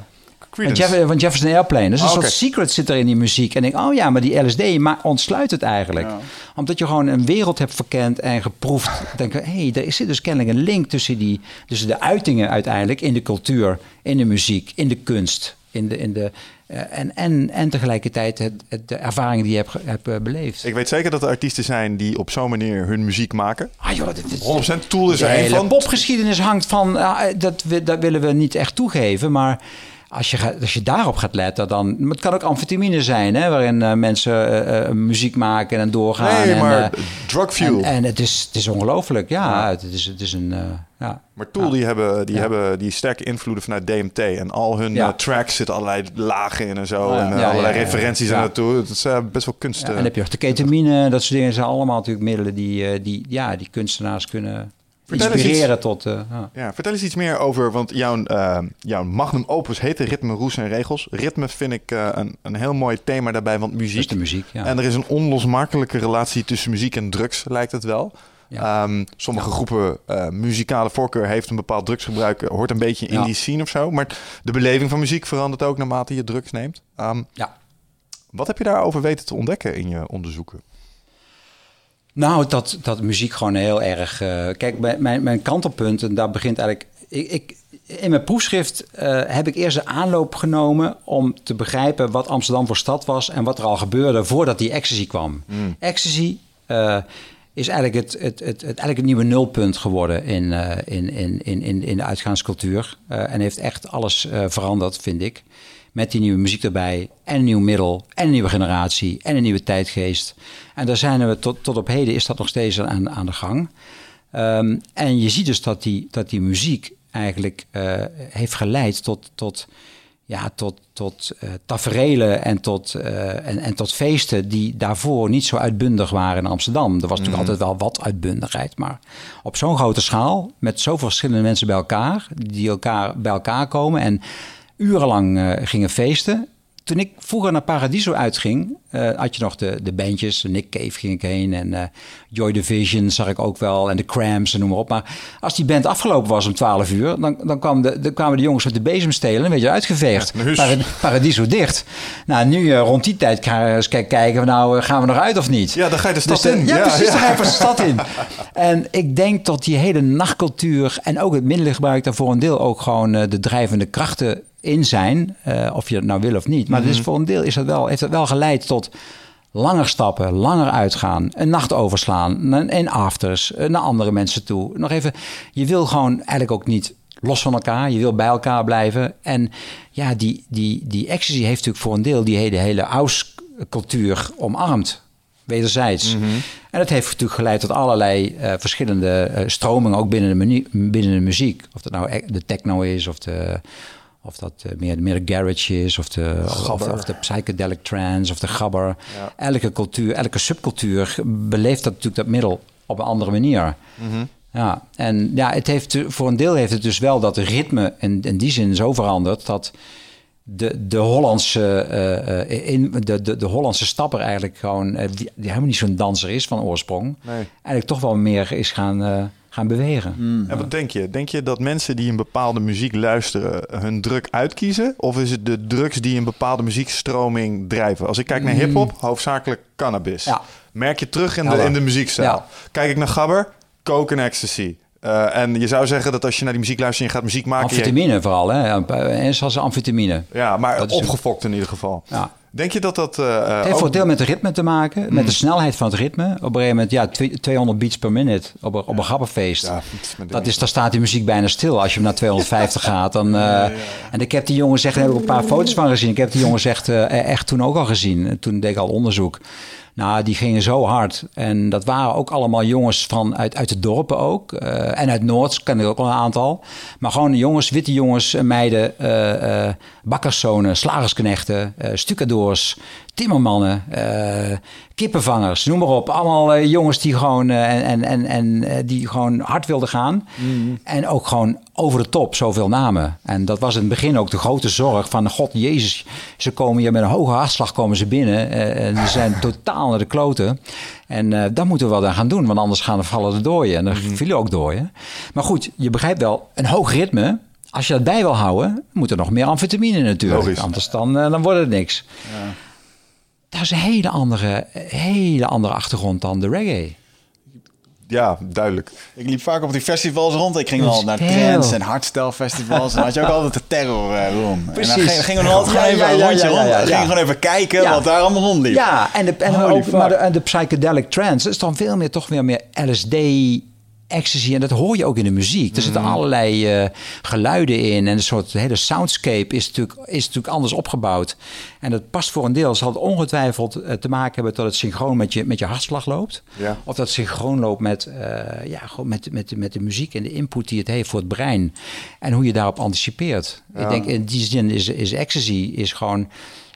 Van, Jeff, van Jefferson Airplane. Dus een ah, soort secret zit er in die muziek. En ik denk, oh ja, maar die LSD maar ontsluit het eigenlijk. Omdat je gewoon een wereld hebt verkend en geproefd. denk hé, hey, er zit dus kennelijk een link tussen, die, tussen de uitingen uiteindelijk in de cultuur, in de muziek, in de kunst in de, in de, uh, en, en, en tegelijkertijd het, het, de ervaringen die je hebt, hebt uh, beleefd. Ik weet zeker dat er artiesten zijn die op zo'n manier hun muziek maken. Ah, joh, dit, 100% Tool is er een van. popgeschiedenis hangt van, uh, dat, dat willen we niet echt toegeven, maar als je, als je daarop gaat letten, dan. Het kan ook amfetamine zijn, hè, waarin uh, mensen uh, muziek maken en doorgaan. Nee, en, maar drug fuel. En, en, het is, het is ongelooflijk, ja, Het, is, het is een. ja. Maar Tool, die, hebben, die hebben die sterke invloeden vanuit DMT. En al hun tracks zitten allerlei lagen in en zo. en allerlei referenties aan naartoe. Het is best wel kunst. en dan heb je ook de ketamine, dat soort dingen zijn allemaal natuurlijk middelen die, die, ja, die kunstenaars kunnen inspireren tot... Uh, ja. vertel eens iets meer over, want jouw, uh, jouw magnum opus heet Ritme, Roes en Regels. Ritme vind ik uh, een, een heel mooi thema daarbij, want muziek... De muziek, ja. En er is een onlosmakelijke relatie tussen muziek en drugs, lijkt het wel. Ja. Um, sommige ja. groepen uh, muzikale voorkeur heeft een bepaald drugsgebruik, hoort een beetje in ja. die scene of zo. Maar de beleving van muziek verandert ook naarmate je drugs neemt. Um, ja. Wat heb je daarover weten te ontdekken in je onderzoeken? Nou, dat, dat muziek gewoon heel erg. Uh, kijk, mijn, mijn kantelpunt, en daar begint eigenlijk. Ik, ik in mijn proefschrift uh, heb ik eerst de aanloop genomen om te begrijpen wat Amsterdam voor stad was en wat er al gebeurde voordat die ecstasy kwam. Mm. Ecstasy uh, is eigenlijk het, het, het, het, eigenlijk het nieuwe nulpunt geworden in, in, in, in, in de uitgaanscultuur. en heeft echt alles veranderd, vind ik. Met die nieuwe muziek erbij. En een nieuw middel. En een nieuwe generatie. En een nieuwe tijdgeest. En daar zijn we tot, tot op heden is dat nog steeds aan, aan de gang. Um, en je ziet dus dat die, dat die muziek eigenlijk uh, heeft geleid tot, tot, ja, tot, tot uh, taferelen en tot, uh, en, en tot feesten die daarvoor niet zo uitbundig waren in Amsterdam. Er was natuurlijk mhm. altijd wel wat uitbundigheid, maar op zo'n grote schaal, met zoveel verschillende mensen bij elkaar, die elkaar bij elkaar komen en urenlang uh, gingen feesten. Toen ik vroeger naar Paradiso uitging, uh, had je nog de, de bandjes. Nick Cave ging ik heen en uh, Joy Division zag ik ook wel. En de Cramps en noem maar op. Maar als die band afgelopen was om 12 uur, dan, dan, kwam de, dan kwamen de jongens met de bezemstelen een beetje uitgeveegd. Ja, Paradiso dicht. Nou, nu rond die tijd gaan we eens kijken, nou gaan we nog uit of niet. Ja, dan ga je de stad dus in. Ja, ja, precies, ja. dan ga je de stad in. En ik denk dat die hele nachtcultuur en ook het middelengebruik daar voor een deel ook gewoon de drijvende krachten in zijn, uh, of je het nou wil of niet. Maar mm -hmm. voor een deel is dat wel, heeft het wel geleid tot langer stappen, langer uitgaan, een nacht overslaan, en afters, eh, naar andere mensen toe. Nog even, je wil gewoon eigenlijk ook niet los van elkaar, je wil bij elkaar blijven. En ja, die, die, die ecstasy heeft natuurlijk voor een deel die hele, hele cultuur omarmd. Wederzijds. Mm -hmm. En dat heeft natuurlijk geleid tot allerlei uh, verschillende uh, stromingen, ook binnen de, binnen de muziek. Of dat nou e-, de techno is, of de, of dat uh, meer, meer de garage is, of de, of, of, de psychedelic trance, of de gabber. Elke cultuur, elke subcultuur beleeft dat natuurlijk dat middel op een andere manier. Mm Ja, en ja, het heeft, voor een deel heeft het dus wel dat ritme in, in die zin zo veranderd dat de, de, Hollandse, uh, in, de, de, de Hollandse stapper eigenlijk gewoon, die, die, helemaal niet zo'n danser is van oorsprong, nee. eigenlijk toch wel meer is gaan gaan bewegen. Mm. En wat denk je? Denk je dat mensen die een bepaalde muziek luisteren hun druk uitkiezen? Of is het de drugs die een bepaalde muziekstroming drijven? Als ik kijk naar mm. hip-hop, hoofdzakelijk cannabis. Ja. Merk je terug in de, in de muziekstijl. Kijk ik naar gabber, coke en ecstasy. Uh, en je zou zeggen dat als je naar die muziek luistert en je gaat muziek maken... Amfetamine je... vooral, hè? En zoals amfetamine. Ja, maar opgefokt in ieder geval. Ja. Denk je dat dat... Uh, het heeft voor deel met het ritme te maken, met de mm. snelheid van het ritme. Op een gegeven moment, ja, 200 beats per minute op een, op een grappenfeest. Ja, dat is, daar staat die muziek bijna stil. Als je hem naar 250 gaat, dan... Uh, en ik heb die jongen zeggen, daar heb ik een paar foto's van gezien. Ik heb die jongen echt, uh, echt toen ook al gezien. Toen deed ik al onderzoek. Nou, die gingen zo hard. En dat waren ook allemaal jongens van uit, uit de dorpen ook. Uh, en uit Noord ken ik ook al een aantal. Maar gewoon jongens, witte jongens, meiden, uh, bakkerszonen, slagersknechten, stucadoors, timmermannen, uh, kippenvangers, noem maar op. Allemaal uh, jongens die gewoon, uh, en, en, en, die gewoon hard wilden gaan. Mm. En ook gewoon over de top, zoveel namen. En dat was in het begin ook de grote zorg van... God, Jezus, ze komen hier met een hoge hartslag komen ze binnen. en ze zijn totaal naar de kloten. En dat moeten we wel dan gaan doen, want anders gaan er vallen de dooien. En er mm. vielen ook dooien. Maar goed, je begrijpt wel, een hoog ritme... Als je dat bij wil houden, moet er nog meer amfetamine natuurlijk. Logisch. Anders dan, dan wordt het niks. Ja dat is een hele andere, hele andere achtergrond dan de reggae. Ja, duidelijk. Ik liep vaak op die festivals rond. Ik ging al naar trends en hardstyle festivals. En had je ook altijd de terror uh, room. Precies. En dan gingen we altijd gewoon even een rondje rond. Ging gewoon even kijken wat daar allemaal rondliep. Ja, en de, en, ook, maar de, en de psychedelic trance is dan veel meer toch weer meer LSD ecstasy. En dat hoor je ook in de muziek. Er zitten mm. allerlei uh, geluiden in. En een soort hele soundscape is natuurlijk, is natuurlijk anders opgebouwd. En dat past voor een deel. Zal het ongetwijfeld uh, te maken hebben dat het synchroon met je, met je hartslag loopt. Ja. Of dat het synchroon loopt met, uh, ja, gewoon met, met, met de muziek en de input die het heeft voor het brein. En hoe je daarop anticipeert. Ja. Ik denk in die zin is, is ecstasy is gewoon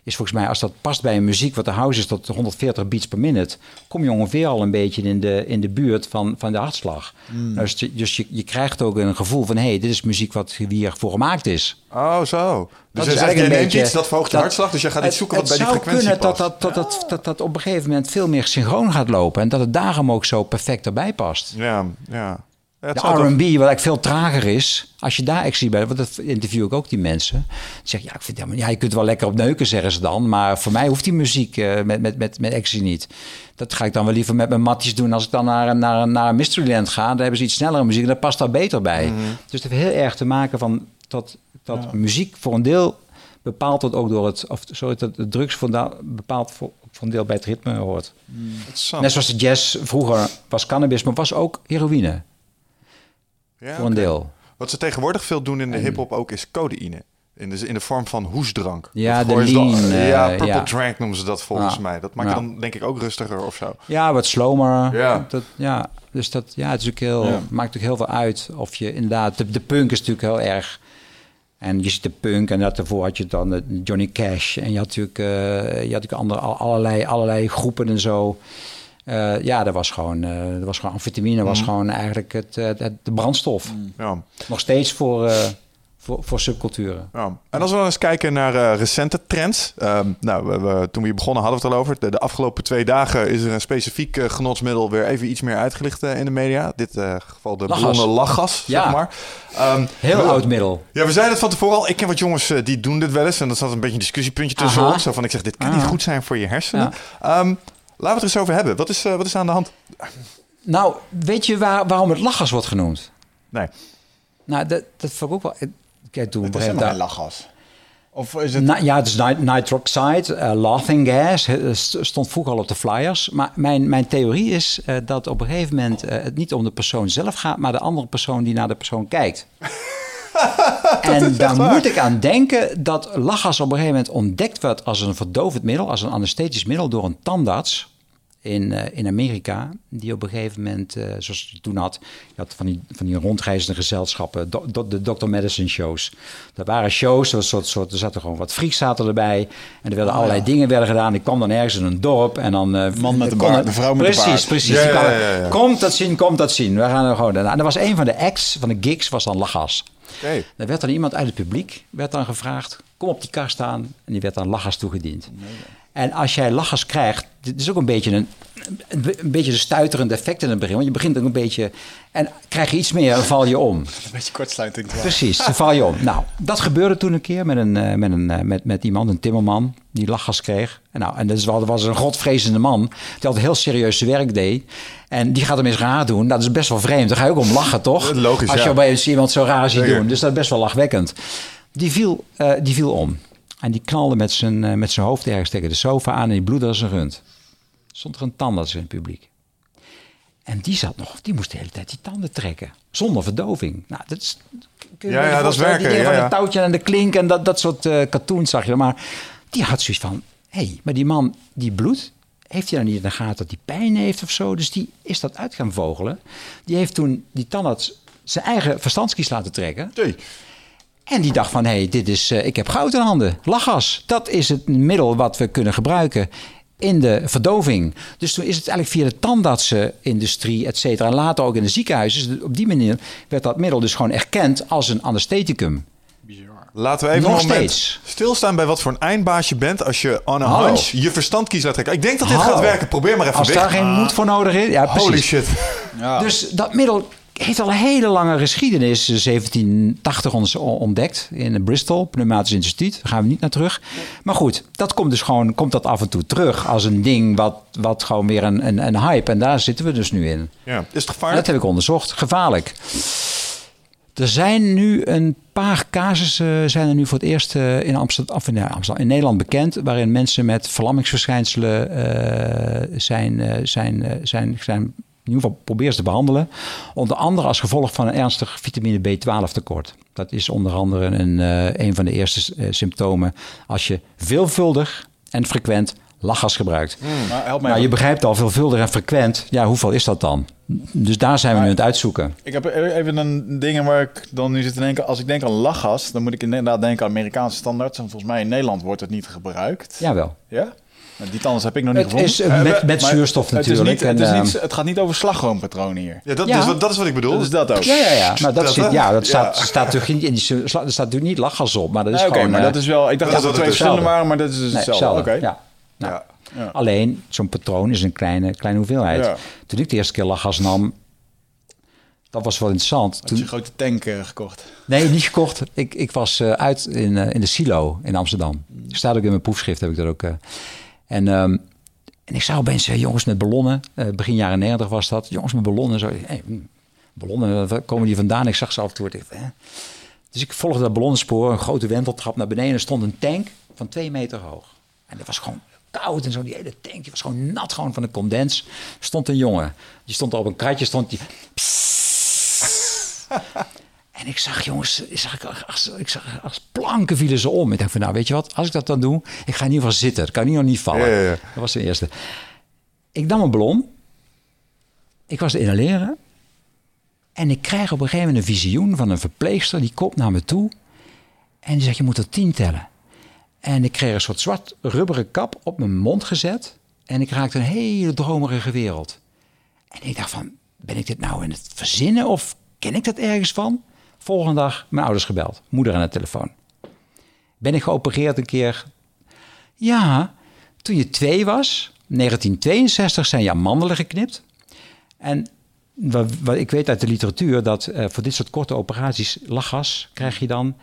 is volgens mij, als dat past bij een muziek, wat de house is tot 140 beats per minute, kom je ongeveer al een beetje in de, in de buurt van, van de hartslag. Hmm. Dus, dus je, je krijgt ook een gevoel van, hé, hey, dit is muziek wat hier voor gemaakt is. Oh, zo. Dus dat is een beetje, iets dat verhoogt de hartslag, dus je gaat iets zoeken wat bij die frequentie past. Het zou kunnen dat dat, dat, dat, dat op een gegeven moment veel meer synchroon gaat lopen en dat het daarom ook zo perfect erbij past. Ja, ja de R&B, wat eigenlijk veel trager is, als je daar zie bij, want dat interview ik ook die mensen. zeg ja, ik vind helemaal, ja, je kunt wel lekker op neuken, zeggen ze dan, maar voor mij hoeft die muziek uh, met, met, met, met ecstasy niet. Dat ga ik dan wel liever met mijn matties doen als ik dan naar, naar, naar Mysteryland ga. Daar hebben ze iets snellere muziek en dat past daar beter bij. Mhm. Dus het heeft heel erg te maken van dat, dat muziek voor een deel bepaalt het ook door het, of sorry, dat de drugs voor bepaalt voor, voor een deel bij het ritme hoort. Mm. Net zoals de jazz vroeger was cannabis, maar was ook heroïne. Ja, voor een deel. Wat ze tegenwoordig veel doen in de hip-hop ook is codeïne. In de, in de vorm van hoesdrank. Ja, de lean. Uh, ja, purple ja. drank noemen ze dat volgens mij. Dat maakt dan denk ik ook rustiger of zo. Ja, wat slomer. Ja. Dat, ja. Dus dat ja, het is ook heel, maakt natuurlijk heel veel uit of je inderdaad... De, de punk is natuurlijk heel erg... En je ziet de punk en daarvoor had je dan Johnny Cash. En je had natuurlijk, uh, je had natuurlijk andere, allerlei, allerlei groepen en zo. Uh, ja, dat was gewoon, uh, dat was gewoon amfetamine, was mhm. gewoon eigenlijk het, het, de brandstof. Mhm. Ja. Nog steeds voor, uh, voor, voor subculturen. Ja. En als we dan eens kijken naar recente trends. Ehm, nou, we, we, toen we hier begonnen hadden we het al over. De, de afgelopen twee dagen is er een specifiek genotsmiddel weer even iets meer uitgelicht in de media. Dit geval de blonde lachgas, ja. zeg maar. Um, Heel oud middel. Ja, we zeiden het van tevoren al. Ik ken wat jongens die doen dit wel eens. En dat zat een beetje een discussiepuntje tussen Zo van, ik zeg, dit kan niet goed zijn voor je hersenen. Um, Laten we het er eens over hebben. Wat is, uh, wat is aan de hand? Nou, weet je waar, waarom het lachgas wordt genoemd? Nee. Nou, dat, dat vond ik ook wel... Kijk, toen het is helemaal geen lachgas. Of is het... ja, het is nitroxide, uh, laughing gas. Het stond vroeger al op de flyers. Maar mijn, mijn theorie is uh, dat op een gegeven moment het niet om de persoon zelf gaat, maar de andere persoon die naar de persoon kijkt. en daar moet ik aan denken dat lachgas op een gegeven moment ontdekt werd als een verdovend middel, als een anesthetisch middel door een tandarts in, uh, in Amerika. Die op een gegeven moment, uh, zoals je toen had, je had van die, van die rondreizende gezelschappen, do, do, de Dr. Medicine shows. Dat waren shows, er, soort, soort, er zaten gewoon wat frieks zaten erbij. En er werden oh, allerlei dingen werden gedaan. Ik kwam dan ergens in een dorp en dan... Uh, Man met de baard, de vrouw met precies, de baard. Precies, precies. Ja, ja, ja, komt dat zien, komt dat zien. We gaan er gewoon... En er was een van de acts van de gigs, was dan lachgas. Er werd dan iemand uit het publiek werd dan gevraagd: kom op die kar staan. En die werd dan lachgas toegediend. En als jij lachgas krijgt, dit is ook een beetje een, een, beetje een stuiterende effect in het begin. Want je begint ook een beetje. En krijg je iets meer, dan val je om. Een beetje kortsluiting. Precies, dan val je om. Nou, dat gebeurde toen een keer met, een, eh, met, een, eh, met, met iemand, een timmerman, die lachgas kreeg. En, nou, en dat was een godvrezende man, die altijd heel serieus zijn werk deed. En die gaat hem eens raar doen. Dat is best wel vreemd. Daar ga je ook om lachen, toch? Logisch, Als je ja. opeens iemand zo raar ziet doen. Dus dat is best wel lachwekkend. Die viel, uh, die viel om. En die knalde met zijn, met zijn hoofd ergens tegen de sofa aan en die bloedde als een rund. Stond er een tandarts in het publiek. En die zat nog, die moest de hele tijd die tanden trekken. Zonder verdoving. Nou, dat is. Ja, ja, dat is werken. Die ja, ja. van touwtje aan de klink en dat, dat soort uh, cartoons zag je. Maar die had zoiets van: hé, hey, maar die man die bloedt, heeft hij dan niet in de gaten dat hij pijn heeft of zo? Dus die is dat uit gaan vogelen. Die heeft toen die tandarts zijn eigen verstandskies laten trekken. Nee. En die dacht van, hé, hey, dit is, uh, ik heb goud in handen. Lachgas, dat is het middel wat we kunnen gebruiken in de verdoving. Dus toen is het eigenlijk via de tandartsenindustrie, et cetera, en later ook in de ziekenhuizen. Dus op die manier werd dat middel dus gewoon erkend als een anestheticum. Laten we even Nog een moment steeds. stilstaan bij wat voor een eindbaas je bent als je on a hunch je verstand kiest laat trekken. Ik denk dat dit gaat werken. Probeer maar even Als daar geen moed voor nodig is. Ja, Holy shit. Ja. Dus dat middel heeft al een hele lange geschiedenis. 1780 ontdekt in Bristol, Pneumatisch Instituut. Daar gaan we niet naar terug. Maar goed, dat komt dus gewoon komt dat af en toe terug als een ding wat, wat gewoon weer een, een, een hype. En daar zitten we dus nu in. Ja. Is het gevaarlijk? Dat heb ik onderzocht. Gevaarlijk. Er zijn nu een paar casussen zijn er nu voor het eerst uh, in, Amsterdam, of in, Amsterdam, in Nederland bekend, waarin mensen met verlammingsverschijnselen uh, zijn, uh, zijn, zijn, zijn in ieder geval probeer ze te behandelen. Onder andere als gevolg van een ernstig vitamine B12 tekort. Dat is onder andere een, uh, een van de eerste uh, symptomen als je veelvuldig en frequent lachgas gebruikt. Mm, maar nou, je begrijpt al, veelvuldig en frequent. Ja, hoeveel is dat dan? Dus daar zijn we nu aan het uitzoeken. Ik heb even een ding waar ik dan nu zit te denken. Als ik denk aan lachgas, dan moet ik inderdaad denken aan Amerikaanse standaards. En volgens mij in Nederland wordt het niet gebruikt. Jawel. Ja? Die tanders heb ik nog niet het gevonden. Is, met, met zuurstof natuurlijk. Het, is niet, het, is niet, het, gaat niet over slagroompatronen hier. Ja, dat, ja. Is, wat, dat is wat ik bedoel. Dat is dat ook. Ja, ja, ja. Maar dat, zit, ja, dat staat, staat natuurlijk niet in die, er staat natuurlijk niet lachgas op. Maar dat is nee, gewoon... maar dat is wel... Ik dacht dat, dat er twee verschillende waren, maar dat is dus nee, hetzelfde. Oké. Ja. Nou, ja. Alleen, zo'n patroon is een kleine, kleine hoeveelheid. Toen ik de eerste keer lachgas nam... Dat was wel interessant. Had je een grote tank uh, gekocht? Nee, niet gekocht. Ik, ik was uh, uit in, uh, in de silo in Amsterdam. Staat ook in mijn proefschrift, heb ik dat ook. En um, en ik zou mensen, jongens met ballonnen, uh, begin jaren 90 was dat, jongens met ballonnen. Zo, hey, hmm, ballonnen, waar komen die vandaan? Ik zag ze af en toe. Dus ik volgde dat ballonnenspoor, een grote wenteltrap naar beneden. Er stond een tank van twee meter hoog. En dat was gewoon koud en zo. Die hele tank die was gewoon nat gewoon van de condens. Stond een jongen. Die stond op een kratje, stond die... En ik zag, jongens, ik zag, als, ik zag als planken vielen ze om. Ik dacht van, nou, weet je wat, als ik dat dan doe, ik ga in ieder geval zitten. Dat kan niet nog niet vallen. Ja, ja, ja. Dat was de eerste. Ik nam een ballon. Ik was te inhaleren. En ik krijg op een gegeven moment een visioen van een verpleegster. Die komt naar me toe. En die zegt, je moet er tien tellen. En ik kreeg een soort zwart rubberen kap op mijn mond gezet. En ik raakte een hele dromerige wereld. En ik dacht van, ben ik dit nou in het verzinnen of ken ik dat ergens van? Volgende dag mijn ouders gebeld. Moeder aan de telefoon. Ben ik geopereerd een keer? Ja, toen je twee was, 1962, zijn je aan mandelen geknipt. En wat, wat, ik weet uit de literatuur dat uh, voor dit soort korte operaties, lachgas krijg je dan.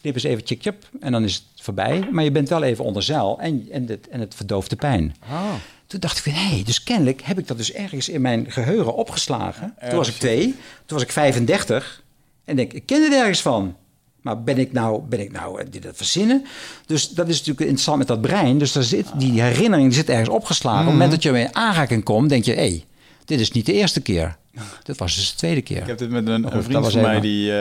Knip eens even tjik en dan is het voorbij. Maar je bent wel even onder zeil en, en, het, en het verdooft de pijn. Oh. Toen dacht ik van, hé, hey, dus kennelijk heb ik dat dus ergens in mijn geheugen opgeslagen. Toen was ik twee, toen was ik 35. En denk, ik ken het ergens van. Maar ben ik nou, ben ik nou dit dat verzinnen? Dus dat is natuurlijk interessant met dat brein. Dus daar zit, die herinnering die zit ergens opgeslagen. Op het moment dat je mee aanraking komt, denk je... hé, hey, dit is niet de eerste keer. Dat was dus de tweede keer. Ik heb dit met een, een vriend van mij, die uh,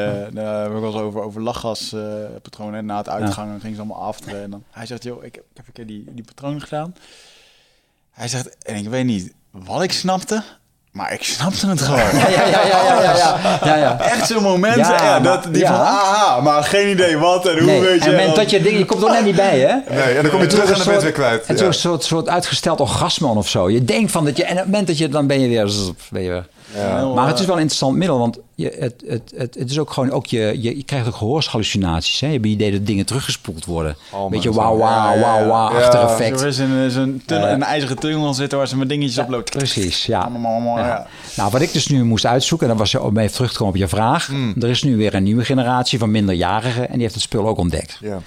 we wel over, over lachgaspatronen. Uh, na het uitgangen ja. ging ze allemaal af. En dan, hij zegt, joh, ik heb, ik heb een keer die, die patronen gedaan. Hij zegt, en ik weet niet wat ik snapte, maar ik snapte het gewoon. Ja, ja, ja, ja, ja, ja, ja, ja. Echt zo'n moment, ja, dat, die van, aha, maar geen idee wat en hoe nee, weet je. En moment dat je ding, je komt er net niet bij, hè? Nee, en dan kom je terug en dan ben je weer kwijt. Het is een soort, soort uitgesteld orgasme of zo. Je denkt van dat je, en op het moment dat je, dan ben je weer, ben je weer ja. Maar het is wel een interessant middel, want je, het, het, het, het is ook gewoon ook je, je, je krijgt ook gehoorshallucinaties. Hè? Je hebt het idee dat dingen teruggespoeld worden. Oh, Beetje wauw, wauw, wauw, wauw, achter effect. Er is een, zo'n een ijzeren tunnel zitten waar ze met dingetjes op lopen. Precies, ja. Nou, wat ik dus nu moest uitzoeken, en dat was om even terug te komen op je vraag. Hmm. Er is nu weer een nieuwe generatie van minderjarigen en die heeft het spul ook ontdekt. Ja.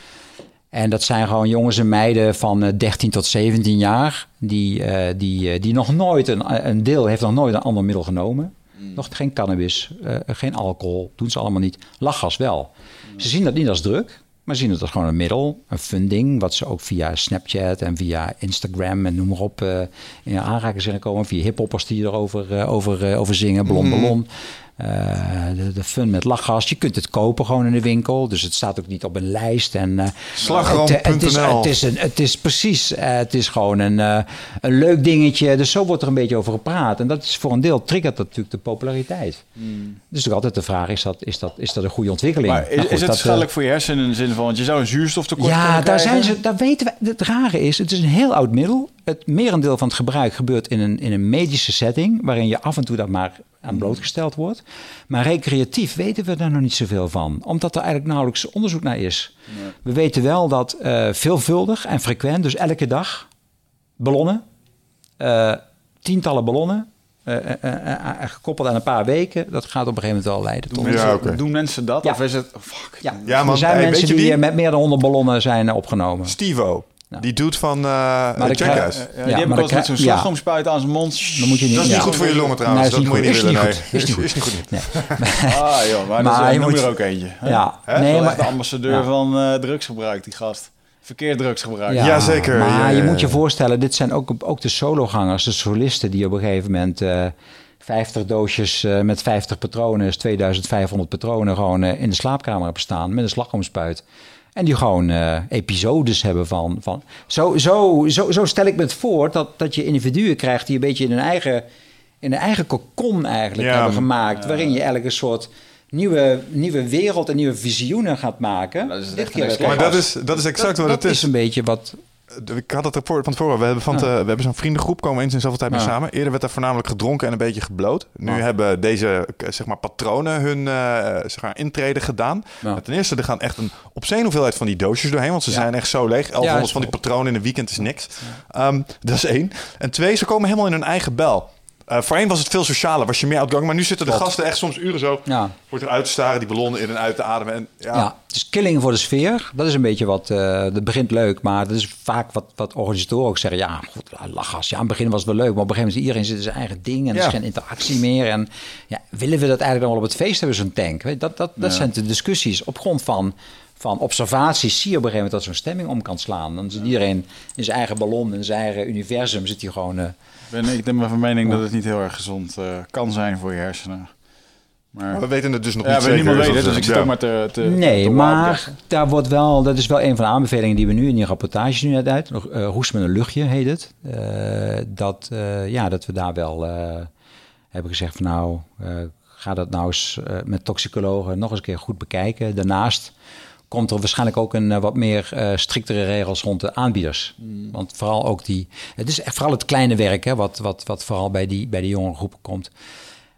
En dat zijn gewoon jongens en meiden van 13 eh, tot 17 jaar. Die, uh, die, uh, die nog nooit, een, een deel heeft nog nooit een ander middel genomen. Mm. Nog geen cannabis, uh, geen alcohol, doen ze allemaal niet. Lachgas wel. Mm. Ze zien dat niet als druk. maar zien het als gewoon een middel, een funding, wat ze ook via Snapchat en via Instagram en noem maar op uh, in aanraking zijn gekomen. Via hiphoppers die erover over, over zingen, ballon mhm. ballon. De, de, fun met lachgas. Je kunt het kopen gewoon in de winkel. Dus het staat ook niet op een lijst. En, uh, Slagroom.nl het, het, is, het, is een, het is precies, uh, het is gewoon een, een leuk dingetje. Dus zo wordt er een beetje over gepraat. En dat is voor een deel triggert dat natuurlijk de populariteit. Hmm. Dus ook altijd de vraag, is dat, is dat, is dat een goede ontwikkeling? Maar is, nou, goed, is het schadelijk voor je hersenen in de zin van, want je zou een zuurstoftekort Ja, daar zijn ze, daar weten we. Het rare is, het is een heel oud middel. Het merendeel van het gebruik gebeurt in een, in een medische setting, waarin je af en toe dat maar aan blootgesteld wordt. Maar recreatief weten we daar nog niet zoveel van, omdat er eigenlijk nauwelijks onderzoek naar is. We weten wel dat uh, veelvuldig en frequent, dus elke dag, ballonnen, uh, tientallen ballonnen, uh, gekoppeld aan een paar weken, dat gaat op een gegeven moment wel leiden tot. Doen, ja, okay. doen mensen dat? Of is het. Oh, fuck. Ja, ja man, er zijn mensen die, met meer dan 100 ballonnen zijn opgenomen. Stivo. Die doet van uh, Jackass. Uh, ja, die heb ik met zo'n slagroomspuit aan zijn mond. Dan moet je niet, dat is niet goed voor je longen trouwens. dat moet je niet willen. Nee. Is niet goed. Is niet goed. Nee. ah joh, maar, maar dat is er ook eentje. Ja. Nee, maar de ambassadeur van uh, drugsgebruik, die gast. Verkeerd drugsgebruik. Ja, Jazeker. Maar je moet je voorstellen, dit zijn ook, ook de sologangers, de solisten die op een gegeven moment... Uh, 50 doosjes uh, met 50 patronen, dus 2500 patronen, gewoon uh, in de slaapkamer hebben staan met een slagroomspuit. En die gewoon uh, episodes hebben van. van zo, zo, zo, zo stel ik me het voor dat, dat je individuen krijgt die een beetje in hun eigen, in een eigen kokon eigenlijk hebben gemaakt. Waarin je eigenlijk een soort nieuwe, nieuwe wereld en nieuwe visioenen gaat maken. Dat is Dit keer maar dat is, dat is exact wat het is. Dat is een beetje wat, ik had het rapport van tevoren. We hebben, van we hebben zo'n vriendengroep, komen eens in zoveel tijd mee samen. Eerder werd er voornamelijk gedronken en een beetje gebloot. Nu hebben deze zeg maar, patronen hun uh, zeg maar, intrede gedaan. Ten eerste, er gaan echt een obscene hoeveelheid van die doosjes doorheen. Want ze zijn echt zo leeg. 1100 van die patronen in een weekend is niks. Um, dat is één. En twee, ze komen helemaal in hun eigen bel. Uh, voorheen was het veel socialer, was je meer outgoing. Maar nu zitten de gasten echt soms uren zo ja. voor het eruit te staren, die ballonnen in en uit te ademen. En, ja. ja, dus killing voor de sfeer, dat is een beetje wat, uh, dat begint leuk. Maar dat is vaak wat, wat organisatoren ook zeggen. Ja, goed, lachgas. Ja, aan het begin was het wel leuk. Maar op een gegeven moment iedereen zit zijn eigen ding. En er is geen interactie meer. En ja, willen we dat eigenlijk dan wel op het feest hebben, zo'n tank? Dat, dat, dat zijn de discussies op grond van van observaties zie je op een gegeven moment dat zo'n stemming om kan slaan. Dan zit iedereen in zijn eigen ballon, in zijn eigen universum, zit hij gewoon... Uh, ben, ik ben van mening dat het niet heel erg gezond uh, kan zijn voor je hersenen. Maar, we weten het dus nog ja, niet zeker. Weet het, dus ik zit maar te, te Nee, maar daar wordt wel, dat is wel een van de aanbevelingen die we nu in die rapportage nu net uit. Uh, roes met een luchtje heet het. Uh, dat, uh, ja, dat we daar wel hebben gezegd van nou, ga dat nou eens met toxicologen nog eens een keer goed bekijken. Daarnaast komt er waarschijnlijk ook een wat meer uh, striktere regels rond de aanbieders. Mm. Want vooral ook die. Het is vooral het kleine werk, hè, wat, wat, wat vooral bij die, bij die jonge groepen komt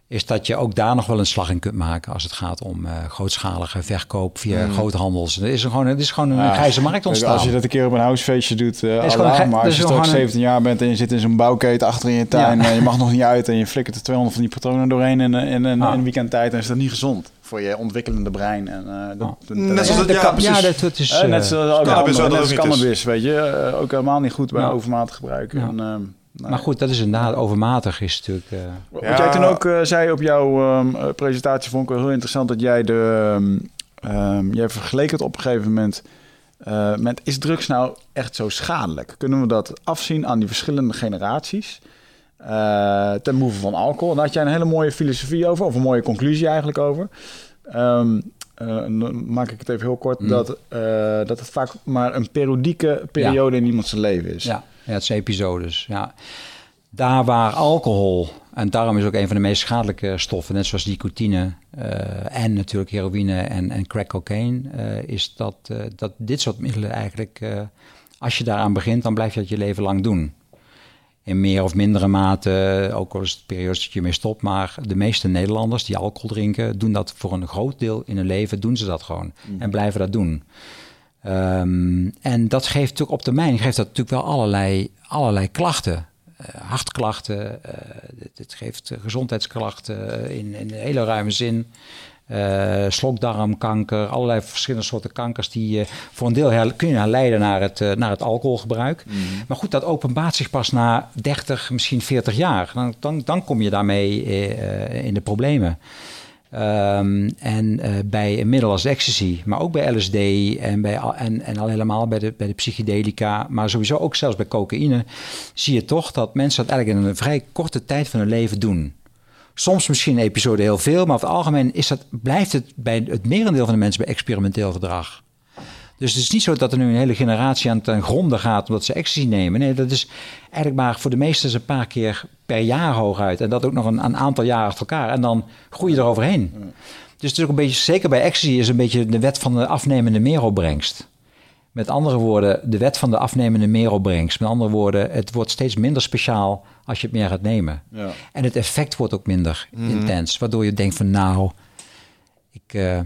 is dat je ook daar nog wel een slag in kunt maken als het gaat om uh, grootschalige verkoop via mm. groothandels. Er is er gewoon, het is gewoon een ja, grijze markt ontstaan. Als je dat een keer op een housefeestje doet, uh, Allah, maar als je straks 17 jaar bent en je zit in zo'n bouwketen achter in je tuin en je mag nog niet uit en je flikkert er 200 van die patronen doorheen in, in, in, ah. in een weekendtijd, dan is dat niet gezond voor je ontwikkelende brein. En, uh, dat, ah. net zoals het, ja, ja, dat, is... Uh, net zoals cannabis, weet je. ook helemaal niet goed bij overmatig gebruik. En, ehm, maar goed, dat is inderdaad overmatig is natuurlijk... Uh... Wat jij toen ook uh, zei op jouw um, presentatie vond ik wel heel interessant... dat jij de... Um, jij vergeleek het op een gegeven moment uh, met... is drugs nou echt zo schadelijk? Kunnen we dat afzien aan die verschillende generaties... ten behoeve van alcohol? Daar had jij een hele mooie filosofie over... of een mooie conclusie eigenlijk over... Um, dan maak ik het even heel kort, mm. dat, dat het vaak maar een periodieke periode in iemands leven is. Ja. Ja, het zijn episodes. Ja. Daar waar alcohol, en daarom is ook een van de meest schadelijke stoffen, net zoals nicotine uh, en natuurlijk heroïne en, en crack cocaine, uh, is dat, uh, dat dit soort middelen eigenlijk, als je daaraan begint, dan blijf je dat je leven lang doen. In meer of mindere mate, ook al is het periodes dat je mee stopt, maar de meeste Nederlanders die alcohol drinken, doen dat voor een groot deel in hun leven, doen ze dat gewoon mm. en blijven dat doen. Um, en dat geeft natuurlijk op termijn geeft dat natuurlijk wel allerlei, allerlei klachten. Uh, hartklachten, uh, het, geeft gezondheidsklachten in, in een hele ruime zin. Uh, slokdarmkanker, allerlei verschillende soorten kankers die voor een deel her, kun je herleiden naar het, naar het alcoholgebruik. Mm. Maar goed, dat openbaart zich pas na 30, misschien 40 jaar. Dan, dan, dan kom je daarmee in de problemen. Ehm, en uh, bij een middel als ecstasy, maar ook bij LSD en, bij, en, en al helemaal bij de, bij de psychedelica, maar sowieso ook zelfs bij cocaïne, zie je toch dat mensen dat eigenlijk in een vrij korte tijd van hun leven doen. Soms misschien een episode heel veel, maar over het algemeen is dat, blijft het bij het merendeel van de mensen bij experimenteel gedrag. Dus het is niet zo dat er nu een hele generatie aan ten gronde gaat omdat ze ecstasy nemen. Nee, dat is eigenlijk maar voor de meesten een paar keer per jaar hooguit. En dat ook nog een, een aantal jaren achter elkaar. En dan groei je eroverheen. Dus het is ook een beetje, zeker bij ecstasy, is een beetje de wet van de afnemende meeropbrengst. Met andere woorden, de wet van de afnemende meeropbrengst. Met andere woorden, het wordt steeds minder speciaal als je het meer gaat nemen. Ja. En het effect wordt ook minder mhm. intens. Waardoor je denkt van nou, ik, uh,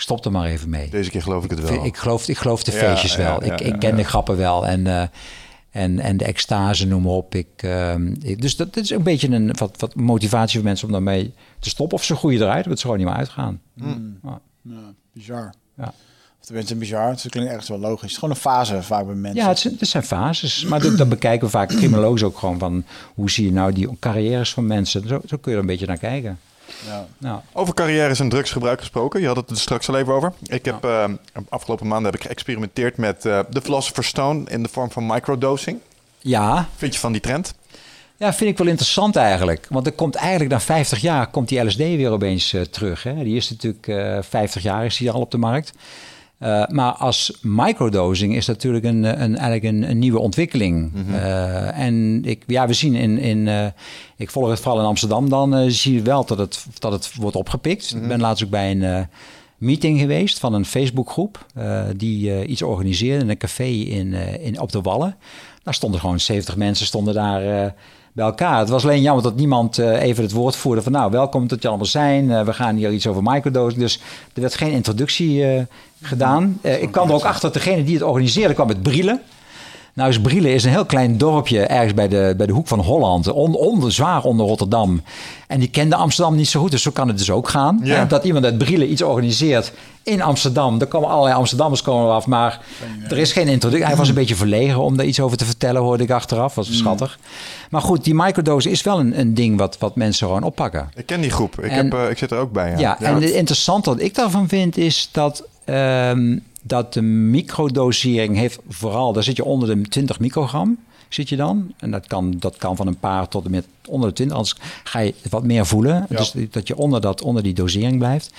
stop er maar even mee. Deze keer geloof ik het wel. Ik geloof, ik geloof de feestjes wel. ik, ik ken de grappen wel. En, uh, en, en de extase, noem maar op. Ik, uh, dus dat, dat, is een beetje een wat, wat motivatie voor mensen om daarmee te stoppen. Of ze groeien eruit, of het ze gewoon niet meer uitgaan. Mm. Ja. bizar. Ja. Of tenminste, bizar. Het klinkt echt wel logisch. Het is gewoon een fase vaak bij mensen. Ja, het zijn, het zijn fases. Maar dat, dat bekijken we vaak criminologisch ook gewoon van... hoe zie je nou die carrières van mensen? Zo, zo kun je er een beetje naar kijken. Ja. Over carrières en drugsgebruik gesproken. Je had het er straks al even over. Ik heb uh, afgelopen maanden heb ik geëxperimenteerd met uh, de Philosopher's Stone in de vorm van microdosing. Ja. Vind je van die trend? Ja, vind ik wel interessant eigenlijk. Want er komt eigenlijk na 50 jaar komt die LSD weer opeens uh, terug. Hè? Die is natuurlijk uh, 50 jaar is die al op de markt. Uh, maar als microdosing is natuurlijk een, een, eigenlijk een, een nieuwe ontwikkeling. Mm -hmm. uh, en ik, ja, we zien in, in uh, ik volg het vooral in Amsterdam, dan zie je wel dat het, dat het wordt opgepikt. Mm -hmm. Ik ben laatst ook bij een meeting geweest van een Facebookgroep die iets organiseerde in een café in, in, op de Wallen. Daar stonden gewoon 70 mensen stonden daar bij elkaar. Het was alleen jammer dat niemand uh, even het woord voerde van nou, welkom dat je allemaal zijn. Uh, we gaan hier iets over microdosing. Dus er werd geen introductie uh, gedaan. ik kwam er ook achter dat degene die het organiseerde kwam met Brielen. Nou is Brielen is een heel klein dorpje ergens bij de, bij de hoek van Holland. On, zwaar onder Rotterdam. En die kende Amsterdam niet zo goed. Dus zo kan het dus ook gaan. Ja. Dat iemand uit Brielen iets organiseert in Amsterdam. Er komen allerlei Amsterdammers komen af. Maar er is geen introductie. Hij was een beetje verlegen om daar iets over te vertellen, hoorde ik achteraf. Was mm. schattig. Maar goed, die microdose is wel een, een ding wat, wat mensen gewoon oppakken. Ik ken die groep. Ik, heb, uh, ik zit er ook bij. Ja, ja, en het interessante wat ik daarvan vind is dat... Um, dat de microdosering heeft vooral, daar zit je onder de 20 microgram, zit je dan. En dat kan, dat kan van een paar tot en met onder de 20, anders ga je wat meer voelen. Dus dat je onder, dat, onder die dosering blijft.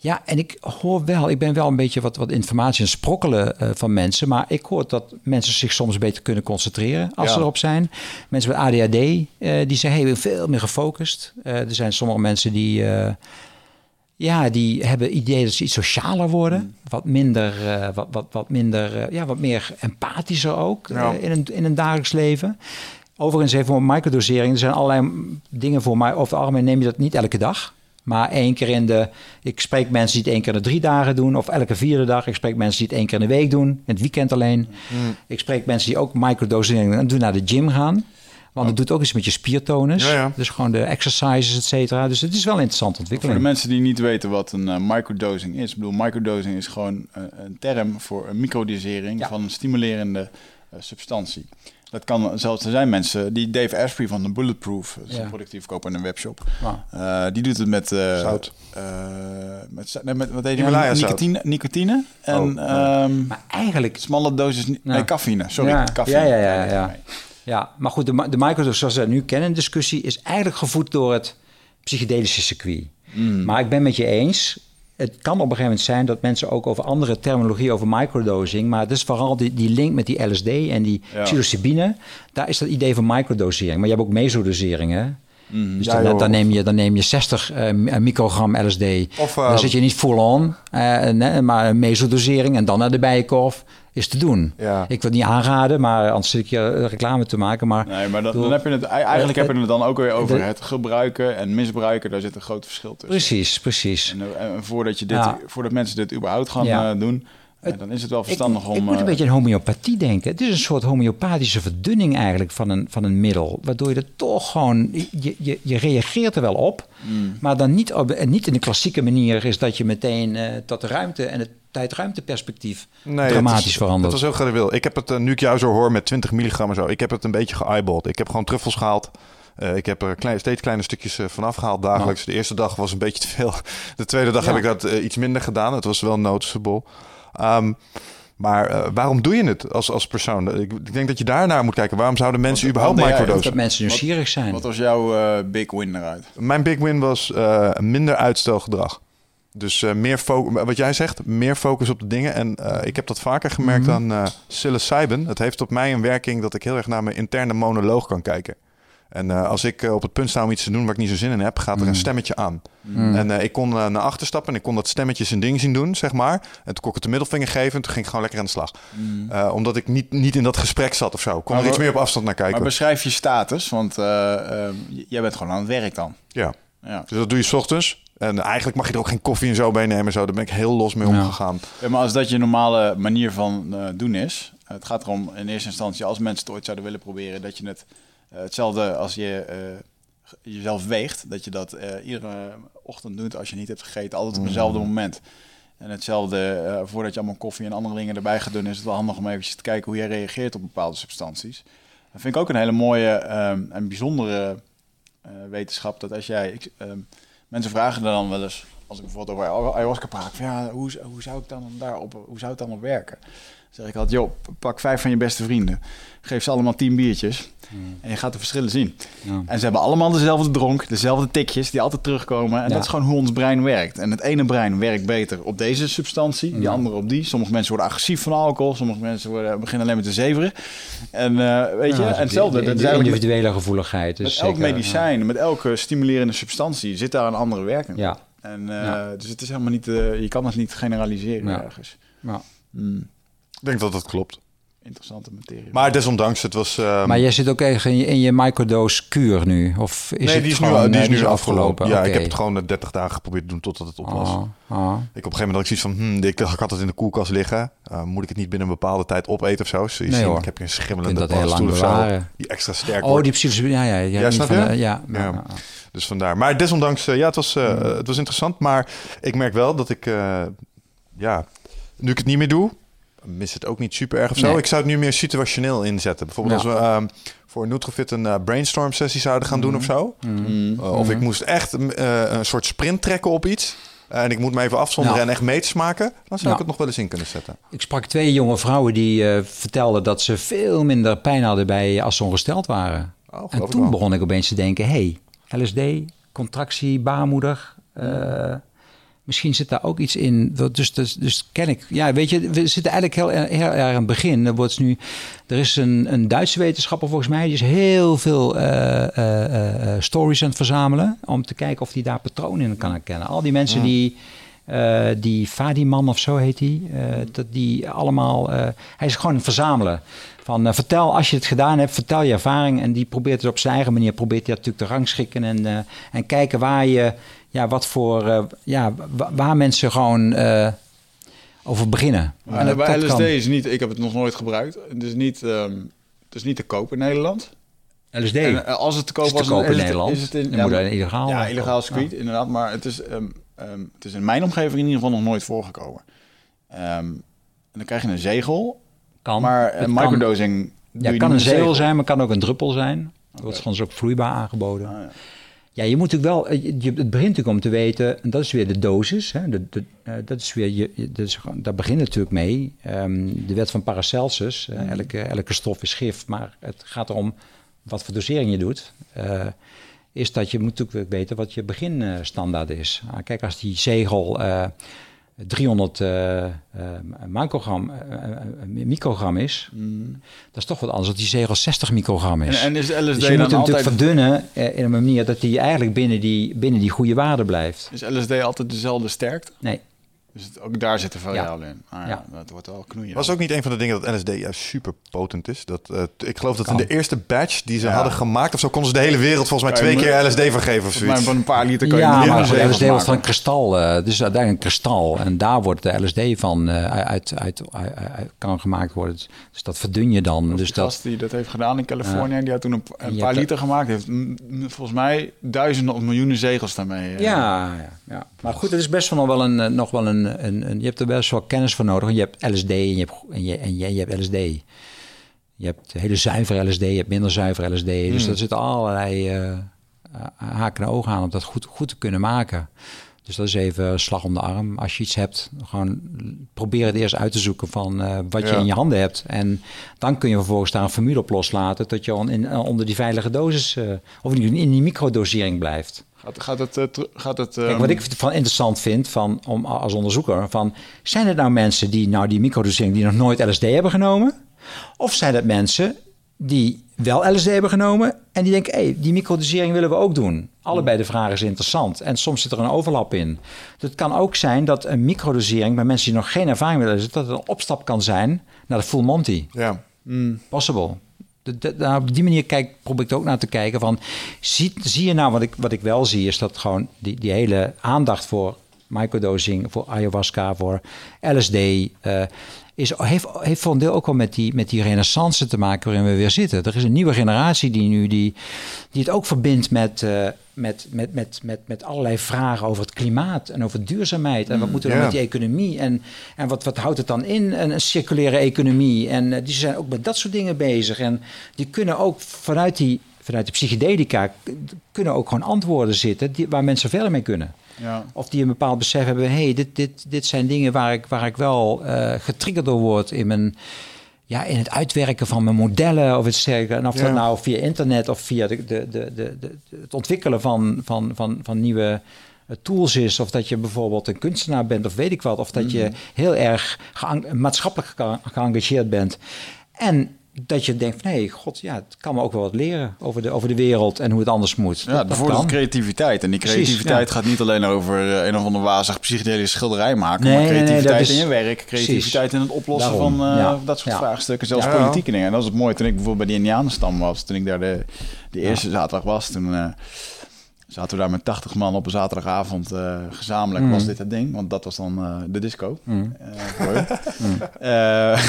Ja, en ik hoor wel, ik ben wel een beetje wat, wat informatie en sprokkelen uh, van mensen. Maar ik hoor dat mensen zich soms beter kunnen concentreren als ze erop zijn. Mensen met ADHD, uh, die zijn heel veel meer gefocust. Uh, er zijn sommige mensen die ja, die hebben idee dat ze iets socialer worden. Mm. Wat minder, uh, wat, wat, wat minder, uh, ja, wat meer empathischer ook ja. uh, in, een, in een dagelijks leven. Overigens, even voor microdosering. Er zijn allerlei dingen voor mij. Over het algemeen neem je dat niet elke dag. Maar één keer in de. Ik spreek mensen die het één keer in de drie dagen doen. Of elke vierde dag. Ik spreek mensen die het één keer in de week doen. In het weekend alleen. Mm. Ik spreek mensen die ook microdosering doen. Naar de gym gaan. Want het doet ook iets met je spiertonus. Ja, ja. Dus gewoon de exercises, et cetera. Dus het is wel een interessante ontwikkeling. Voor de mensen die niet weten wat een uh, microdosing is. Ik bedoel, microdosing is gewoon uh, een term voor een microdosering ja. van een stimulerende uh, substantie. Dat kan zelfs, er zijn mensen, die Dave Asprey van de Bulletproof, dat is ja. een product die verkopen in een webshop. Wow. die doet het met... zout. met, nee, met, wat heet die? Nicotine, nicotine. En, oh, um, maar eigenlijk... Smalle dosis, nee, cafeïne, sorry. Ja, cafeïne. ja, ja. ja, ja. Maar goed, de, de Microsoft zoals we nu kennen, discussie, is eigenlijk gevoed door het psychedelische circuit. Mm. Maar ik ben met je eens. Het kan op een gegeven moment zijn dat mensen ook over andere terminologie over microdosing, maar het is vooral die, die link met die LSD en die ja. psilocybine. Daar is dat idee van microdosering. Maar je hebt ook mesodoseringen. Mm, dus ja, dan, dan, neem je, dan neem je 60 uh, microgram LSD. Of, uh, dan eh, zit je niet full-on, uh, nee, maar een mesodosering en dan naar de bijenkorf is te doen. Ja. Ik wil niet aanraden, maar anders zit ik je reclame te maken. Maar, nee, maar dan, dan heb je het eigenlijk heb je het dan ook weer over de, het gebruiken en misbruiken. Daar zit een groot verschil tussen. Precies, precies. En, en voordat, je dit, ja. voordat mensen dit überhaupt gaan ja. doen, ja, dan is het wel verstandig ik, om... Ik moet een beetje aan homeopathie denken. Het is een soort homeopathische verdunning eigenlijk van een, van een middel. Waardoor je er toch gewoon... Je, je, je reageert er wel op. Mm. Maar dan niet, op, niet in de klassieke manier is dat je meteen uh, tot de ruimte en het tijd-ruimteperspectief nee, dramatisch is, verandert. Dat is heel gradueel. Ik heb het, uh, nu ik jou zo hoor, met 20 milligram en zo... Ik heb het een beetje geëyeballed. Ik heb gewoon truffels gehaald ik heb er klein, steeds kleine stukjes van afgehaald dagelijks. De eerste dag was een beetje te veel. De tweede dag heb ik dat iets minder gedaan. Het was wel noticeable. Um, maar uh, waarom doe je het als, als persoon? Ik, ik, denk dat je daarnaar moet kijken. Waarom zouden mensen wat, überhaupt microdosen? Dat mensen nieuwsgierig zijn. Wat was jouw uh, big win eruit? Mijn big win was uh, minder uitstelgedrag. Dus meer focus, wat jij zegt, meer focus op de dingen. En ik heb dat vaker gemerkt mm -hmm. aan psilocybin. Het heeft op mij een werking dat ik heel erg naar mijn interne monoloog kan kijken. En uh, als ik uh, op het punt sta om iets te doen waar ik niet zo zin in heb, gaat er een mm. stemmetje aan. Mm. En uh, ik kon naar achter stappen en ik kon dat stemmetje zijn ding zien doen, zeg maar. En toen kon ik het de middelvinger geven en toen ging ik gewoon lekker aan de slag. Mm. omdat ik niet, niet in dat gesprek zat of zo. Kon maar, er iets meer op afstand naar kijken. Maar beschrijf je status, want jij bent gewoon aan het werk dan. Ja. ja. Dus dat doe je s ochtends. En eigenlijk mag je er ook geen koffie en zo bij nemen. Zo. Daar ben ik heel los mee omgegaan. Ja, maar als dat je normale manier van doen is... Het gaat erom in eerste instantie, als mensen het ooit zouden willen proberen... dat je het eh, hetzelfde als je eh, jezelf weegt, dat je dat eh, iedere ochtend doet als je niet hebt gegeten, altijd op hetzelfde mm. moment. En hetzelfde, voordat je allemaal koffie en andere dingen erbij gaat doen, is het wel handig om eventjes te kijken hoe jij reageert op bepaalde substanties. Dat vind ik ook een hele mooie ehm, en bijzondere wetenschap. Dat als jij, ik, ehm, mensen vragen dan wel eens, als ik bijvoorbeeld over ayahuasca praat, van, ja, hoe, hoe zou ik dan daarop, hoe zou het dan op werken? zeg ik altijd, joh, pak vijf van je beste vrienden. Geef ze allemaal tien biertjes. Hmm. En je gaat de verschillen zien. Ja. En ze hebben allemaal dezelfde dronk, dezelfde tikjes die altijd terugkomen. En dat is gewoon hoe ons brein werkt. En het ene brein werkt beter op deze substantie, die andere op die. Sommige mensen worden agressief van alcohol, sommige mensen worden, beginnen alleen met te zeveren. En uh, weet je, en hetzelfde. De, de, individuele gevoeligheid. Dus met zeker, elk medicijn, met elke stimulerende substantie zit daar een andere werking. Ja. En uh, dus het is helemaal niet, uh, je kan het niet generaliseren ergens. Ja. Mm. Ik denk dat dat klopt. Interessante materie. Maar desondanks, het was... Um... Maar jij zit ook even in je, in je microdose kuur nu? Of is nee, het die is nu, die is nu afgelopen. Ja, ik heb het gewoon 30 dagen geprobeerd te doen totdat het op was. Ah, ah. Ik op een gegeven moment had ik zoiets van... Hmm, ik, ik had het in de koelkast liggen. Uh, moet ik het niet binnen een bepaalde tijd opeten of zo? Dus nee, zien, ik heb een schimmelende paddenstoel of zo. Die extra sterk Oh, die precies. Ja, ja, ja. ja snap je? De, ja, ja. Dus vandaar. Maar desondanks, ja, het was, uh, het was interessant. Maar ik merk wel dat ik... ja, nu ik het niet meer doe mis het ook niet super erg of zo. Ik zou het nu meer situationeel inzetten. Bijvoorbeeld als we um, voor Nutrofit een uh, brainstorm sessie zouden gaan doen of zo. Mm. Uh, of ik moest echt uh, een soort sprint trekken op iets. En ik moet me even afzonderen en echt meters maken. Dan zou ik het nog wel eens in kunnen zetten. Ik sprak twee jonge vrouwen die vertelden dat ze veel minder pijn hadden bij als ze ongesteld waren. Oh, en toen begon ik opeens te denken: hey, LSD, contractie, baarmoeder. Misschien zit daar ook iets in. Dus, dus, dus ken ik. Ja, weet je, we zitten eigenlijk heel, heel erg aan het begin. Er, wordt nu, er is een, een Duitse wetenschapper volgens mij, die is heel veel uh, stories aan het verzamelen. Om te kijken of hij daar patronen in kan herkennen. Al die mensen die. Uh, die Fadiman of zo heet hij. dat die allemaal. hij is gewoon verzamelen. Van vertel als je het gedaan hebt, vertel je ervaring. En die probeert het op zijn eigen manier. Probeert hij natuurlijk te rangschikken. En, en kijken waar je ja, wat voor, uh, ja, waar mensen gewoon uh, over beginnen. En bij LSD is niet, ik heb het nog nooit gebruikt. Het is niet, um, het is niet te koop in Nederland. LSD? En, uh, als het te koop was in Nederland. Is het in, ja, moet illegaal. Ja, illegaal circuit, ja. inderdaad. Maar het is, um, um, het is in mijn omgeving in ieder geval nog nooit voorgekomen. en dan krijg je een zegel. Kan. Maar een microdosing. Ja, kan een zegel zijn, maar kan ook een druppel zijn. Dat wordt soms ook vloeibaar aangeboden. Ah, ja. Je moet natuurlijk wel, je, het begint natuurlijk om te weten, en dat is weer de dosis. Hè, de, de, uh, dat is weer, je, dat is, daar begint natuurlijk mee. Um, de wet van Paracelsus, uh, elke, elke stof is gif, maar het gaat erom wat voor dosering je doet. Uh, is dat je moet natuurlijk weten wat je beginstandaard is. Ah, kijk, als die zegel 300 uh, uh, microgram, uh, microgram is, mm. dat is toch wat anders dan die zegel 60 microgram is. En, en is LSD dus je moet hem natuurlijk verdunnen in een manier dat hij eigenlijk binnen die, binnen die goede waarde blijft. Is LSD altijd dezelfde sterkte? Nee. Dus ook daar zitten variabelen in. Ah, ja. Dat wordt wel knoeien. Was ook niet een van de dingen dat LSD juist super potent is. Dat, uh, ik geloof dat in de eerste batch die ze hadden gemaakt... of zo konden ze de hele wereld volgens mij twee keer LSD vergeven of zoiets. Maar een paar liter kan ja, je maar LSD, LSD wordt van een kristal. Uh, dus uiteindelijk een kristal. En daar wordt de LSD van uh, uit, uit, uit, kan gemaakt worden. Dus dat verdun je dan. Dus dat gast die dat heeft gedaan in Californië... die had toen een, een paar liter gemaakt. heeft volgens mij duizenden of miljoenen zegels daarmee. Ja, ja, ja. Maar goed, het is best wel nog wel een... Nog wel een, een, een, je hebt er best wel kennis voor nodig. Je hebt LSD en je hebt, en je, en je, je hebt LSD. Je hebt hele zuivere LSD, je hebt minder zuivere LSD. Dus er zitten allerlei uh, haken en ogen aan om dat goed, goed te kunnen maken. Dus dat is even slag om de arm. Als je iets hebt, gewoon probeer het eerst uit te zoeken van uh, wat je in je handen hebt. En dan kun je vervolgens daar een formule op loslaten tot je in, onder die veilige dosis, uh, of in die microdosering blijft. Gaat, gaat het, uh, gaat het Kijk, wat ik van interessant vind van, om, als onderzoeker, van, zijn er nou mensen die nou die microdosering die nog nooit LSD hebben genomen? Of zijn het mensen die wel LSD hebben genomen en die denken, hey, die microdosering willen we ook doen. Allebei de vragen is interessant en soms zit er een overlap in. Dus het kan ook zijn dat een microdosering bij mensen die nog geen ervaring willen, dat het een opstap kan zijn naar de full Monty. Ja. Mm. Possible. De, op die manier kijk, probeer ik ook naar te kijken van, zie, zie je nou wat ik, wat ik wel zie, is dat gewoon die, die hele aandacht voor microdosing, voor ayahuasca, voor LSD, uh, is, heeft, heeft voor een deel ook wel met die, met die renaissance te maken waarin we weer zitten. Er is een nieuwe generatie die nu die, die het ook verbindt met, uh, met, met, met, met, met allerlei vragen over het klimaat en over duurzaamheid. En wat mm, moeten we ja. met die economie? En, en wat, wat houdt het dan in, een, een circulaire economie? En uh, die zijn ook met dat soort dingen bezig. En die kunnen ook vanuit die vanuit de psychedelica kunnen ook gewoon antwoorden zitten die, waar mensen verder mee kunnen. Ja. Of die een bepaald besef hebben, hey, dit, dit, dit zijn dingen waar ik, waar ik wel uh, getriggerd door word in mijn ja, in het uitwerken van mijn modellen of iets dergelijks. En of dat nou via internet of via de, de, de, de, het ontwikkelen van, van, van, van nieuwe eh, tools is. Of dat je bijvoorbeeld een kunstenaar bent of weet ik wat. Of dat je mhm. heel erg maatschappelijk geëngageerd bent. En dat je denkt hey, god, ja, het kan me ook wel wat leren over de, over de wereld en hoe het anders moet. Ja, bijvoorbeeld creativiteit. En die creativiteit gaat niet alleen over uh, een of andere wazig psychedelische schilderij maken, nee, maar creativiteit is, in je werk, creativiteit in het oplossen van uh, dat soort vraagstukken, zelfs politieke dingen. En dat was het mooie toen ik bijvoorbeeld bij de Indianenstam was, toen ik daar de, de eerste zaterdag was, toen... Uh, zaten we daar met 80 man op een zaterdagavond uh, gezamenlijk. Mm. Was dit het ding? Want dat was dan uh, de disco. Mm. Uh, mm.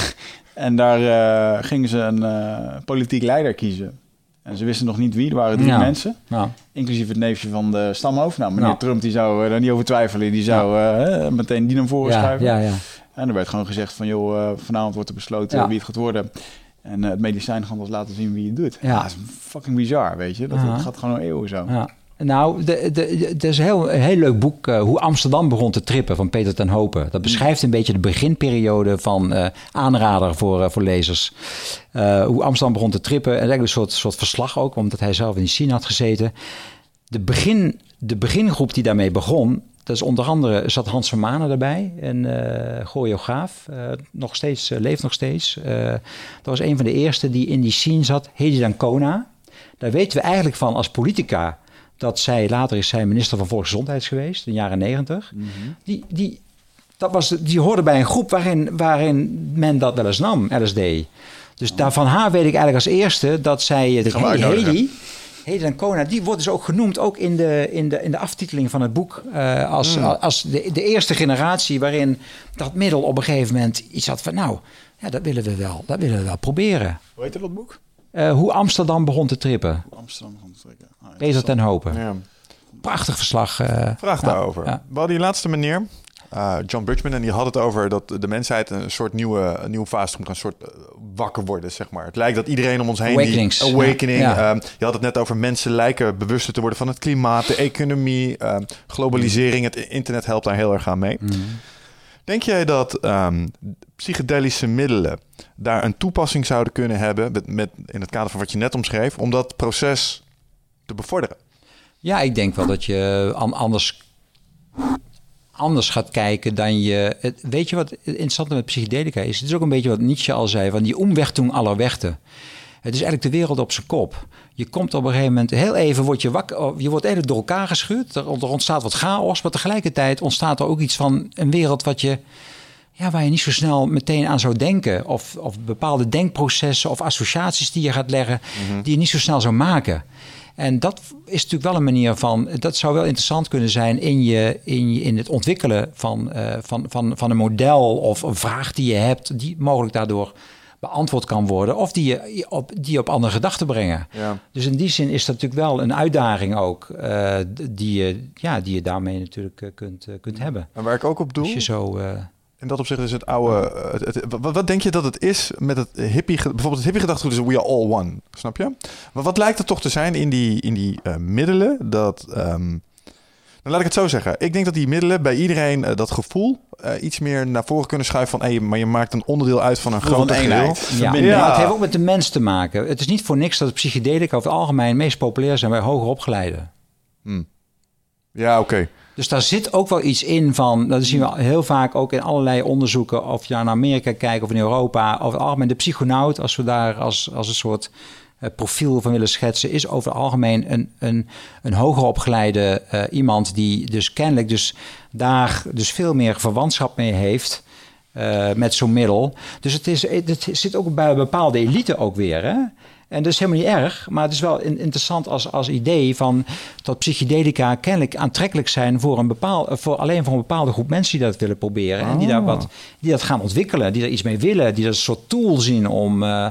En daar gingen ze een politiek leider kiezen. En ze wisten nog niet wie. Er waren drie mensen. Ja. Inclusief het neefje van de stamhoofd. Nou, meneer Trump die zou er niet over twijfelen. Die zou meteen die naar voren schuiven. En er werd gewoon gezegd van... joh, vanavond wordt er besloten wie het gaat worden. En het medicijn gaat ons laten zien wie het doet. Ja, dat is fucking bizar, weet je. Dat, dat gaat gewoon een eeuw zo. Ja. Nou, het is een heel, heel leuk boek, uh, Hoe Amsterdam begon te trippen, van Peter ten Hopen. Dat beschrijft een beetje de beginperiode van uh, aanrader voor, uh, voor lezers. hoe Amsterdam begon te trippen. En eigenlijk een soort, soort verslag ook, omdat hij zelf in scene had gezeten. De, begin, de begingroep die daarmee begon, dat is onder andere zat Hans van Manen erbij, een uh, choreograaf, nog steeds, leeft nog steeds. dat was een van de eerste die in die scene zat, Hedy Dancona. Daar weten we eigenlijk van als politica dat zij, later is zij minister van Volksgezondheid geweest, in de jaren negentig. Mhm. Die, die, dat was, die hoorde bij een groep waarin, waarin men dat wel eens nam, LSD. Dus daar van haar weet ik eigenlijk als eerste dat zij, de Hedy, Hedy en Kona, die wordt dus ook genoemd, ook in de, in de, in de aftiteling van het boek, uh, als, mm. als de, de eerste generatie waarin dat middel op een gegeven moment iets had van, nou, ja, dat willen we wel, dat willen we wel proberen. Hoe heet dat boek? Uh, hoe Amsterdam begon te trippen. Amsterdam begon te trippen. Peter ten Hopen. Ja. Prachtig verslag. Uh, Vraag daarover. Ja. We hadden die laatste meneer, uh, John Bridgman, en die had het over dat de mensheid een soort nieuwe, een nieuwe fase moet gaan, een soort uh, wakker worden, zeg maar. Het lijkt dat iedereen om ons heen... Awakenings. Die, awakening. Ja. Um, je had het net over mensen lijken bewuster te worden van het klimaat, de economie, um, globalisering. Het internet helpt daar heel erg aan mee. Mm. Denk jij dat um, psychedelische middelen daar een toepassing zouden kunnen hebben, met, in het kader van wat je net omschreef, om dat proces te bevorderen? Ja, ik denk wel dat je anders, anders gaat kijken dan je... Weet je wat het interessante met psychedelica is? Het is ook een beetje wat Nietzsche al zei, van die omwechtung aller wechten. Het is eigenlijk de wereld op zijn kop. Je komt op een gegeven moment heel even, word je wakker, oh, je wordt even door elkaar geschud. Er, er ontstaat wat chaos, maar tegelijkertijd ontstaat er ook iets van een wereld wat je, ja, waar je niet zo snel meteen aan zou denken. Of, of bepaalde denkprocessen of associaties die je gaat leggen, mhm. die je niet zo snel zou maken. En dat is natuurlijk wel een manier van. Dat zou wel interessant kunnen zijn in, je, in, je, in het ontwikkelen van, uh, van, van, van een model of een vraag die je hebt, die mogelijk daardoor beantwoord kan worden. Of die je op, die je op andere gedachten brengen. Ja. Dus in die zin is dat natuurlijk wel een uitdaging ook. Uh, die, je, ja, die je daarmee natuurlijk uh, kunt, kunt hebben. En waar ik ook op doe. Als je zo in dat opzicht is het oude. Het, wat, wat, denk je dat het is met het hippie. Bijvoorbeeld het hippie gedachtegoed is we are all one. Snap je? Maar wat lijkt het toch te zijn in die, in die uh, middelen dat. Um, dan laat ik het zo zeggen. Ik denk dat die middelen bij iedereen uh, dat gevoel uh, iets meer naar voren kunnen schuiven van... Hey, maar je maakt een onderdeel uit van een grote eenheid. Ja. ja. het heeft ook met de mens te maken. Het is niet voor niks dat psychedelica over het algemeen meest populair zijn bij hoger opgeleiden. Hmm. Ja, oké. Dus daar zit ook wel iets in van, dat zien we heel vaak ook in allerlei onderzoeken, of je naar Amerika kijkt of in Europa, over het algemeen de psychonaut, als we daar als, als een soort profiel van willen schetsen, is over het algemeen een, een, een hoger opgeleide uh, iemand die dus kennelijk dus daar dus veel meer verwantschap mee heeft. Uh, met zo'n middel. Dus het, is, het zit ook bij een bepaalde elite ook weer. Hè? En dat is helemaal niet erg, maar het is wel interessant als, als idee van dat psychedelica kennelijk aantrekkelijk zijn voor, een bepaal, voor alleen voor een bepaalde groep mensen die dat willen proberen. En die, daar wat, die dat gaan ontwikkelen, die er iets mee willen, die dat een soort tool zien om. Uh,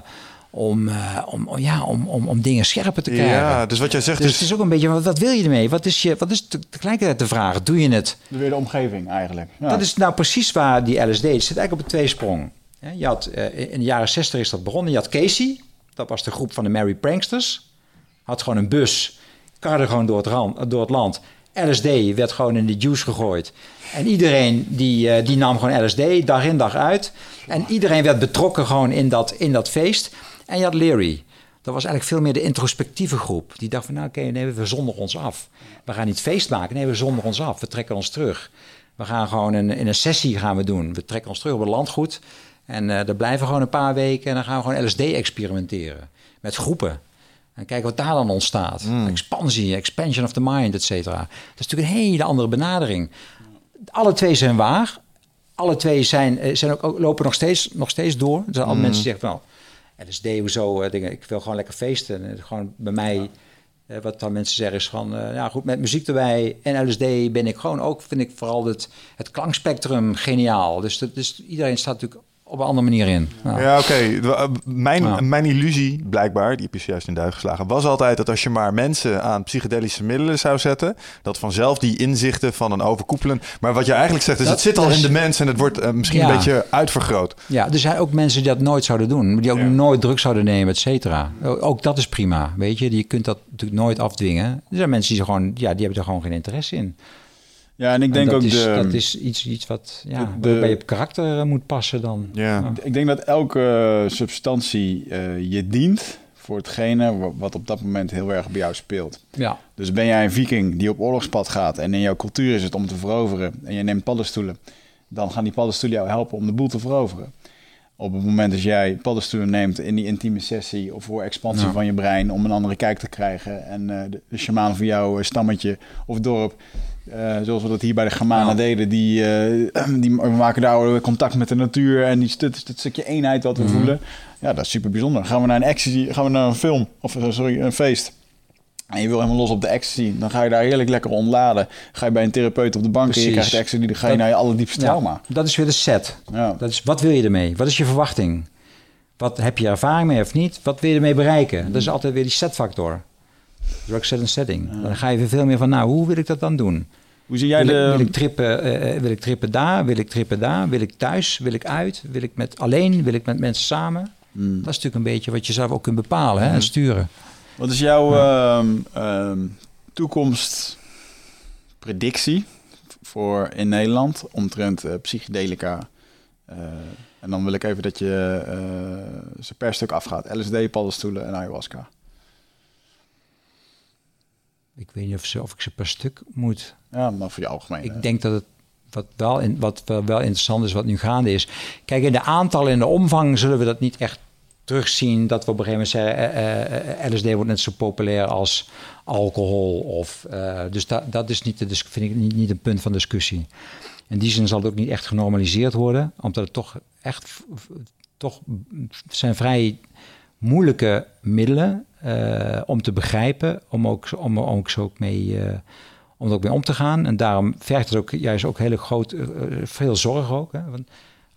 om, uh, om, ja, om, om, om dingen scherper te krijgen. Ja, dus wat jij zegt dus is... het is ook een beetje, wat, wil je ermee? Wat is, je, wat is tegelijkertijd de vraag, doe je het? Weer de omgeving eigenlijk. Ja. Dat is nou precies waar die LSD zit eigenlijk op een tweesprong. Je had, uh, in de jaren 60 is dat begonnen. Je had Casey, dat was de groep van de Mary Pranksters. Had gewoon een bus, karde gewoon door het, rand, door het land. LSD werd gewoon in de juice gegooid. En iedereen die, uh, die nam gewoon LSD, dag in dag uit. En iedereen werd betrokken gewoon in dat, in dat feest. En je had Leary. Dat was eigenlijk veel meer de introspectieve groep. Die dacht van, nou oké, okay, nee, we zonderen ons af. We gaan niet feest maken, nee, we zonderen ons af. We trekken ons terug. We gaan gewoon in, in een sessie gaan we doen. We trekken ons terug op het landgoed. En uh, daar blijven we gewoon een paar weken en dan gaan we gewoon LSD experimenteren. Met groepen. En kijken wat daar dan ontstaat. Mm. Expansie, expansion of the mind, et cetera. Dat is natuurlijk een hele andere benadering. Alle twee zijn waar. Alle twee zijn, eh, zijn ook, lopen nog steeds, nog steeds door. Er zijn mm. al mensen die zeggen van... Nou, LSD, hoezo, uh, dingen, ik wil gewoon lekker feesten. En gewoon bij mij... Ja. wat dan mensen zeggen is van, uh, ja goed, met muziek erbij en LSD ben ik gewoon ook, vind ik vooral het, het klankspectrum geniaal. Dus, dat, dus iedereen staat natuurlijk op een andere manier in. Ja, oké. Eh, mijn, mijn illusie, blijkbaar, die heb je juist in duik geslagen, was altijd dat als je maar mensen aan psychedelische middelen zou zetten, dat vanzelf die inzichten van een overkoepelen. Maar wat je eigenlijk zegt, is het zit al in de mens en het wordt uh, misschien een beetje uitvergroot. Ja, er zijn ook mensen die dat nooit zouden doen, die ook nooit druk zouden nemen, et cetera. Ook dat is prima, weet je. Je kunt dat natuurlijk nooit afdwingen. Er zijn mensen die, gewoon, ja, die hebben er gewoon geen interesse in. Ja, en ik denk ook is, de, dat is iets, iets wat ja, de, bij je karakter eh, moet passen dan. Ja. Ik denk dat elke substantie uh, je dient voor hetgene wat op dat moment heel erg bij jou speelt. Ja. Dus ben jij een viking die op oorlogspad gaat en in jouw cultuur is het om te veroveren en je neemt paddenstoelen, dan gaan die paddenstoelen jou helpen om de boel te veroveren. Op het moment dat jij paddenstoelen neemt in die intieme sessie of voor expansie van je brein om een andere kijk te krijgen en uh, de, de shamaan van jouw stammetje of dorp uh, zoals we dat hier bij de Germanen deden. Die, uh, die maken daar contact met de natuur en die stukje eenheid wat we mm -hmm. voelen. Ja, dat is super bijzonder. Gaan we naar een ecstasy, gaan we naar een film of eh, sorry, een feest. En je wil helemaal los op de ecstasy. Dan ga je daar heerlijk lekker ontladen. Ga je bij een therapeut op de bank Precies. en je krijgt ecstasy. Dan ga je dat, naar je allerdiepste ja, trauma. Dat is weer de set. Ja. Dat is, wat wil je ermee? Wat is je verwachting? Wat heb je ervaring mee of niet? Wat wil je ermee bereiken? Dat is altijd weer die setfactor. Drug set en setting. Dan ga je weer veel meer van, nou, hoe wil ik dat dan doen? Hoe zie jij wil, de... Ik, wil ik trippen, uh, wil ik trippen daar? Wil ik trippen daar? Wil ik thuis? Wil ik uit? Wil ik met alleen? Wil ik met mensen samen? Mm. Dat is natuurlijk een beetje wat je zelf ook kunt bepalen hè, en sturen. Wat is jouw ja. uh, uh, toekomstpredictie voor in Nederland omtrent uh, psychedelica? en dan wil ik even dat je ze per stuk afgaat. LSD, paddenstoelen en ayahuasca. Ik weet niet of, ze, of ik ze per stuk moet. Ja, maar voor je algemeen. Ik denk dat het wat wel, in, wat wel interessant is, wat nu gaande is. Kijk, in de aantallen en de omvang zullen we dat niet echt terugzien. Dat we op een gegeven moment zeggen, uh, uh, LSD wordt net zo populair als alcohol. Of, uh, dus dat, dat is niet, de, vind ik niet, niet een punt van discussie. In die zin zal het ook niet echt genormaliseerd worden, omdat het toch echt toch zijn vrij moeilijke middelen uh, om te begrijpen, om ook, om, om ook zo ook mee, uh, om er ook mee om te gaan. En daarom vergt het ook juist ook hele groot, uh, veel zorg ook. Hè? Want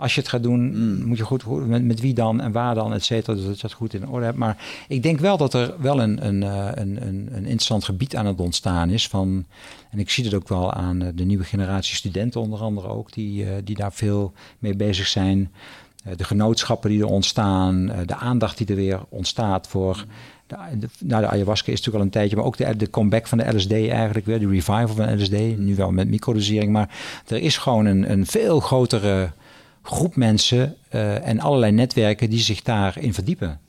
Als je het gaat doen, mm. moet je goed, met, met wie dan en waar dan, et cetera. Dus dat je dat goed in orde hebt. Maar ik denk wel dat er wel een, een, eh, een, een, een interessant gebied aan het ontstaan is. Van, en ik zie het ook wel aan eh, de nieuwe generatie studenten onder andere ook, die, die daar veel mee bezig zijn. De genootschappen die er ontstaan, de aandacht die er weer ontstaat voor... De, de, nou, de ayahuasca is natuurlijk al een tijdje, maar ook de, de comeback van de LSD eigenlijk weer, de revival van LSD, nu wel met microdosering, maar er is gewoon een, een veel grotere groep mensen uh, en allerlei netwerken die zich daarin verdiepen.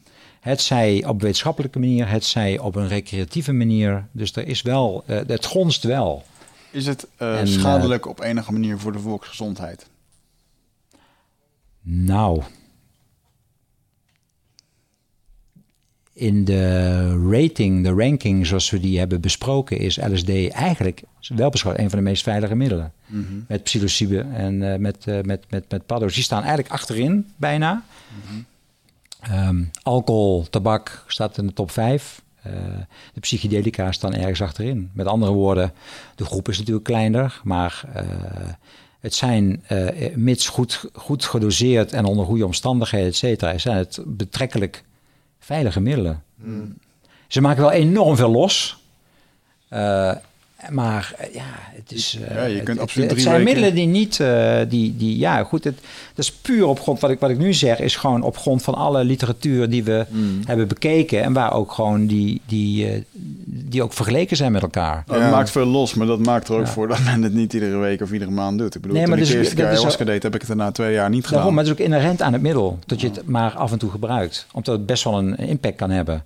Het zij op wetenschappelijke manier, het zij op een recreatieve manier. Dus er is wel, uh, het gonst wel. Is het uh, en, schadelijk op enige manier voor de volksgezondheid? Nou, in de rating, de ranking zoals we die hebben besproken, is LSD eigenlijk wel beschouwd een van de meest veilige middelen. Mhm. Met psilocybe en uh, met, uh, met, met, met paddo's. Die staan eigenlijk achterin bijna. um, alcohol, tabak staat in de top 5. Uh, eh, de psychedelica staan ergens achterin. Met andere woorden, de groep is natuurlijk kleiner, maar het zijn, mits goed, goed gedoseerd en onder goede omstandigheden, et cetera, zijn het betrekkelijk veilige middelen. Hmm. Ze maken wel enorm veel los. Uh, maar uh, ja, het is. Uh, ja, je kunt het, absoluut het, het zijn middelen die niet. Uh, die, die, ja, goed. Het, dat is puur op grond. Wat ik, wat ik nu zeg, is gewoon op grond van alle literatuur die we mm. hebben bekeken. En waar ook gewoon die. die, die ook vergeleken zijn met elkaar. Ja. Het maakt veel los, maar dat maakt er ook ja. voor dat men het niet iedere week of iedere maand doet. Ik bedoel, nee, maar toen dus, ik de eerste keer ayahuasca deed, heb ik het er na twee jaar niet gedaan. Daarom, maar het is ook inherent aan het middel. Dat je het maar af en toe gebruikt. Omdat het best wel een impact kan hebben.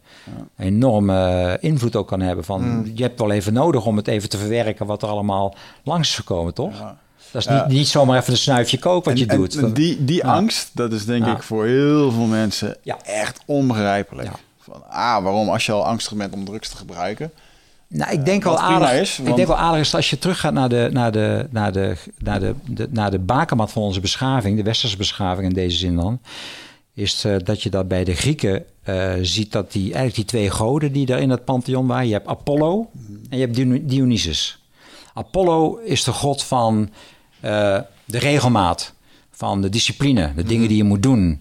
Enorme invloed ook kan hebben. Van, mm. Je hebt wel even nodig om het even te verwerken wat er allemaal langs is gekomen, toch? Ja. Dat is niet, niet zomaar even een snuifje kook wat en, je doet. En die die angst, dat is denk ik voor heel veel mensen echt onbegrijpelijk. Van, ah, waarom als je al angstig bent om drugs te gebruiken... Nou, ik denk, wel aardig, is, want... ik denk wel aardig is als je teruggaat naar de, naar, de, naar, de, naar, de, de, naar de bakermat van onze beschaving, de westerse beschaving in deze zin dan, is uh, dat je dat bij de Grieken uh, ziet dat die, eigenlijk die twee goden die daar in dat pantheon waren, je hebt Apollo en je hebt Dionysus. Apollo is de god van uh, de regelmaat, van de discipline, de dingen die je moet doen.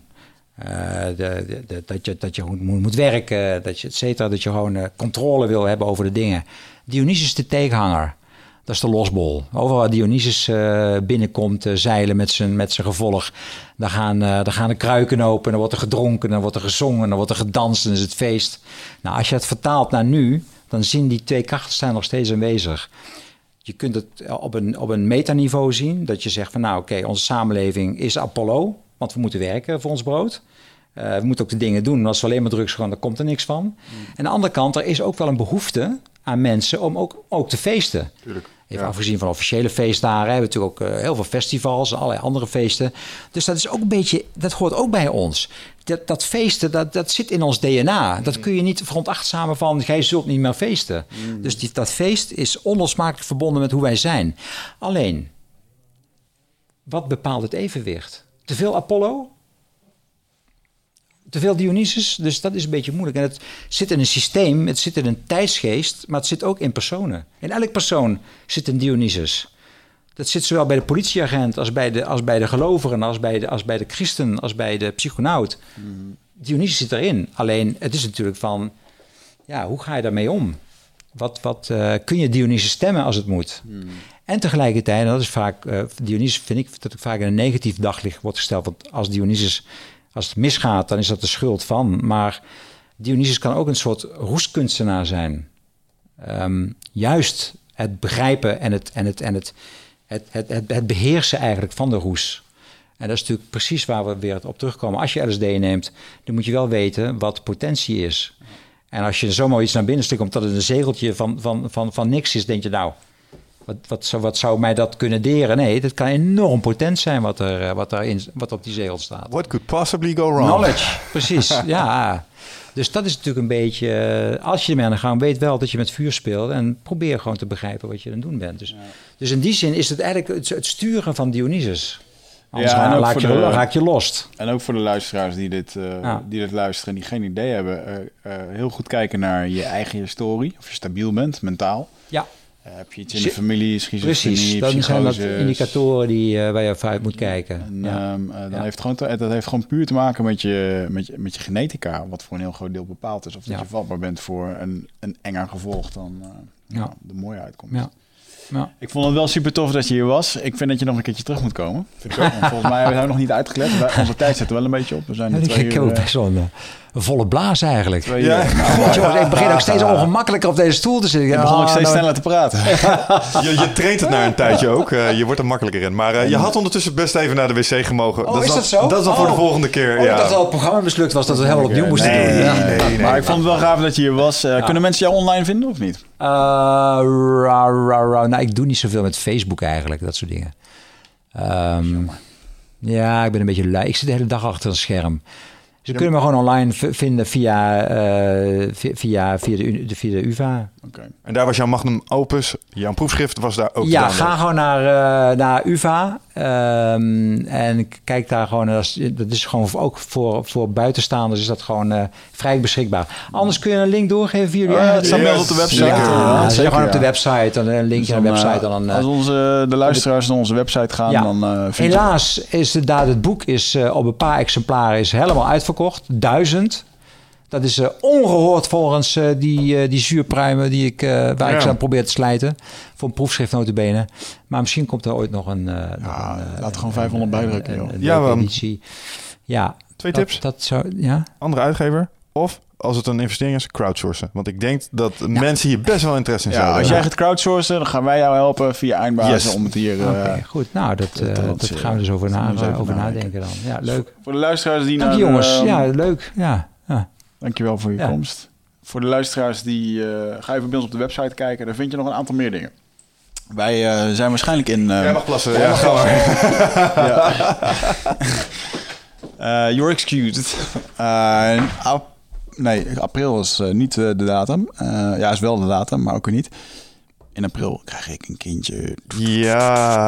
De, de, dat je, dat je moet, moet werken, dat je, et cetera, dat je gewoon controle wil hebben over de dingen. Dionysus is de tegenhanger. Dat is de losbol. Overal waar Dionysus uh, binnenkomt, zeilen met zijn, met zijn gevolg. Dan gaan, dan gaan de kruiken open, dan wordt er gedronken, dan wordt er gezongen, dan wordt er gedanst, dan is het feest. Nou, als je het vertaalt naar nu, dan zien die twee krachten staan nog steeds aanwezig. Je kunt het op een, op een metaniveau zien. Dat je zegt van nou oké, okay, onze samenleving is Apollo. Want we moeten werken voor ons brood. Uh, we moeten ook de dingen doen. Als we alleen maar drugs gaan, dan komt er niks van. Mm. En aan de andere kant, er is ook wel een behoefte aan mensen om ook, ook te feesten. Tuurlijk. Even afgezien van officiële feestdagen hebben we natuurlijk ook uh, heel veel festivals en allerlei andere feesten. Dus dat is ook een beetje, dat hoort ook bij ons. Dat, dat feesten, dat, dat zit in ons DNA. Dat kun je niet veronachtzamen van, jij zult niet meer feesten. Mm. Dus die, dat feest is onlosmakelijk verbonden met hoe wij zijn. Alleen, wat bepaalt het evenwicht? Te veel Apollo? Te veel Dionysus? Dus dat is een beetje moeilijk. En het zit in een systeem, het zit in een tijdsgeest, maar het zit ook in personen. In elk persoon zit een Dionysus. Dat zit zowel bij de politieagent als bij de, als bij de gelovigen, als bij de, als bij de christen, als bij de psychonaut. Mm. Dionysus zit erin. Alleen het is natuurlijk van, ja, hoe ga je daarmee om? Wat, wat uh, kun je Dionysus stemmen als het moet? Mm. En tegelijkertijd, en dat is vaak, uh, Dionysus vind ik dat ik vaak in een negatief daglicht wordt gesteld. Want als Dionysus, als het misgaat, dan is dat de schuld van. Maar Dionysus kan ook een soort roestkunstenaar zijn. Um, juist het begrijpen en het, en het, en het, het, het, het, het beheersen eigenlijk van de roes. En dat is natuurlijk precies waar we weer op terugkomen. Als je LSD neemt, dan moet je wel weten wat potentie is. En als je zomaar iets naar binnen stukt omdat het een zegeltje van, van, van, van niks is, denk je nou, wat, wat, zou, wat zou mij dat kunnen deren? Nee, dat kan enorm potent zijn wat er, eh, wat, er in, wat op die zegel staat. What could possibly go wrong? Knowledge, precies. ja. Dus dat is natuurlijk een beetje, eh, als je ermee aan de gang weet wel dat je met vuur speelt en probeer gewoon te begrijpen wat je aan het doen bent. Dus, ja. dus in die zin is het eigenlijk het, het sturen van Dionysus. Anders ja, raak, je, de, raak je lost. En ook voor de luisteraars die dit, uh, ja. die dit luisteren en die geen idee hebben, uh, heel goed kijken naar je eigen historie, of je stabiel bent, mentaal. Ja. heb je iets in de familie, schizofrenie, Precies, dan zijn dat indicatoren die, uh, waar je uit moet kijken. En, ja. Um, uh, dan heeft gewoon dat heeft gewoon puur te maken met je, met, je, met je genetica, wat voor een heel groot deel bepaald is. Of dat je vatbaar bent voor een, een enger gevolg dan uh, ja. de mooie uitkomst. Ja. Ja. Ik vond het wel super tof dat je hier was. Ik vind dat je nog een keertje terug moet komen. Vind ik ook. volgens mij hebben we nog niet uitgelegd. Onze tijd zit er wel een beetje op. We zijn ja, ik heb ook best wel volle blaas eigenlijk. Ja. ja. Nou, ik begin ook steeds ongemakkelijker op deze stoel te zitten. Ik begon ook steeds nou, sneller te praten. je, je traint het na een tijdje ook. Uh, je wordt er makkelijker in. Maar uh, je had ondertussen best even naar de wc gemogen. Oh, dat is dat zo? Dat is dan oh. voor de oh. volgende keer. Oh, ja. Ik dacht al het programma mislukt was. Dat we helemaal opnieuw moesten nee, doen. Nee, nee, maar ik vond het wel gaaf dat je hier was. Uh, kunnen mensen jou online vinden of niet? Uh, ra, ra, ra. Nou, ik doe niet zoveel met Facebook eigenlijk, dat soort dingen. Um, ja, ik ben een beetje lui. Ik zit de hele dag achter een scherm. Ze kunnen me gewoon online vinden via, uh, via, via, de, via de UvA. Okay. En daar was jouw magnum opus, jouw proefschrift was daar ook Ja, ga gewoon naar, uh, naar UvA um, en kijk daar gewoon. Dat is, dat is gewoon ook voor, voor buitenstaanders is dat gewoon uh, vrij beschikbaar. Anders kun je een link doorgeven via jullie. Oh, ja, staat yes. op de website. Ja, ja zeker, gewoon op de website. Dan een link dus naar de website. Dan, als onze, de luisteraars naar onze website gaan, ja. dan Helaas is het, daar het boek is, op een paar exemplaren is helemaal uitverkocht. Duizend. Dat is uh, ongehoord volgens uh, die, uh, die zuurpruimen die ik, waar ja. ik aan probeer te slijten. Voor een proefschrift notabene. Maar misschien komt er ooit nog een... ja, laat gewoon 500 bijdrukken, joh. ja, editie. Ja. Twee tips. Dat zou, ja. Andere uitgever. Of als het een investering is, crowdsourcen. Want ik denk dat ja. mensen hier best wel interesse in ja, hebben. Als jij gaat crowdsourcen, dan gaan wij jou helpen via eindbazen yes. om het hier... Uh, goed, nou, dat, uh, dat, dat gaan we dus over, na, over nadenken dan. Ja, leuk. Voor de luisteraars die Dank naar... jongens. Uh, ja, leuk. Ja. Dankjewel voor je ja. komst. Voor de luisteraars die uh, ga even bij ons op de website kijken. Daar vind je nog een aantal meer dingen. Wij uh, zijn waarschijnlijk in. Uh, Jij mag plassen. Ja, ga maar. ja. you're excused. ap nee, april is niet de datum. ja, is wel de datum, maar ook weer niet. In april krijg ik een kindje. Ja.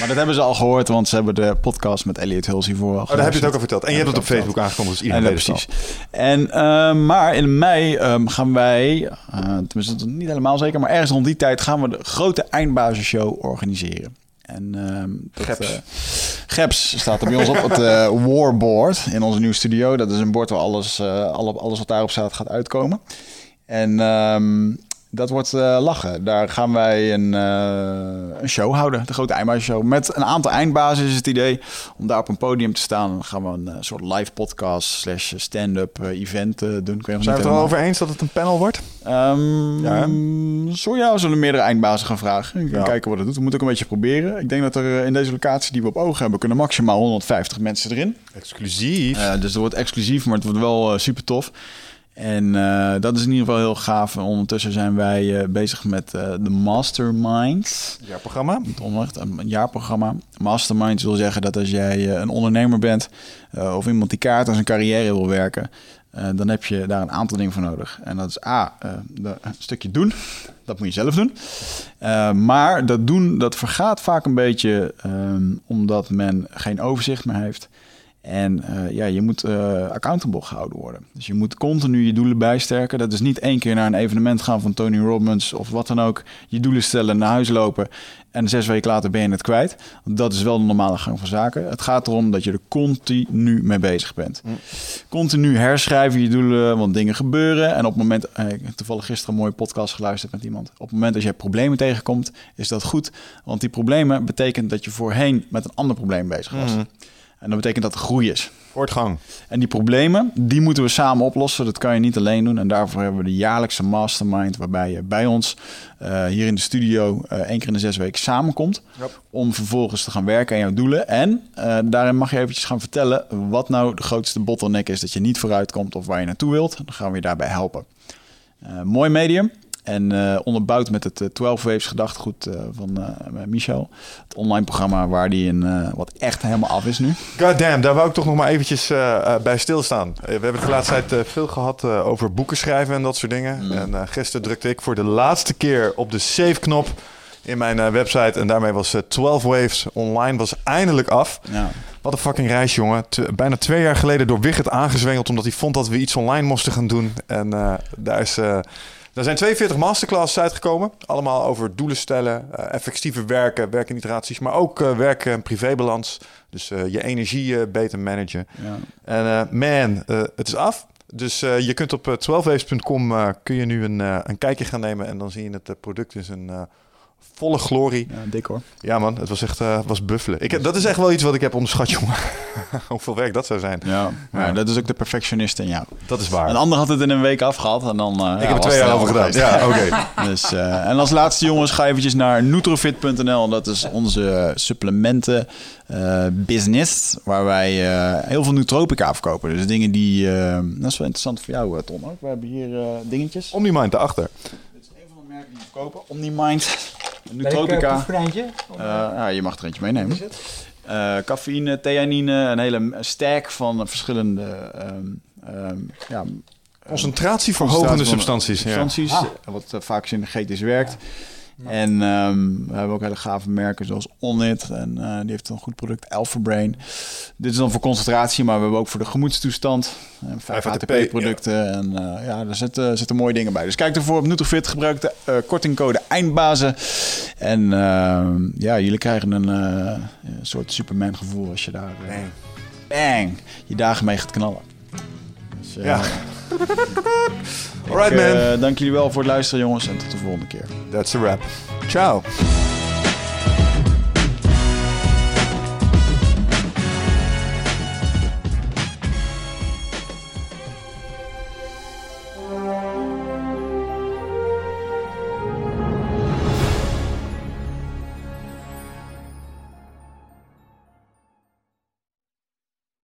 Maar dat hebben ze al gehoord, want ze hebben de podcast met Elliot Hills hiervoor al Oh, daar heb je het ook al verteld. En je hebt het op Facebook aangekondigd, dus iedereen weet precies. En, uh, maar in mei um, gaan wij, uh, tenminste niet helemaal zeker, maar ergens rond die tijd gaan we de grote eindbazenshow organiseren. En um, dat, Geps. Uh, Geps staat er bij ons op het uh, Warboard in onze nieuwe studio. Dat is een bord waar alles, uh, alles wat daarop staat gaat uitkomen. En um, dat wordt uh, lachen. Daar gaan wij een, uh, een show houden, de grote Eindbazen Met een aantal eindbazen is het idee om daar op een podium te staan. Dan gaan we een uh, soort live podcast slash stand-up event doen. Zijn we het er over eens dat het een panel wordt? Um, ja. Zo ja, we zullen meerdere eindbazen gaan vragen. Ja. Kijken wat het doet. We moeten ook een beetje proberen. Ik denk dat er in deze locatie die we op ogen hebben... kunnen maximaal 150 mensen erin. Exclusief. dus het wordt exclusief, maar het wordt wel super tof. En uh, dat is in ieder geval heel gaaf. Ondertussen zijn wij uh, bezig met uh, de Mastermind. Jaarprogramma? Een jaarprogramma. Mastermind wil zeggen dat als jij een ondernemer bent... of iemand die kaart als een carrière wil werken... dan heb je daar een aantal dingen voor nodig. En dat is A, een stukje doen. Dat moet je zelf doen. maar dat doen, dat vergaat vaak een beetje... Um, omdat men geen overzicht meer heeft... En uh, ja, je moet uh, accountable gehouden worden. Dus je moet continu je doelen bijsterken. Dat is niet één keer naar een evenement gaan van Tony Robbins of wat dan ook. Je doelen stellen, naar huis lopen en zes weken later ben je het kwijt. Dat is wel de normale gang van zaken. Het gaat erom dat je er continu mee bezig bent. Mm. Continu herschrijven je doelen, want dingen gebeuren. En op het moment, eh, ik heb toevallig gisteren een mooie podcast geluisterd met iemand. Op het moment dat je problemen tegenkomt, is dat goed. Want die problemen betekent dat je voorheen met een ander probleem bezig was. Mm. En dat betekent dat er groei is. Voortgang. En die problemen, die moeten we samen oplossen. Dat kan je niet alleen doen. En daarvoor hebben we de jaarlijkse mastermind... waarbij je bij ons uh, hier in de studio uh, één keer in de zes weken samenkomt... Yep. om vervolgens te gaan werken aan jouw doelen. En uh, daarin mag je eventjes gaan vertellen... wat nou de grootste bottleneck is dat je niet vooruit komt... of waar je naartoe wilt. Dan gaan we je daarbij helpen. mooi medium. En uh, onderbouwd met het uh, 12 Waves gedachtegoed uh, van Michel. Het online programma waar die in wat echt helemaal af is nu. God damn, daar wou ik toch nog maar eventjes bij stilstaan. we hebben de laatste tijd veel gehad over boeken schrijven en dat soort dingen. Mm. En gisteren drukte ik voor de laatste keer op de save-knop in mijn website. En daarmee was 12 Waves online was eindelijk af. Ja. Wat een fucking reis, jongen. bijna twee jaar geleden door Wigget aangezwengeld... omdat hij vond dat we iets online moesten gaan doen. En daar is Er zijn 42 masterclasses uitgekomen. Allemaal over doelen stellen, uh, effectiever werken, werken in iteraties, maar ook uh, werken en privébalans. Dus uh, je energie beter managen. Ja. En man, het is af. Dus je kunt op 12waves.com kun je nu een, een kijkje gaan nemen en dan zie je het product is een volle glorie. Ja, dik hoor. Ja man, het was echt uh, was buffelen. Ik, dat is echt wel iets wat ik heb onderschat, jongen. Hoeveel werk dat zou zijn. Ja, ja, dat is ook de perfectionist in jou. Dat is waar. Een ander had het in een week afgehad en dan... Uh, ik heb er twee jaar over gedaan. Ja, oké. dus, uh, en als laatste jongens, ga eventjes naar nutrofit.nl. Dat is onze supplementen business, waar wij heel veel nootropica verkopen. Dus dingen die... dat is wel interessant voor jou, Ton. Ook. We hebben hier dingetjes. Omnimind daarachter. Dit is een van de merken die we verkopen. Omnimind. Nootropica. Uh, ja, je mag er eentje meenemen. Uh, cafeïne, theanine, een hele stack van verschillende um, um, ja, concentratieverhogende substanties. substanties ja. Wat uh, vaak synergetisch werkt. En um, we hebben ook hele gave merken zoals Onnit. En uh, die heeft een goed product, Alpha Brain. Dit is dan voor concentratie, maar we hebben ook voor de gemoedstoestand. En 5 ATP-producten. Ja. En uh, ja, er zitten, zitten mooie dingen bij. Dus kijk ervoor op Nutrofit. Gebruik de uh, kortingcode EINDBAZEN. En ja, jullie krijgen een, een soort Superman gevoel als je daar... bang. bang! Je dagen mee gaat knallen. Dus, ja. Alright, man. Uh, dank jullie wel voor het luisteren, jongens. En tot de volgende keer. That's a wrap. Ciao.